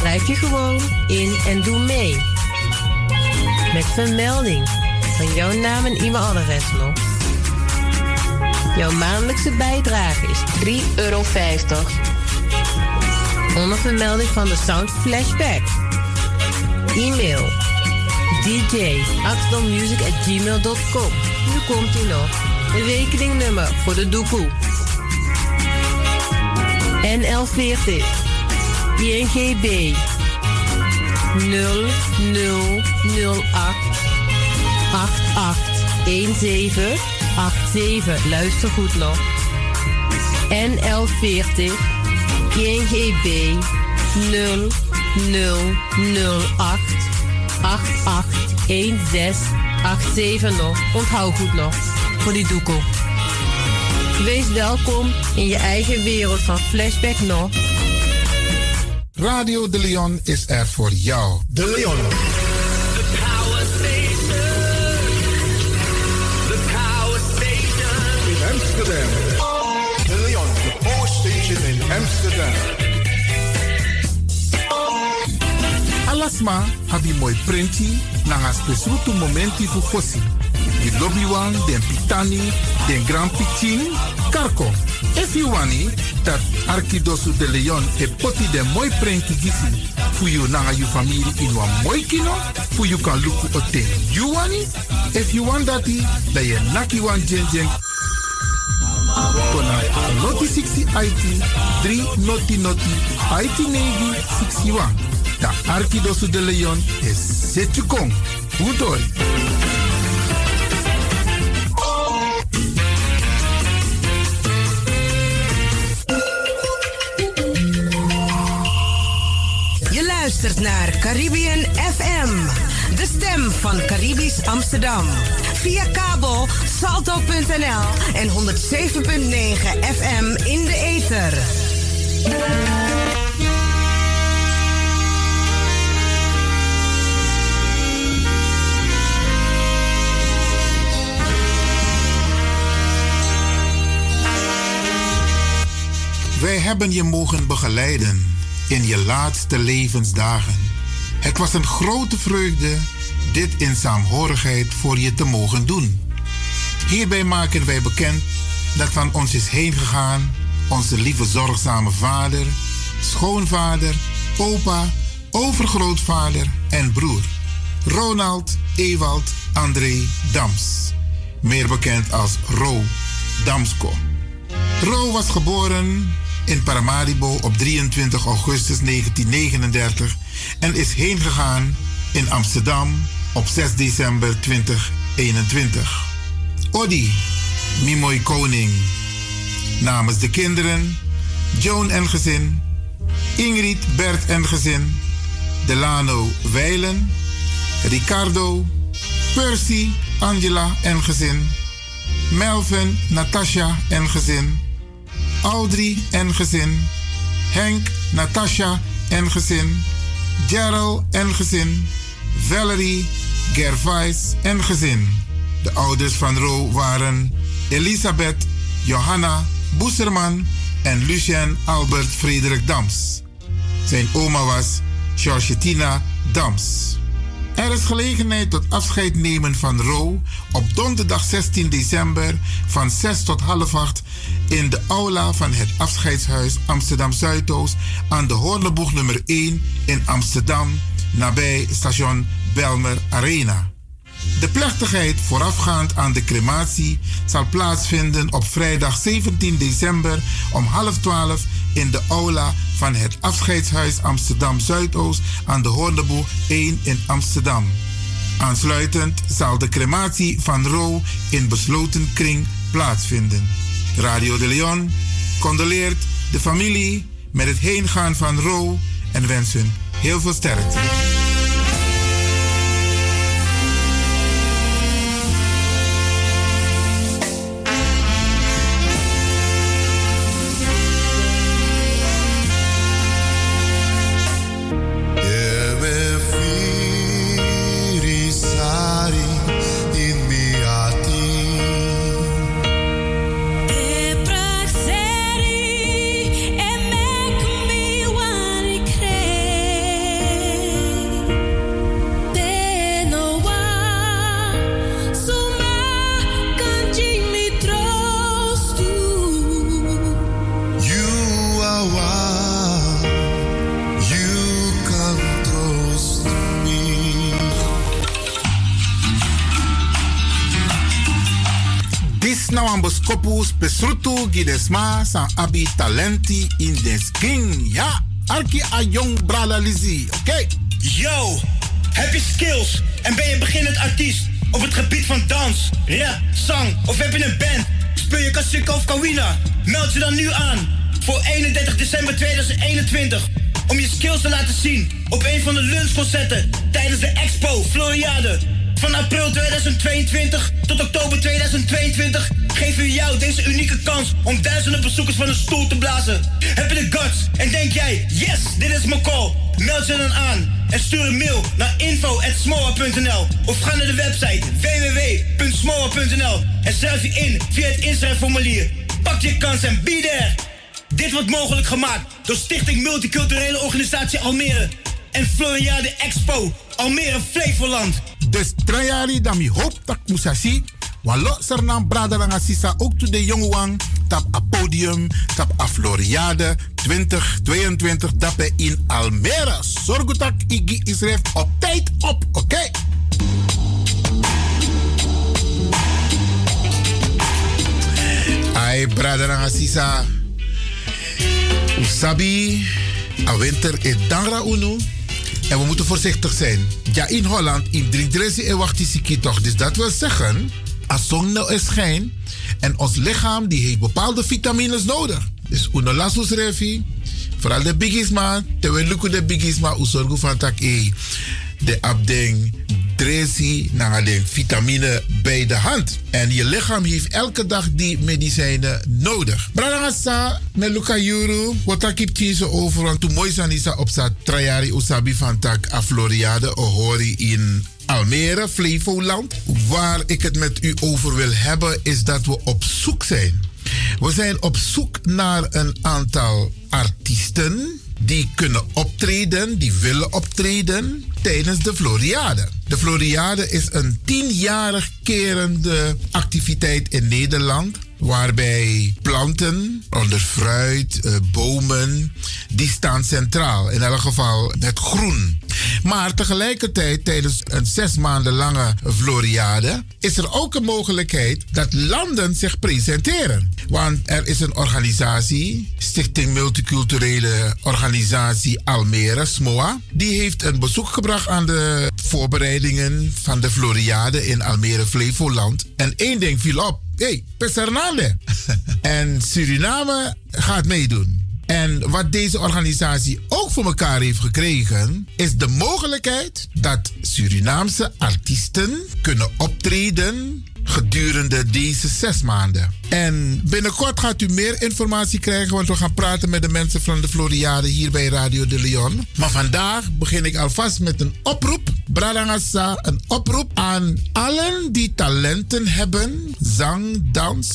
Schrijf je gewoon in en doe mee. Met vermelding van jouw naam en e-mailadres nog. Jouw maandelijkse bijdrage is 3,50 euro. Onder vermelding van de Sound Flashback. E-mail dj.axdommusic.gmail.com Nu komt ie nog. Rekeningnummer voor de doekoe. NL40 INGB 0008 8817 87. Luister goed nog. NL40 INGB 0008 881687 nog. Onthoud goed nog. Voor die doekoe. Wees welkom in je eigen wereld van Flashback nog. Radio De Leon is er voor jou. De Leon. In Amsterdam. De Leon, the power station in Amsterdam. Alasma habi moi prenti nanga spesrutu momenti fu fosi. Di lobby wan, den pitani, den grand pitin, Karko, if you wani dat Arkidosu de Leon e poti de moi prenki gisi fu you nanga you family in wa moi kino fu you kan luku ote. You wani? If you want dati, da ye naki wan jen jen Kona noti 60 IT 3 noti noti IT negi 61. Da Arkidosu de Leon is Setjukong. Udoi. Je luistert naar Caribbean FM, de stem van Caribisch Amsterdam. Via kabel salto.nl en 107.9 FM in de ether. Wij hebben je mogen begeleiden in je laatste levensdagen. Het was een grote vreugde dit in saamhorigheid voor je te mogen doen. Hierbij maken wij bekend dat van ons is heen gegaan onze lieve zorgzame vader, schoonvader, opa, overgrootvader en broer. Ronald Ewald André Dams, meer bekend als Ro Damsko. Ro was geboren in Paramaribo op 23 augustus 1939 en is heen gegaan in Amsterdam op 6 december 2021. Odi, Mimoy Koning. Namens de kinderen, Joan en gezin, Ingrid, Bert en gezin, Delano Weilen, Ricardo, Percy, Angela en gezin, Melvin, Natasha en gezin, Audrey en gezin, Henk, Natasha en gezin, Gerald en gezin, Valerie, Gervais en gezin. De ouders van Ro waren Elisabeth, Johanna, Boeserman en Lucien Albert Frederik Dams. Zijn oma was Georgetina Dams. Er is gelegenheid tot afscheid nemen van Ro op donderdag 16 december van 6 tot half 8 in de aula van het afscheidshuis Amsterdam Zuidoost aan de Hoorneboeg nummer 1 in Amsterdam nabij station Belmer Arena. De plechtigheid voorafgaand aan de crematie zal plaatsvinden op vrijdag 17 december om half 12 in de aula van het afscheidshuis Amsterdam Zuidoost aan de Hoorneboeg 1 in Amsterdam. Aansluitend zal de crematie van Ro in besloten kring plaatsvinden. Radio de Leon condoleert de familie met het heengaan van Ro en wens hun heel veel sterkte. Gidesma san abi talenti in des king. Ja, arki a jong brala lizi, oké? Yo, heb je skills en ben je beginnend artiest op het gebied van dans, rap, zang of heb je een band? Speel je kassikka of kawina? Meld je dan nu aan voor 31 december 2021 om je skills te laten zien op een van de lunchconcerten tijdens de Expo Floriade. Van april 2022 tot oktober 2022 geven we jou deze unieke kans om duizenden bezoekers van een stoel te blazen. Heb je de guts en denk jij, yes, dit is mijn call? Meld je dan aan en stuur een mail naar info.smoa.nl of ga naar de website www.smoa.nl en schrijf je in via het inschrijfformulier. Pak je kans en be there! Dit wordt mogelijk gemaakt door Stichting Multiculturele Organisatie Almere en Floriade Expo Almere Flevoland. Dus trajari dan mi hoop dat musasi. Walo sernam brada lang asisa ook to de jonge wang. tap a podium, tap a Floriade 2022 dape in Almere. Zorgutak igi isref op tijd op, oké? Ai, brother Asisa. Usabi, a winter is dangra unu. En we moeten voorzichtig zijn. Ja, in Holland, in Driedressie en Wachtisiki toch. Dus dat wil zeggen, als zon nou is schijn en ons lichaam die heeft bepaalde vitamines nodig. Dus uno lasus refi, vooral de bigisma, terwijl lukken de bigisma, u zorgen van tak e. De abding dressie naar de vitamine bij de hand. En je lichaam heeft elke dag die medicijnen nodig. Luca Juru, wat ik heb over, want toen mooi zijn is op sa trajari usabi van tak a Floriade, ohori in Almere, Flevoland. Waar ik het met u over wil hebben, is dat we op zoek zijn. We zijn op zoek naar een aantal artiesten die kunnen optreden, die willen optreden tijdens de Floriade. De Floriade is een tienjarig kerende activiteit in Nederland. Waarbij planten, onder fruit, eh, bomen, die staan centraal. In elk geval het groen. Maar tegelijkertijd, tijdens een zes maanden lange Floriade, is er ook een mogelijkheid dat landen zich presenteren. Want er is een organisatie, Stichting Multiculturele Organisatie Almere, SMOA, die heeft een bezoek gebracht aan de voorbereidingen van de Floriade in Almere, Flevoland. En één ding viel op. hey, Pesernale. en Suriname gaat meedoen. En wat deze organisatie ook voor elkaar heeft gekregen, is de mogelijkheid dat Surinaamse artiesten kunnen optreden gedurende deze zes maanden. En binnenkort gaat u meer informatie krijgen, want we gaan praten met de mensen van de Floriade hier bij Radio de Leon. Maar vandaag begin ik alvast met een oproep, Bradangasa, een oproep aan allen die talenten hebben, zang, dans,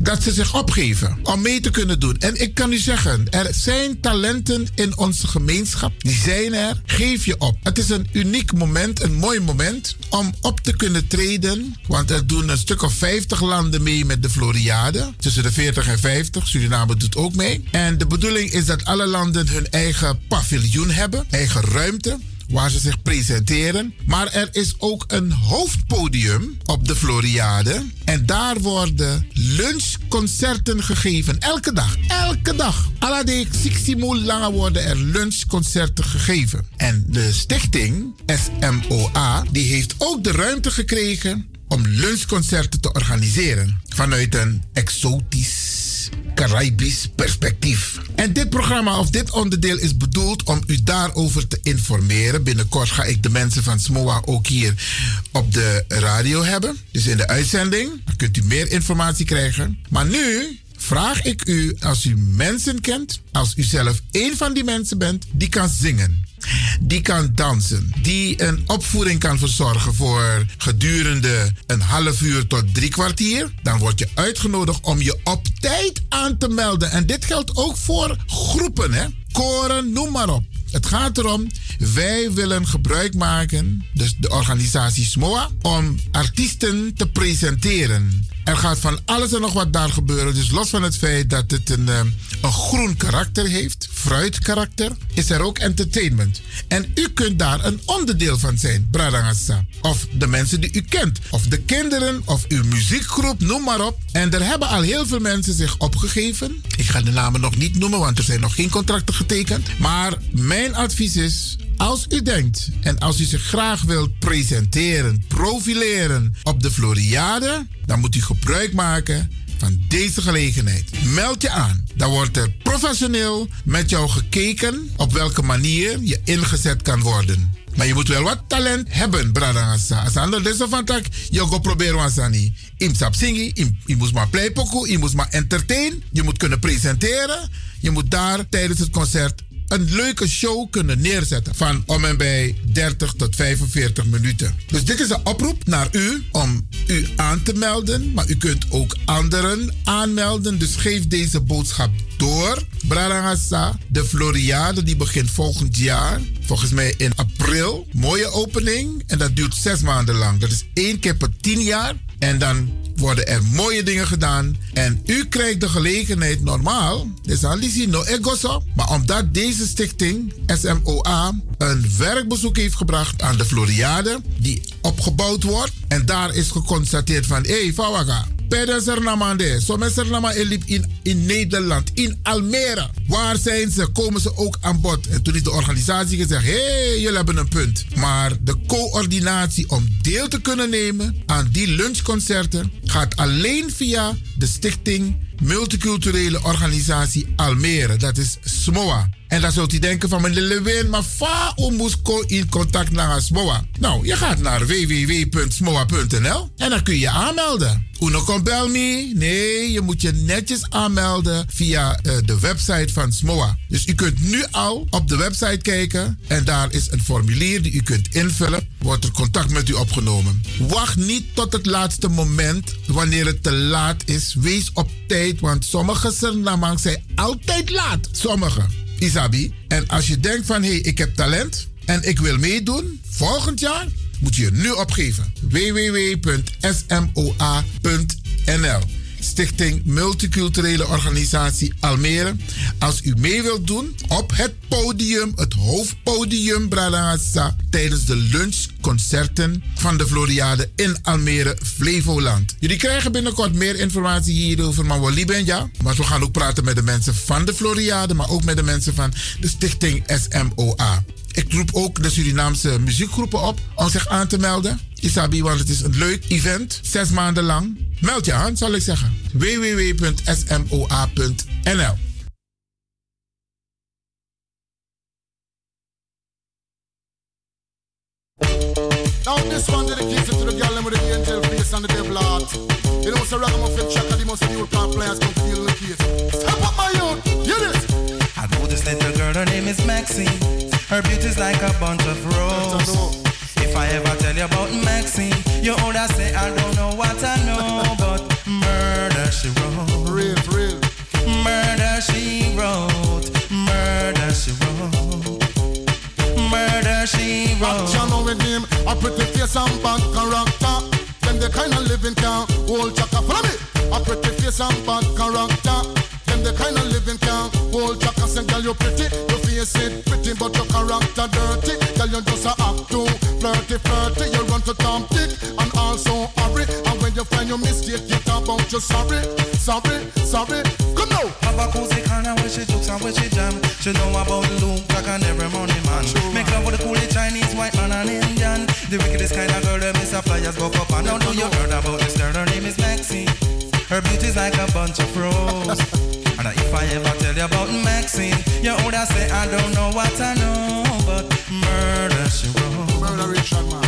dat ze zich opgeven om mee te kunnen doen. En ik kan u zeggen, er zijn talenten in onze gemeenschap. Die zijn er. Geef je op. Het is een uniek moment, een mooi moment om op te kunnen treden. Want er doen een stuk of 50 landen mee met de Floriade. Tussen de 40 en 50. Suriname doet ook mee. En de bedoeling is dat alle landen hun eigen paviljoen hebben, eigen ruimte waar ze zich presenteren. Maar er is ook een hoofdpodium op de Floriade. En daar worden lunchconcerten gegeven. Elke dag. Elke dag. Alle 60 lange worden er lunchconcerten gegeven. En de stichting SMOA die heeft ook de ruimte gekregen om lunchconcerten te organiseren. Vanuit een exotisch Caribisch perspectief. En dit programma of dit onderdeel is bedoeld om u daarover te informeren. Binnenkort ga ik de mensen van SMOA ook hier op de radio hebben. Dus in de uitzending dan kunt u meer informatie krijgen. Maar nu vraag ik u, als u mensen kent, als u zelf een van die mensen bent, die kan zingen die kan dansen, die een opvoering kan verzorgen voor gedurende een half uur tot drie kwartier, dan word je uitgenodigd om je op tijd aan te melden. En dit geldt ook voor groepen, hè? Koren, noem maar op. Het gaat erom, wij willen gebruik maken, dus de organisatie SMOA, om artiesten te presenteren. Er gaat van alles en nog wat daar gebeuren. Dus los van het feit dat het een, eh, een groen karakter heeft, fruitkarakter, is er ook entertainment. En u kunt daar een onderdeel van zijn, Bradangasa. Of de mensen die u kent. Of de kinderen, of uw muziekgroep, noem maar op. En er hebben al heel veel mensen zich opgegeven. Ik ga de namen nog niet noemen, want er zijn nog geen contracten getekend. Maar mijn advies is, als u denkt en als u zich graag wilt presenteren, profileren op de Floriade, dan moet u gebruik maken van deze gelegenheid. Meld je aan. Dan wordt er professioneel met jou gekeken op welke manier je ingezet kan worden. Maar je moet wel wat talent hebben, bradangasa. Als ander deze van tak, je go proberen wasani. Im sap singi, je moet maar playpoku, je moet maar entertain, je moet kunnen presenteren. Je moet daar tijdens het concert een leuke show kunnen neerzetten van om en bij 30 tot 45 minuten. Dus dit is een oproep naar u om u aan te melden, maar u kunt ook anderen aanmelden. Dus geef deze boodschap door. Brarangasa, de Floriade die begint volgend jaar. Volgens mij in april. Mooie opening en dat duurt zes maanden lang. Dat is één keer per tien jaar En dan worden er mooie dingen gedaan. En u krijgt de gelegenheid normaal. Dus Alici no egoso. Maar omdat deze stichting SMOA een werkbezoek heeft gebracht aan de Floriade. Die opgebouwd wordt. En daar is geconstateerd van... Hé, hey, Fawaga. In, in Nederland, in Almere. Waar zijn ze? Komen ze ook aan bod? En toen is de organisatie gezegd: hé, hey, jullie hebben een punt. Maar de coördinatie om deel te kunnen nemen aan die gaat alleen via de Stichting Multiculturele Organisatie Almere. Dat is SMOA. En dan zult u denken van meneer Lewin, maar fa moest in contact naar SMOA. Nou, je gaat naar www.smoa.nl en dan kun je aanmelden. Uno komt bel me. Nee, je moet je netjes aanmelden via uh, de website van SMOA. Dus u kunt nu al op de website kijken en daar is een formulier die u kunt invullen. Wordt er contact met u opgenomen. Wacht niet tot het laatste moment wanneer het te laat is. Wees op tijd, want sommige Surinamers zijn altijd laat. Sommige. Isabi. En als je denkt van hé, hey, ik heb talent en ik wil meedoen volgend jaar, moet je je nu opgeven. www.smoa.nl Stichting Multiculturele Organisatie Almere. Als u mee wilt doen op het podium, het hoofdpodium Bradangasa, tijdens de lunchconcerten van de Floriade in Almere, Flevoland. Jullie krijgen binnenkort meer informatie hierover, maar we lieben ja. Maar we gaan ook praten met de mensen van de Floriade, maar ook met de mensen van de Stichting SMOA. Ik roep ook de Surinaamse muziekgroepen op om zich aan te melden. Isabi, want het is een leuk event. Zes maanden lang. Meld je aan, zal ik zeggen. www.smoa.nl Now this one dedicated to the girl with the angel face and the devil heart. You know, so ragamuffin chaka, the most car players come feel the case. Step up my youth, hear this. I know this little girl, her name is Maxine. Her beauty's like a bunch of roses. If I ever tell you about Maxine, you older say I don't know what I know, but murder she wrote. Real, real. Murder she wrote. Murder she wrote. Murder she wrote. Action with him, a pretty face and bad character. Them the kind of living can hold chaka. Follow me. A pretty face and bad character. Them the kind of living can hold chaka. Say, girl, you pretty, your face it pretty, but your character dirty. Girl, you just a act too flirty, flirty. You run to Tom Dick and also hurry. And when you find your mistake, you talk about you sorry, sorry, sorry. Come now. Have a cozy corner where she jokes and where she jam. She know about Luke like an every morning man. Make love with the coolie Chinese, white man and Indian. The wickedest kind of girl that Miss Flyers go up and now know you heard about this girl. Her name is Maxine. Her beauty's like a bunch of roses. and if I ever tell you about Maxine, you would say I don't know what I know, but murder she wrote. Murder Richard man.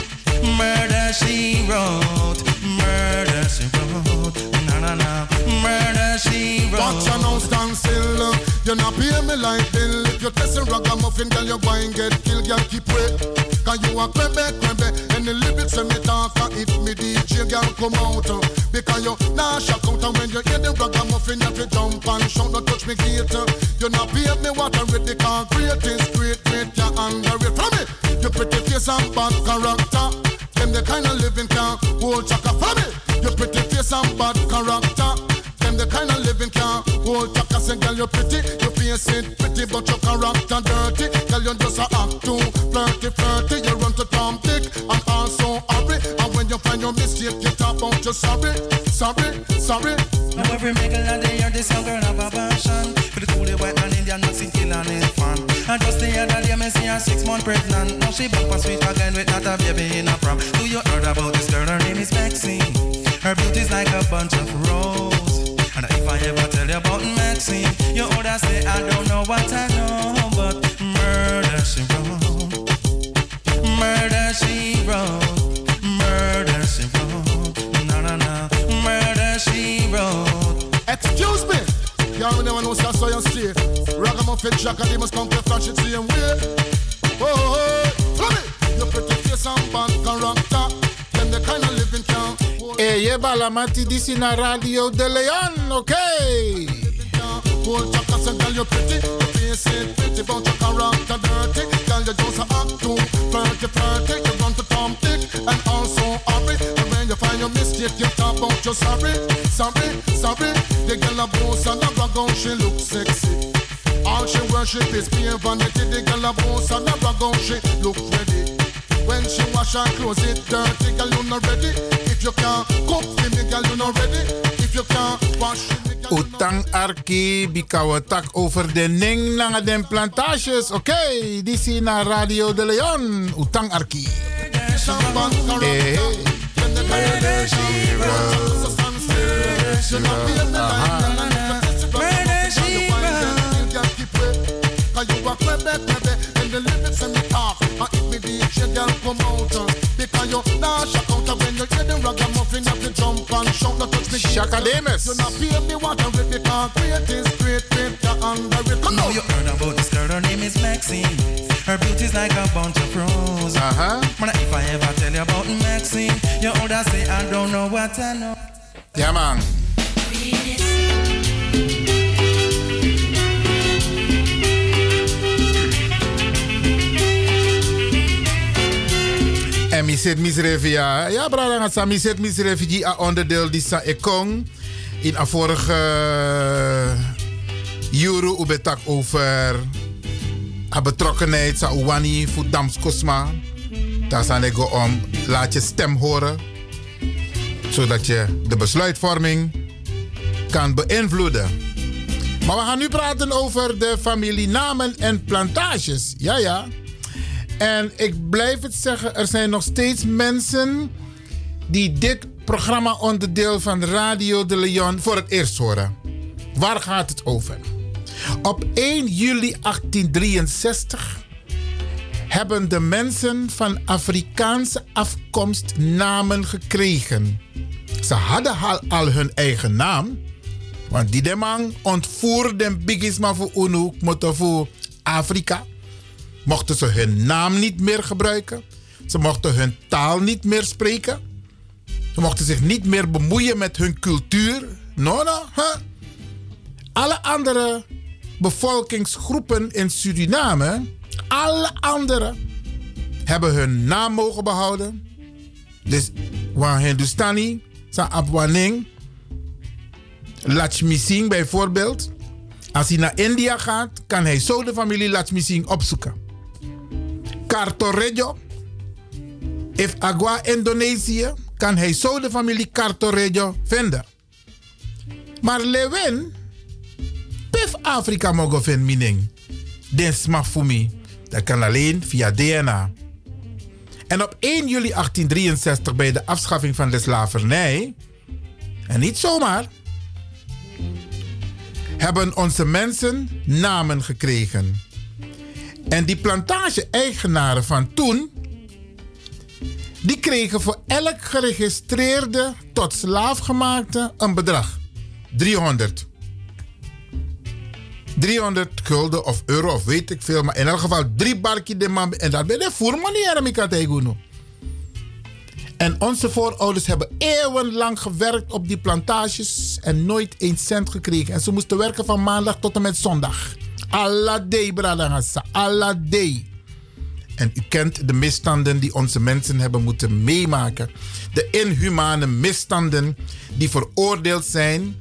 Murder she wrote. Murder she wrote. Na na na. Murder she wrote. Watch and now stand still. You not pay me like bill. If you test a ragamuffin, girl, you going get killed. Girl, keep wait. Cause you a crebe, crebe. The lyrics when me talk, uh, if me DJ, girl, come out. Uh, because you nah out. And when you hear ragamuffin, you jump and shout. Don't touch me gate. Uh. You not pay me what I read. The concrete is great. From me. You pretty face and bad character. Them the kind of living can hold chaka. From me. You pretty face and bad character. Them the kind of living can hold chaka. Say, girl, you pretty. You face it pretty, but your character dirty. Girl, you just a act too flirty, flirty. Your mistake, you talk about you sorry, sorry, sorry. Now every mingle of the year, this young girl have a passion. For the coolie white man Indian, Mexican, kill an infant And just the other day, me see her six months pregnant. Now she back for sweet again with not a baby in a prom. Do you heard about this girl? Her name is Maxine. Her beauty's like a bunch of roses And if I ever tell you about Maxine You older say I don't know what I know But murder she wrote. Murder Excuse me. Y'all never know so I saw you stay. Ragamuffin Jack and they must come to flash it same way. Oh, oh, oh. Your pretty face and bad character. Them the kind of living can. E eh, je balamati disi na Radio de Leon, oké. Hold chaka say girl you pretty, your face ain't pretty, but your character dirty. Girl you just a act too flirty, flirty. You run to Tom Dick and also hurry. You find your mistake, you talk about you sorry, sorry, sorry. The girl a boss and a brag out, she look sexy. All she worship is pure vanity. The girl a boss and a brag out, she look ready. When she wash her clothes, it dirty, girl you not ready. If you can't cook for me, girl you not ready. If you can't wash me, Utang arki bikawa tak over de ning nanga den plantages. Oké, die zie naar Radio de Leon. Utang arki. Hey, eh. hey. Cause you a crebe, crebe, and the lyrics and the talk. And if me DJ girl come out, uh, because you nah shock out uh, when you hear the ragamuffin, you have to jump and shout, not touch me. Shaka Demus. You not pay me what I rip because great is you under it. On. you heard about this girl, her name is Maxine. Her beauty's like a bunch of pros. Uh-huh. Man, if I ever tell you about Maxine, you older say I don't know what I know. Ja man. En mi zit misrevi ja. Ja, brada, sa mi zit misrevi die a onderdeel die sa ekong. In a vorige juro ubetak over a betrokkenheid sa uwani voor Dams Kosma. Daar zijn ik om laat je stem horen. Zodat je de besluitvorming kan beïnvloeden. Maar we gaan nu praten over de familienamen en plantages. Ja, ja. En ik blijf het zeggen, er zijn nog steeds mensen die dit programma onderdeel van Radio de Leon voor het eerst horen. Waar gaat het over? Op 1 juli 1863 hebben de mensen van Afrikaanse afkomst namen gekregen. Ze hadden al, hun eigen naam, want die de man ontvoerde bigisma voor UNO, voor Afrika mochten ze hun naam niet meer gebruiken. Ze mochten hun taal niet meer spreken. Ze mochten zich niet meer bemoeien met hun cultuur. No, no? Alle andere bevolkingsgroepen in Suriname, alle andere, hebben hun naam mogen behouden. Dus waar Hindustani, Sa Abwaning, Lakshmi Singh bijvoorbeeld. Als hij naar India gaat, kan hij zo de familie Lakshmi Singh opzoeken. Cartorejo. If Agua Indonesië, kan hij zo de familie Cartorejo vinden. Maar Lewin, Afrika mogen vinden, meaning. Den smafumi. Dat kan alleen via DNA. En op 1 juli 1863, bij de afschaffing van de slavernij, en niet zomaar, hebben onze mensen namen gekregen. En die plantage-eigenaren van toen, die kregen voor elk geregistreerde tot slaafgemaakte een bedrag. 300. 300 gulden of euro of weet ik veel. Maar in elk geval drie barkie de man. En dat ben je voor manier En onze voorouders hebben eeuwenlang gewerkt op die plantages en nooit één cent gekregen. En ze moesten werken van maandag tot en met zondag. Allah bradangasa. Allah. En u kent de misstanden die onze mensen hebben moeten meemaken. De inhumane misstanden die veroordeeld zijn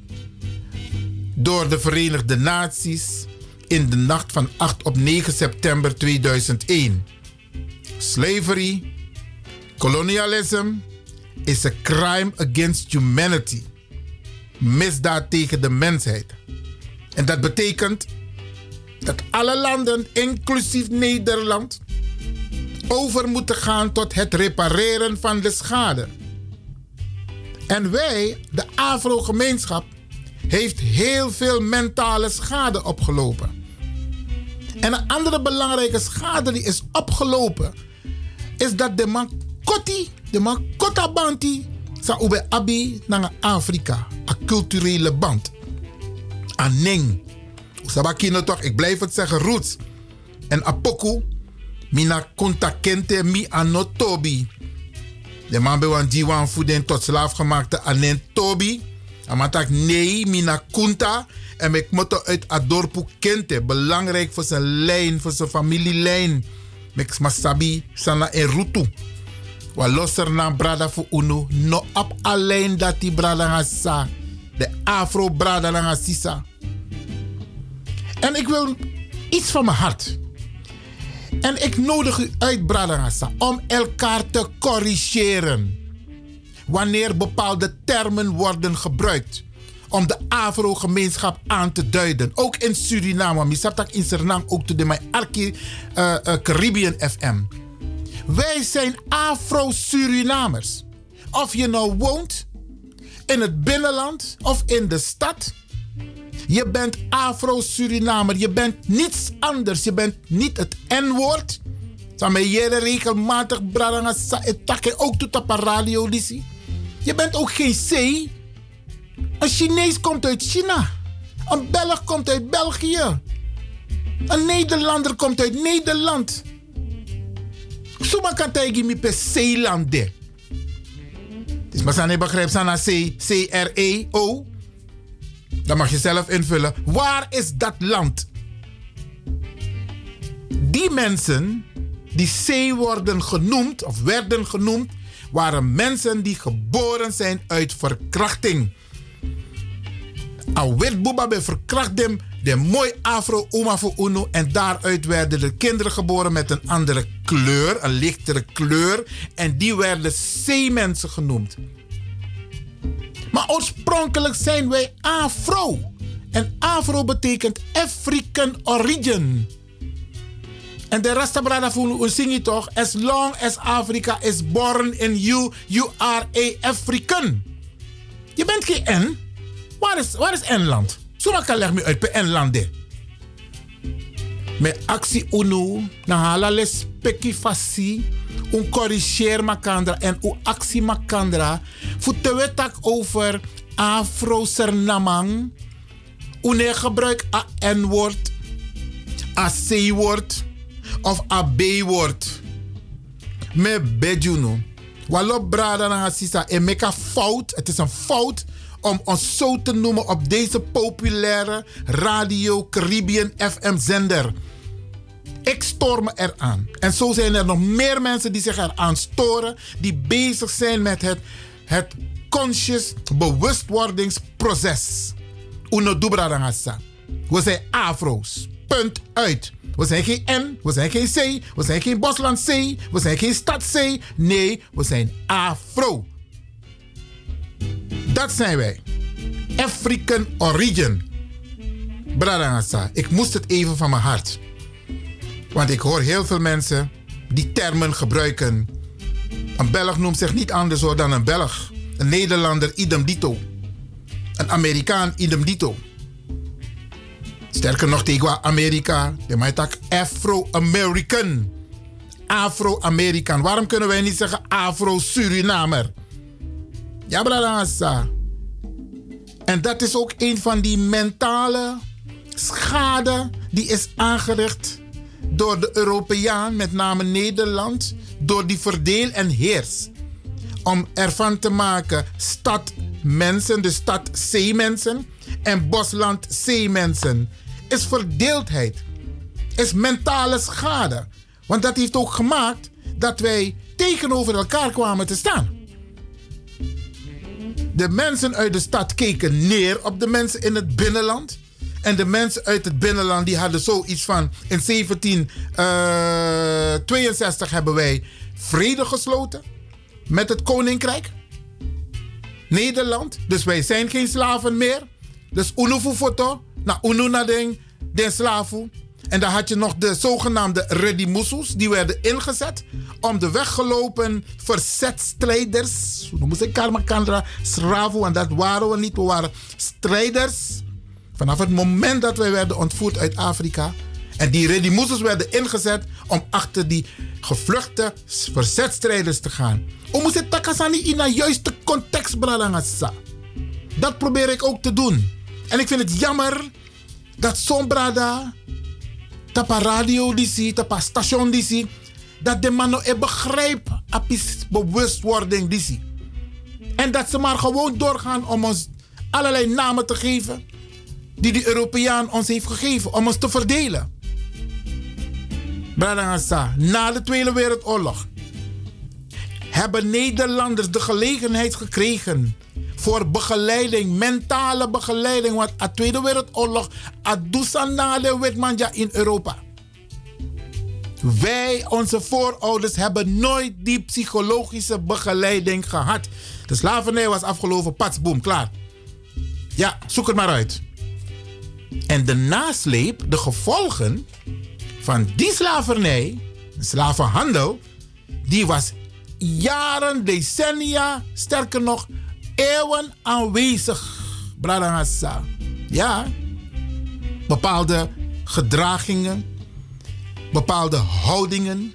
door de Verenigde Naties in de nacht van 8 op 9 september 2001. Slavery, colonialism is a crime against humanity. Misdaad tegen de mensheid. En dat betekent dat alle landen, inclusief Nederland, over moeten gaan tot het repareren van de schade. En wij, de Afro-gemeenschap, heeft heel veel mentale schade opgelopen. En een andere belangrijke schade die is opgelopen, is dat de man koti, de man kotabanti, sa ube abi naar Afrika, een culturele band. Aneng. Sabakino toch, ik blijf het zeggen, roots. En apoku, mina kunta kente mi anotobi. De man bij wan diwan voeden tot slaafgemaakte anen tobi. Amatak nee, mina kunta. En ik moet uit Adorpu kente. Belangrijk voor zijn lijn, voor zijn familielijn. Mek masabi sana en rutu. Wa losser na brada fu unu. No op alleen dat die brada sa. De afro brada nga sisa. En ik wil iets van mijn hart. En ik nodig u uit, brada sa, om elkaar te corrigeren. Wanneer bepaalde termen worden gebruikt om de Afro-gemeenschap aan te duiden. Ook in Suriname. Misatak in Suriname ook de uh, uh, Caribbean FM. Wij zijn Afro-Surinamers. Of je nou woont in het binnenland of in de stad. Je bent Afro-Surinamer. Je bent niets anders. Je bent niet het N-woord. Samen jere regelmatig bradanga sa ook tot op radio. Je bent ook geen C. Een Chinees komt uit China. Een Belg komt uit België. Een Nederlander komt uit Nederland. Suma kan tegen me per Zeelande. Dus maar zijn begrijp sana C, C-R-E-O. Dan mag je zelf invullen. Waar is dat land? Die mensen die C worden genoemd, of werden genoemd, waren mensen die geboren zijn uit verkrachting. Werd Boeba bij verkracht dem, de mooi afro oma voor uno. En daaruit werden de kinderen geboren met een andere kleur, een lichtere kleur. En die werden C-mensen genoemd. Maar oorspronkelijk zijn wij afro. En afro betekent African origin. En de Rastabrada voelen zing je toch? As long as Africa is born in you, you are a African. Je bent geen N. Waar is, waar is N-land? Leg me uit per N-landen. Met actie UNO, na hala les peki fasi, un corrigeer makandra en u actie makandra. Voeten we over Afro-Sernamang. Une gebruik a N-woord, a C-woord of a B-woord. Me bejuno. Walop brada na sisa en make a fout. Het is een fout om ons zo te noemen op deze populaire Radio Caribbean FM zender. Ik stoor me eraan. En zo zijn er nog meer mensen die zich eraan storen, die bezig zijn met het, het conscious bewustwordingsproces. Uno dubra We zijn afro's. Punt uit. We zijn geen N, we zijn geen C, we zijn geen Bosland C, we zijn geen stad C. Nee, we zijn afro. Dat zijn wij. African origin. Bradangasa, ik moest het even van mijn hart. Want ik hoor heel veel mensen die termen gebruiken. Een Belg noemt zich niet anders dan een Belg. Een Nederlander idem dito. Een Amerikaan idem dito. Sterker nog tegen Amerika, de mij tak Afro-American. Afro-Amerikaan. Waarom kunnen wij niet zeggen Afro-Surinamer? Ja, bradangasa. En dat is ook een van die mentale schade die is aangericht door de Europeaan, met name Nederland, door die verdeel en heers. Om ervan te maken stad mensen, de stad zeemensen en bosland zeemensen. Is verdeeldheid. Is mentale schade. Want dat heeft ook gemaakt dat wij tegenover elkaar kwamen te staan. De mensen uit de stad keken neer op de mensen in het binnenland. En de mensen uit het binnenland die hadden zoiets van... In 1762 hebben wij vrede gesloten met het koninkrijk. Nederland. Dus wij zijn geen slaven meer. Dus unu foto. Na unu na den, slaven. En dan had je nog de zogenaamde Redimusus. Die werden ingezet om de weggelopen verzetstrijders. We moesten Karma Kandra Sravo. En dat waren we niet. We waren strijders. Vanaf het moment dat wij werden ontvoerd uit Afrika. En die Redimusus werden ingezet om achter die gevluchte verzetstrijders te gaan. We moesten Takasani in een juiste context brengen. Dat probeer ik ook te doen. En ik vind het jammer dat zo'n brada tapa radio disi, tapa station disi, dat de man nou begrijpt apis bewustwording disi. En dat ze maar gewoon doorgaan om ons allerlei namen te geven die de Europeaan ons heeft gegeven om ons te verdelen. Bradangasa, na de Tweede Wereldoorlog hebben Nederlanders de gelegenheid gekregen voor begeleiding, mentale begeleiding. Want de Tweede Wereldoorlog, Adusanda Witmanja in Europa. Wij, onze voorouders, hebben nooit die psychologische begeleiding gehad. De slavernij was afgelopen, patsboom, klaar. Ja, zoek het maar uit. En de nasleep, de gevolgen van die slavernij, slavenhandel, die was jaren, decennia, sterker nog, eeuwen aanwezig. Bradangasa. Ja, bepaalde gedragingen, bepaalde houdingen,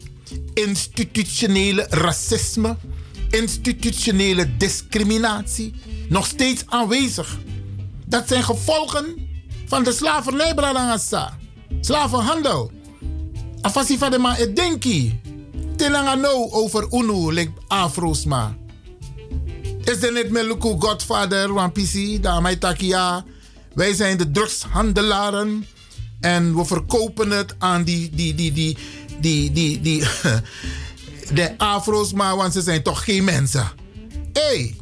institutionele racisme, institutionele discriminatie, nog steeds aanwezig. Dat zijn gevolgen van de slavernij, Bradangasa. Slavenhandel. Afasi van de ik denk Tilanga no over UNO, like Afro's ma. Is er niet Meluku Godfather, Wampisi, Damai Takia? Wij zijn de drugshandelaren en we verkopen het aan die, die, die, die, die, die, die, de Afro's maar, want ze zijn toch geen mensen. Hé, hey,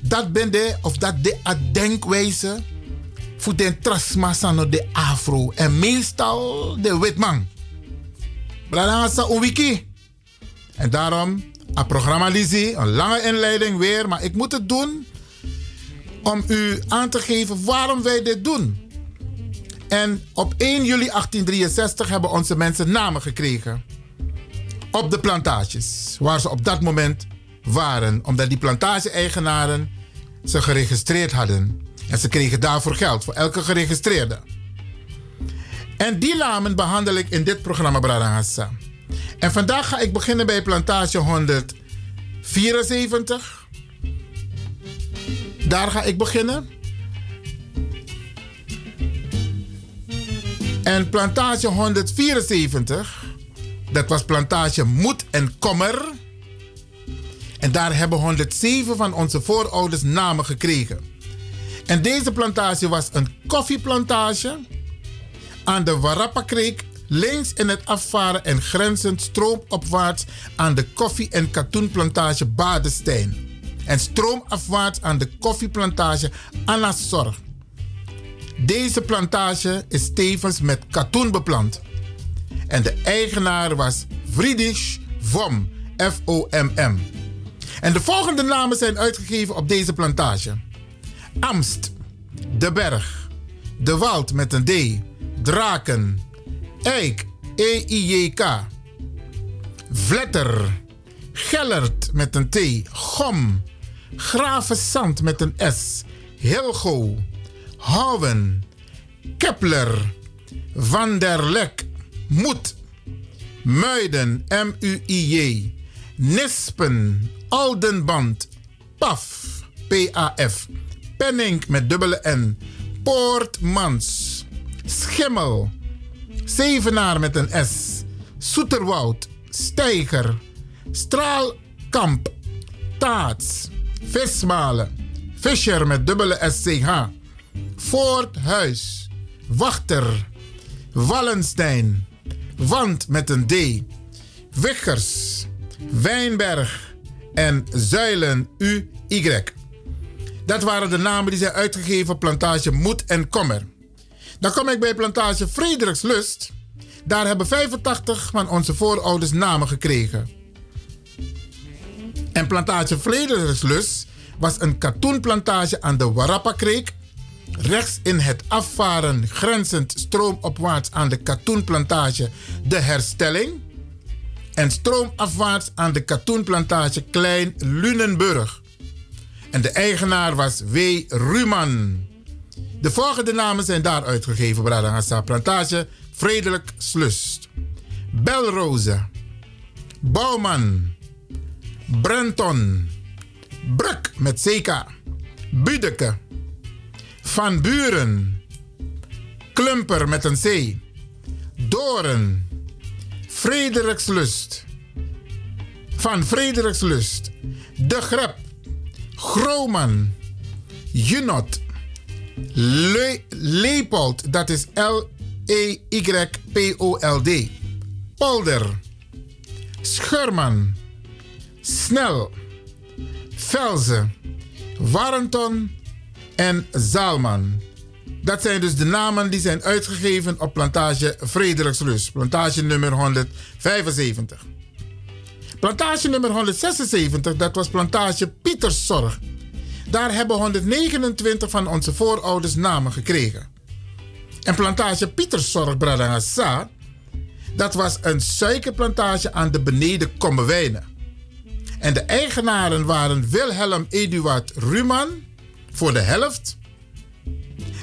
dat ben de, of dat de denkwijze voor de trasma de Afro en meestal de witman. Een wiki. En daarom een programma Lizzie, een lange inleiding weer, maar ik moet het doen om u aan te geven waarom wij dit doen. En op 1 juli 1863 hebben onze mensen namen gekregen. Op de plantages, waar ze op dat moment waren. Omdat die plantage-eigenaren ze geregistreerd hadden. En ze kregen daarvoor geld, voor elke geregistreerde. En die namen behandel ik in dit programma Bradangassa. En vandaag ga ik beginnen bij plantage 174. Daar ga ik beginnen. En plantage 174, dat was plantage Moed en Kommer. En daar hebben 107 van onze voorouders namen gekregen. En deze plantage was een koffieplantage aan de Warappa-kreek links in het afvaren en grenzend stroomopwaarts aan de koffie- en katoenplantage Badestein. En stroomafwaarts aan de koffieplantage Anasor. Deze plantage is tevens met katoen beplant. En de eigenaar was Friedrich Vom, F-O-M-M. En de volgende namen zijn uitgegeven op deze plantage. Amst, De Berg, De Wald met een D, Draken, Eik, E-I-J-K. Vletter. Gellert met een T. Gom. Gravenzand met een S. Hilgo. Houwen. Kepler. Van der Lek. Moed. Muiden. M-U-I-J. Nispen. Aldenband. Paf. P-A-F. Penning met dubbele N. Poortmans. Schimmel. Zevenaar met een S. Soeterwoud. Steiger. Straalkamp. Taats. Vismalen. Fischer met dubbele SCH. Voorthuis. Wachter. Wallenstein. Wand met een D. Wiggers. Wijnberg. En Zuilen U-Y. Dat waren de namen die zijn uitgegeven plantage Moed en Kommer. Dan kom ik bij plantage Frederikslust. Daar hebben 85 van onze voorouders namen gekregen. En plantage Frederikslust was een katoenplantage aan de Warappa-kreek. Rechts in het afvaren grenzend stroomopwaarts aan de katoenplantage De Herstelling. En stroomafwaarts aan de katoenplantage Klein Lunenburg. En de eigenaar was W. Ruman. De volgende namen zijn daar uitgegeven, Bradangasa Plantage, Vredelijk Slust. Belroze, Bouwman, Brenton, Bruk met CK, Budeke, Van Buren, Klumper met een C, Doren, Frederikslust, Van Frederikslust, De Grep, Groman, Junot, Le Leopold, dat is L-E-Y-P-O-L-D. Polder. Schurman. Snel, Velze, Warrenton en Zaalman. Dat zijn dus de namen die zijn uitgegeven op plantage Frederikslust, plantage nummer 175. Plantage nummer 176, dat was plantage Pieterszorg. Daar hebben 129 van onze voorouders namen gekregen. En plantage Pieterszorg Bradangasa, dat was een suikerplantage aan de beneden Kommerwijnen. En de eigenaren waren Wilhelm Eduard Ruman voor de helft.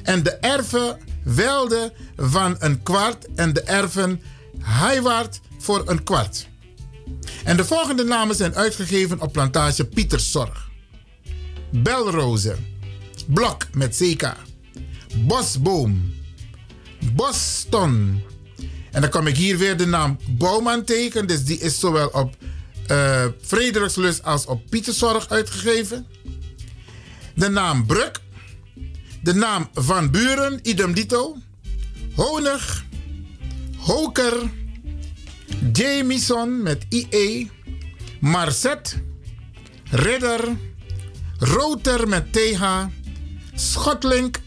En de erven Welde van een kwart en de erven Heiwaard voor een kwart. En de volgende namen zijn uitgegeven op plantage Pieterszorg. Belroze, Blok met CK, Bosboom, Boston. En dan kom ik hier weer de naam Bouwman tegen, dus die is zowel op uh, Frederikslust als op Pieterzorg uitgegeven. De naam Bruk. De naam Van Buren, idem dito. Honig. Hoker. Jamison met IE. Marcet. Ridder. Roter met TH. Schotlink.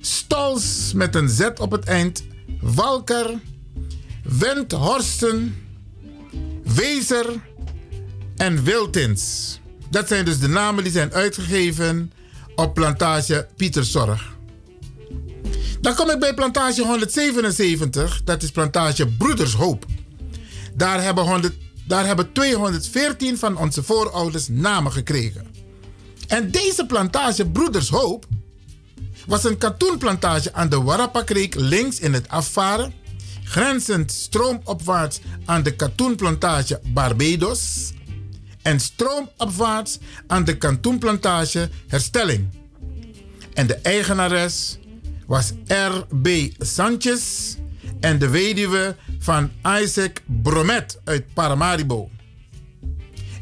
Stols met een Z op het eind. Walker. Wendhorsten. Wezer en Wiltins. Dat zijn dus de namen die zijn uitgegeven op plantage Pieterzorg. Dan kom ik bij plantage 177, dat is plantage Broedershoop. Daar hebben, 100, daar hebben 214 van onze voorouders namen gekregen. En deze plantage Broedershoop was een katoenplantage aan de Warapakreek links in het afvaren grenzend stroomopwaarts aan de katoenplantage Barbados en stroomopwaarts aan de katoenplantage Herstelling. En de eigenares was R.B. Sanchez en de weduwe van Isaac Bromet uit Paramaribo.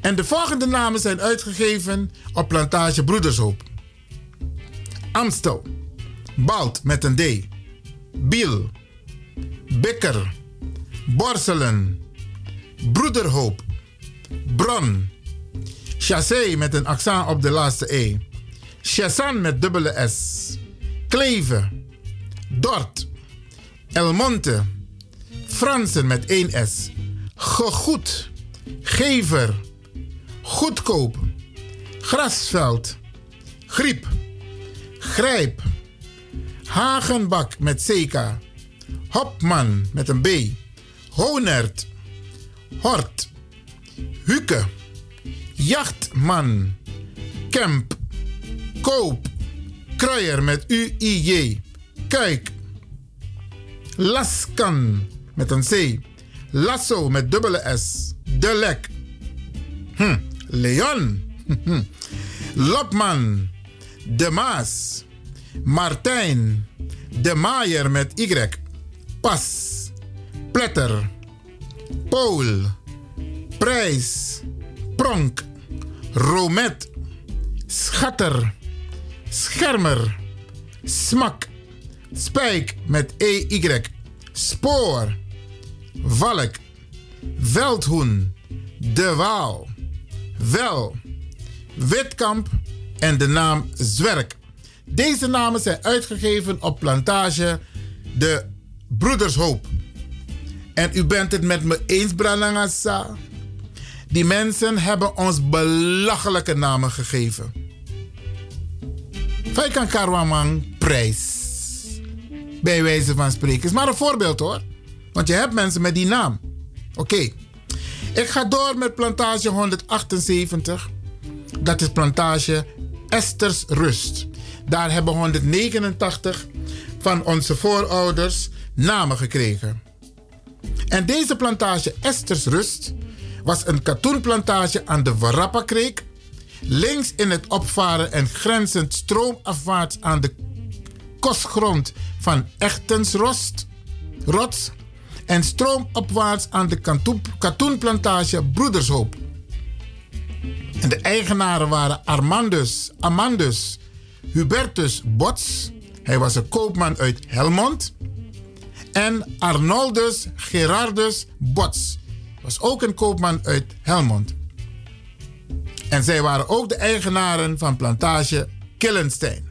En de volgende namen zijn uitgegeven op plantage Broedershoop. Amstel, Balt met een D, Biel, Bikker, Borselen, Broederhoop, Bron, Chassé met een accent op de laatste E, Chassan met dubbele S, Kleven, Dort, Elmonte, Fransen met één S, Gegoed, Gever, Goedkoop, Grasveld, Griep, Grijp, Hagenbak met CK, Hopman met een B. Honert. Hort. Huke. Jachtman. Kemp. Koop. Kruier met U-I-J. Kuik. Laskan met een C. Lasso met dubbele S. De Lek. Hm. Leon. Lopman. De Maas. Martijn. De Maaier met Y. Pas, Pletter, Paul, Prijs, Pronk, Romet, Schatter, Schermer, Smak, Spijk met EY, Spoor, Valk, Veldhoen, De Waal, Wel, Witkamp en de naam Zwerk. Deze namen zijn uitgegeven op plantage De Broedershoop. En u bent het met me eens, Branangasa. Die mensen hebben ons belachelijke namen gegeven. Faikan Karwamang prijs. Bij wijze van spreken. Is maar een voorbeeld hoor. Want je hebt mensen met die naam. Oké. Ik ga door met plantage 178. Dat is plantage Esters Rust. Daar hebben 189 van onze voorouders namen gekregen. En deze plantage Estersrust was een katoenplantage aan de Warappa-kreek, links in het opvaren en grenzend stroomafwaarts aan de kostgrond van Echtensrost, Rots, en stroomopwaarts aan de katoenplantage Broedershoop. En de eigenaren waren Armandus, Amandus, Hubertus Bots, hij was een koopman uit Helmond, en Arnoldus Gerardus Bots was ook een koopman uit Helmond. En zij waren ook de eigenaren van plantage Killenstein.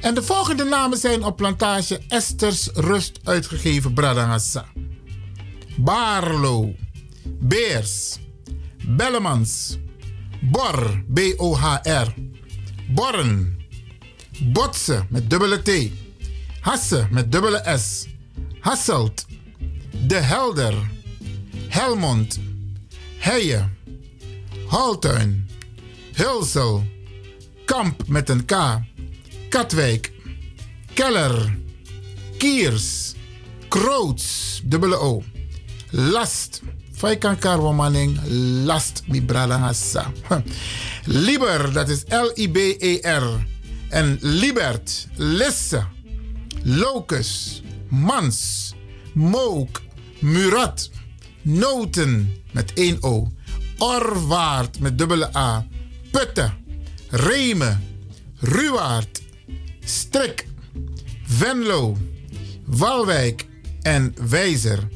En de volgende namen zijn op plantage Esters Rust uitgegeven Bradangassa. Barlo, Beers, Bellemans, Bor, B-O-H-R, Borren, Botse met dubbele T, Hasse met dubbele S, Hasselt, De Helder, Helmond, Heijen, Haltuin, Hulsel, Kamp met een K, Katwijk, Keller, Kiers, Kroots, dubbele O, Last, Faikan Karwomaning, Last, mi. Liber, dat is L-I-B-E-R. En Libert, Lisse, Locus, Mans, Mook, Murat, Noten met één O, Orwaard met dubbele A, Putte, Remen, Ruwaard, Strik, Venlo, Walwijk en Wijzer.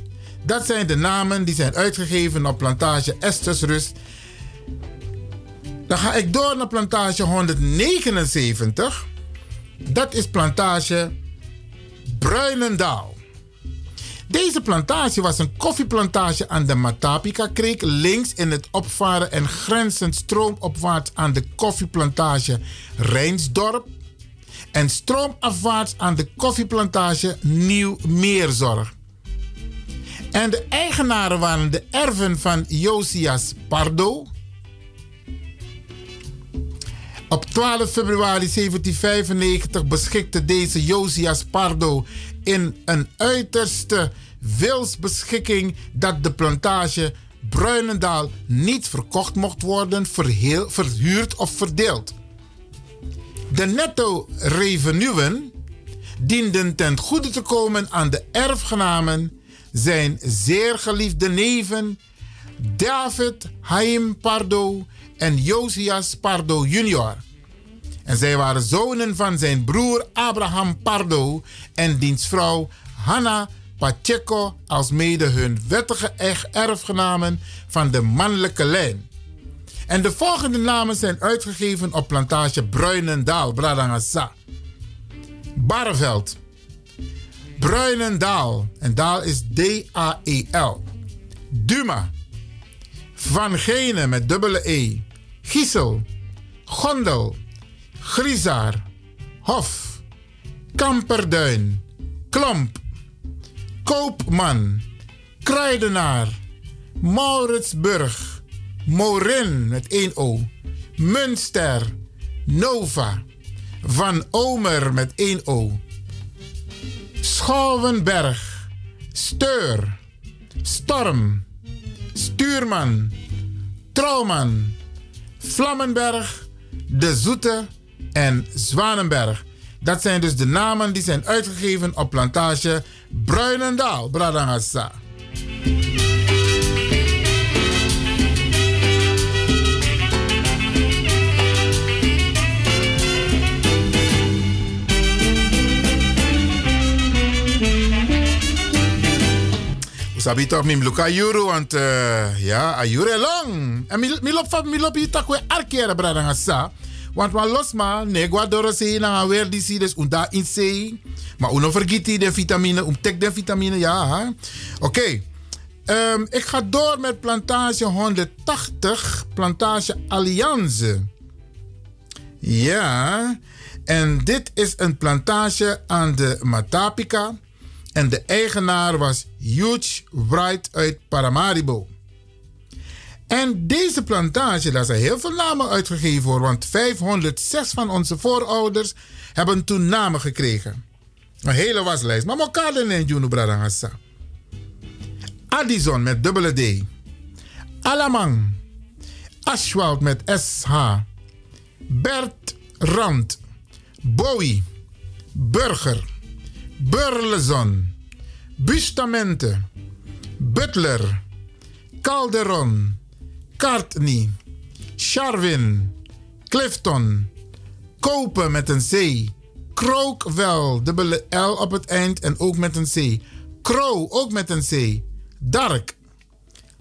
Dat zijn de namen die zijn uitgegeven op plantage Estersrust. Dan ga ik door naar plantage 179. Dat is plantage Bruinendaal. Deze plantage was een koffieplantage aan de Matapika-kreek, links in het opvaren en grenzend stroomopwaarts aan de koffieplantage Rijnsdorp en stroomafwaarts aan de koffieplantage Nieuw-Meerzorg. En de eigenaren waren de erven van Josias Pardo. Op 12 februari 1795 beschikte deze Josias Pardo in een uiterste wilsbeschikking dat de plantage Bruinendaal niet verkocht mocht worden, verhuurd of verdeeld. De netto revenuen dienden ten goede te komen aan de erfgenamen zijn zeer geliefde neven David Haim Pardo en Josias Pardo junior. En zij waren zonen van zijn broer Abraham Pardo en diens vrouw Hanna Pacheco als mede hun wettige erfgenamen van de mannelijke lijn. En de volgende namen zijn uitgegeven op plantage Bruinendaal, Bradangasa. Barreveld, Bruinendaal, en Daal is D-A-E-L. Duma, Van Gene met dubbele E, Giesel, Gondel, Griezaar, Hof, Kamperduin, Klomp, Koopman, Kruidenaar, Mauritsburg, Morin met één O, Münster, Nova, Van Omer met één O, Schouwenberg, Steur, Storm, Stuurman, Trouwman, Vlammenberg, De Zoete en Zwanenberg. Dat zijn dus de namen die zijn uitgegeven op plantage Bruinendaal, Bradangasa. Sabi toch mim yuru want uh, ja ayure long. En mi lop fa mi lop hier takwe arkere brada ngasa. Want wan losma negwa doro se na weer die si unda in se. Maar uno vergiti de vitamine, um tek de vitamine ja. Oké. Okay. Um, ik ga door met plantage 180, plantage Allianze. Ja, en dit is een plantage aan de Matapika. En de eigenaar was Hugh Wright uit Paramaribo. En deze plantage, daar zijn heel veel namen uitgegeven voor, want 506 van onze voorouders hebben toen namen gekregen. Een hele waslijst. Maar in Juno Bradangasa. Addison met dubbele D. Alamang. Ashwald met SH. Bert Rand. Bowie. Burger. Burleson, Bustamente, Butler, Calderon, Cartney, Charwin, Clifton, Kopen met een C, Krookwel, dubbele L op het eind en ook met een C, Crow, ook met een C, Dark,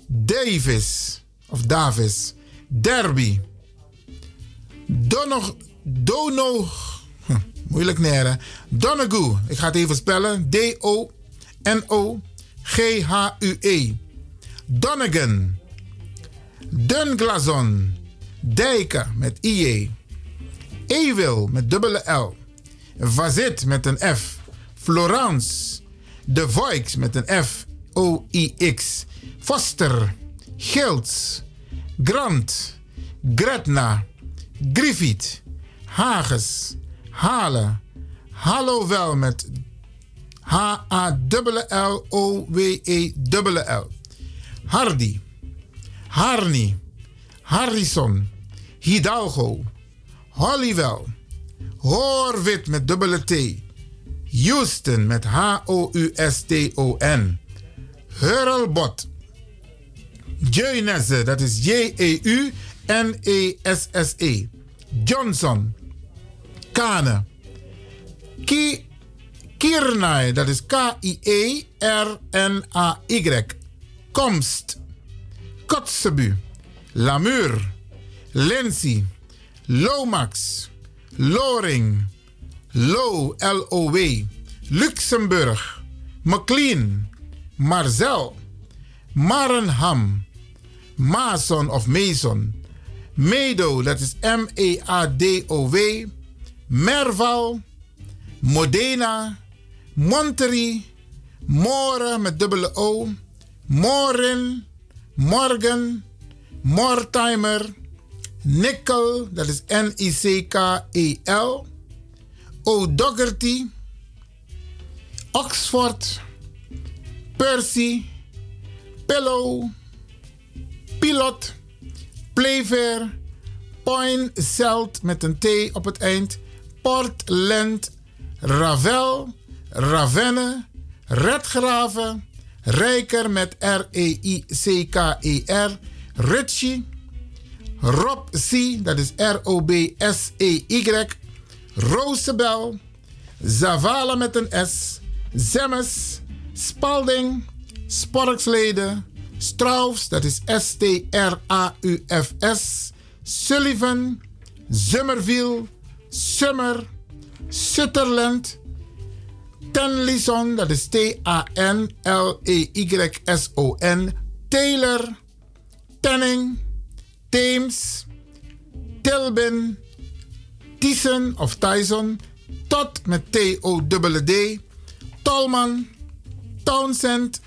Davis, of Davis, Derby. Donog, Dono, hm, moeilijk neren. Donegue. Ik ga het even spellen. D-O-N-O-G-H-U-E. Donegan. Dunglazon. Dijken met IE. Ewil met dubbele L. Vazit met een F. Florence. De Voix met een F. O-I-X. Foster. Gilts. Grant. Gretna. Griffith. Hages. Halen. Hallowell met H-A-L-L-O-W-E-L. Hardy. Harney. Harrison. Hidalgo. Hollywell. Horwit met dubbele T. Houston met H-O-U-S-T-O-N. Hurlbot. Jeunesse, dat is J-E-U-N-E-S-S-E. Johnson. Kane. Ki dat is K-I-E-R-N-A-Y. Komst. Kotzebu. Lamur. Lindsay. Lomax. Loring. Low, L-O-W. Luxemburg. McLean. Marzel. Marenham. Mason of Mason. Medo, dat is M-E-A-D-O-W. Merval. Modena. Monterey. Moren met dubbele O. Morin. Morgan. Mortimer. Nickel, dat is N-I-C-K-E-L. O'Dougherty. Oxford. Percy. Pillow. Pilot. Playfair. Point Celt met een T op het eind. Portland. Ravel. Ravenne. Redgraven. Rijker met R-E-I-C-K-E-R. Ritchie. Rob C. Dat is R-O-B-S-E-Y. Roosebel. Zavala met een S. Zemmes. Spalding. Sporksleden. Strauss, dat is S-T-R-A-U-F-S. Sullivan. Summerville. Summer. Sutherland. Tennyson, dat is T-A-N-L-E-Y-S-O-N. Taylor. Tenning. Thames. Tilbin. Tyson of Tyson. Tot met T-O-D-D. Tolman. Townsend.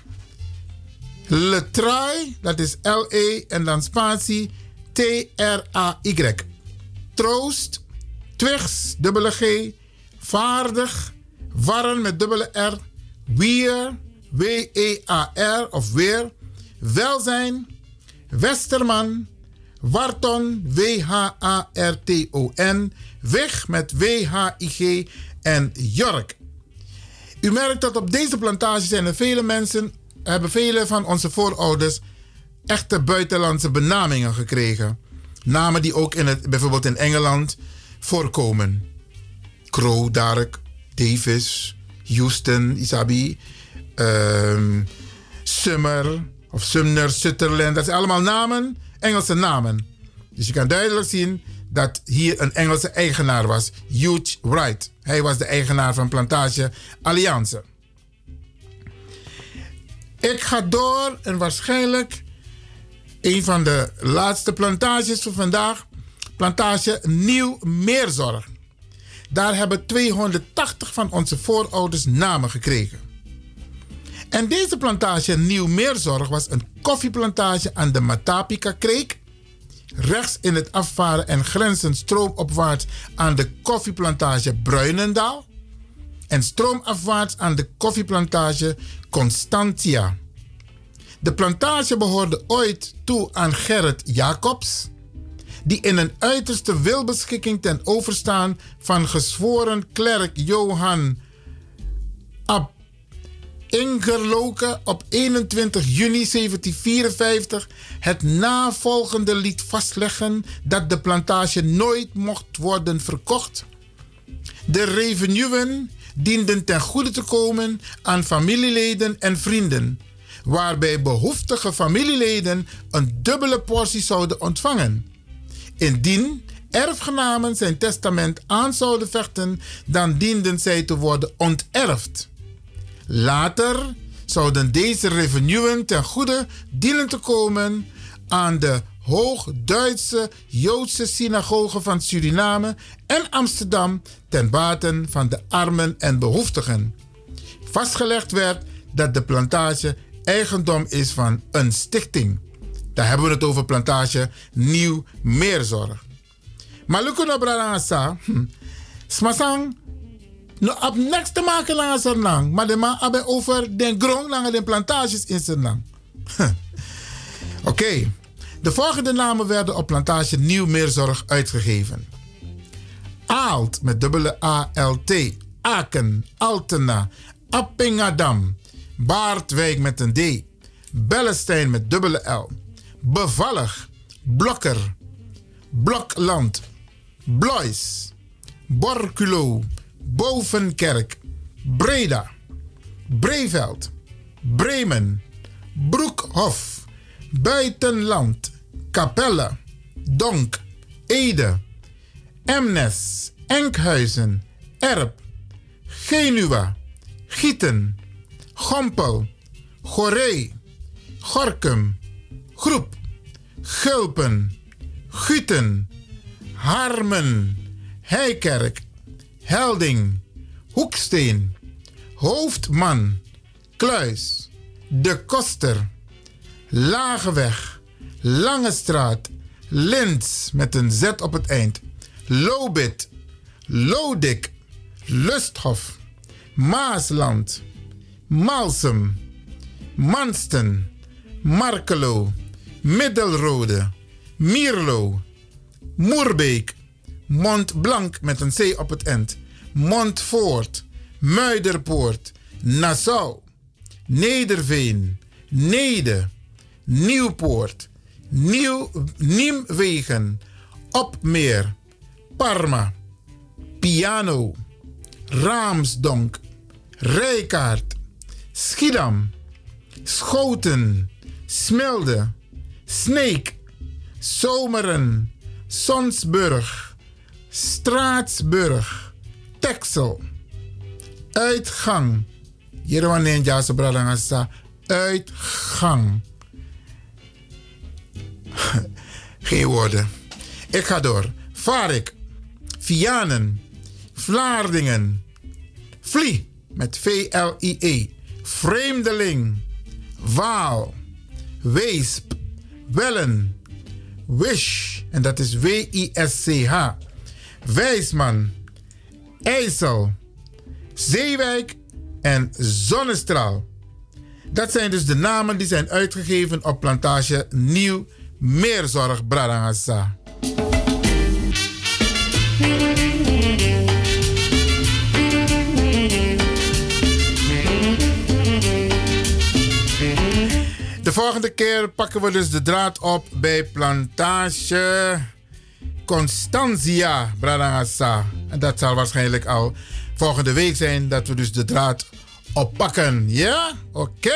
Letrai, dat is L-E en dan spatie T-R-A-Y. Troost, Twigs, dubbele G, Vaardig, Warren met dubbele R, Weer, W-E-A-R of Weer, Welzijn, Westerman, Warton, W-H-A-R-T-O-N, Weg met W-H-I-G en Jork. U merkt dat op deze plantage zijn er vele mensen hebben vele van onze voorouders echte buitenlandse benamingen gekregen. Namen die ook in het, bijvoorbeeld in Engeland voorkomen. Crow, Dark, Davis, Houston, Isabi, ehm, Summer of Sumner, Sutherland. Dat zijn allemaal namen, Engelse namen. Dus je kan duidelijk zien dat hier een Engelse eigenaar was, Hugh Wright. Hij was de eigenaar van plantage Alliance. Ik ga door en waarschijnlijk een van de laatste plantages van vandaag. Plantage Nieuw Meerzorg. Daar hebben 280 van onze voorouders namen gekregen. En deze plantage Nieuw Meerzorg was een koffieplantage aan de Matapika Kreek. Rechts in het afvaren en grenzend stroomopwaarts aan de koffieplantage Bruinendaal. En stroomafwaarts aan de koffieplantage Constantia. De plantage behoorde ooit toe aan Gerrit Jacobs, die in een uiterste wilbeschikking ten overstaan van gezworen klerk Johan Ab Ingerloken op 21 juni 1754 het navolgende liet vastleggen dat de plantage nooit mocht worden verkocht. De revenuen dienden ten goede te komen aan familieleden en vrienden, waarbij behoeftige familieleden een dubbele portie zouden ontvangen. Indien erfgenamen zijn testament aan zouden vechten, dan dienden zij te worden onterfd. Later zouden deze revenuen ten goede dienen te komen aan de Hoog-Duitse Joodse synagoge van Suriname en Amsterdam ten baten van de armen en behoeftigen. Vastgelegd werd dat de plantage eigendom is van een stichting. Daar hebben we het over plantage Nieuw Meerzorg. Maar nou brada hm. Smasang no op niks te maken lang Sernang, maar de man hebben over den grond lange de plantages in Sernang. Oké, de volgende namen werden op plantage Nieuw Meerzorg uitgegeven. Aalt met dubbele A-L-T, Aken, Altena, Appingadam, Baardwijk met een D, Bellestein met dubbele L, Bevallig, Blokker, Blokland, Blois, Borculo, Bovenkerk, Breda, Breveld, Bremen, Broekhof, Buitenland, Capelle, Donk, Ede, Emnes, Enkhuizen, Erp, Genua, Gieten, Gompel, Goree, Gorkum, Groep, Gulpen, Guten, Harmen, Heikerk, Helding, Hoeksteen, Hoofdman, Kluis, De Koster, Lageweg, Lange Straat, Lins met een Z op het eind, Lobit, Lodik, Lusthof, Maasland, Malsum, Mansten, Markelo, Middelrode, Mierlo, Moerbeek, Montblanc met een C op het eind, Montfort, Muiderpoort, Nassau, Nederveen, Nede, Nieuwpoort, Nieuw, Niemwegen, Opmeer, Parma, Piano, Raamsdonk, Rijkaard, Schiedam, Schoten, Smilde, Sneek, Zomeren, Sonsburg, Straatsburg, Texel, Uitgang. Jerwan Ninja Sobradangasa, Uitgang. Geen woorden. Ik ga door. Varik, Vianen, Vlaardingen, Vlie met V-L-I-E, Vreemdeling, Waal, Weesp, Wellen, Wish, en dat is W-I-S-C-H, Wijsman, IJssel, Zeewijk. En Zonnestraal. Dat zijn dus de namen die zijn uitgegeven op plantage Nieuw Meerzorg Bradangasa. Volgende keer pakken we dus de draad op bij plantage Constantia Bradangasa. En dat zal waarschijnlijk al volgende week zijn dat we dus de draad oppakken. Ja? Oké.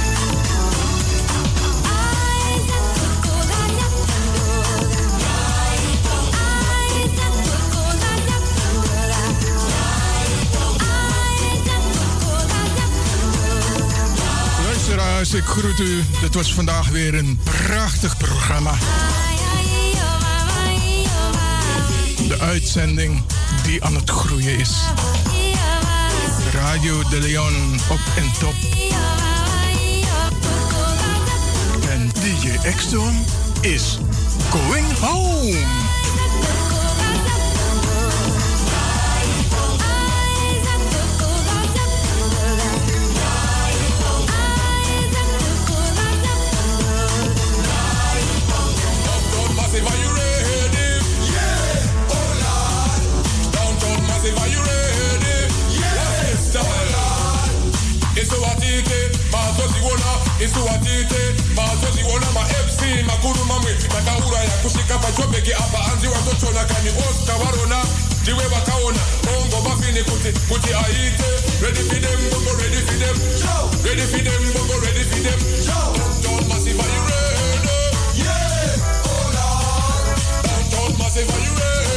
Luisteraars, ik groet u. Dit was vandaag weer een prachtig programma. De uitzending die aan het groeien is. Radio de Leon op en top. En DJ Exton is going home. nisiwatite mazozi ona mafc makuru mamwe takauraya kusvika pachobheki apa hanzi watotona kani osta varona ndiwe vakaona ongo kuti kuti aite. Ready bongo ready ready bongo ready downtown massive yeah! Downtown massive are you ready?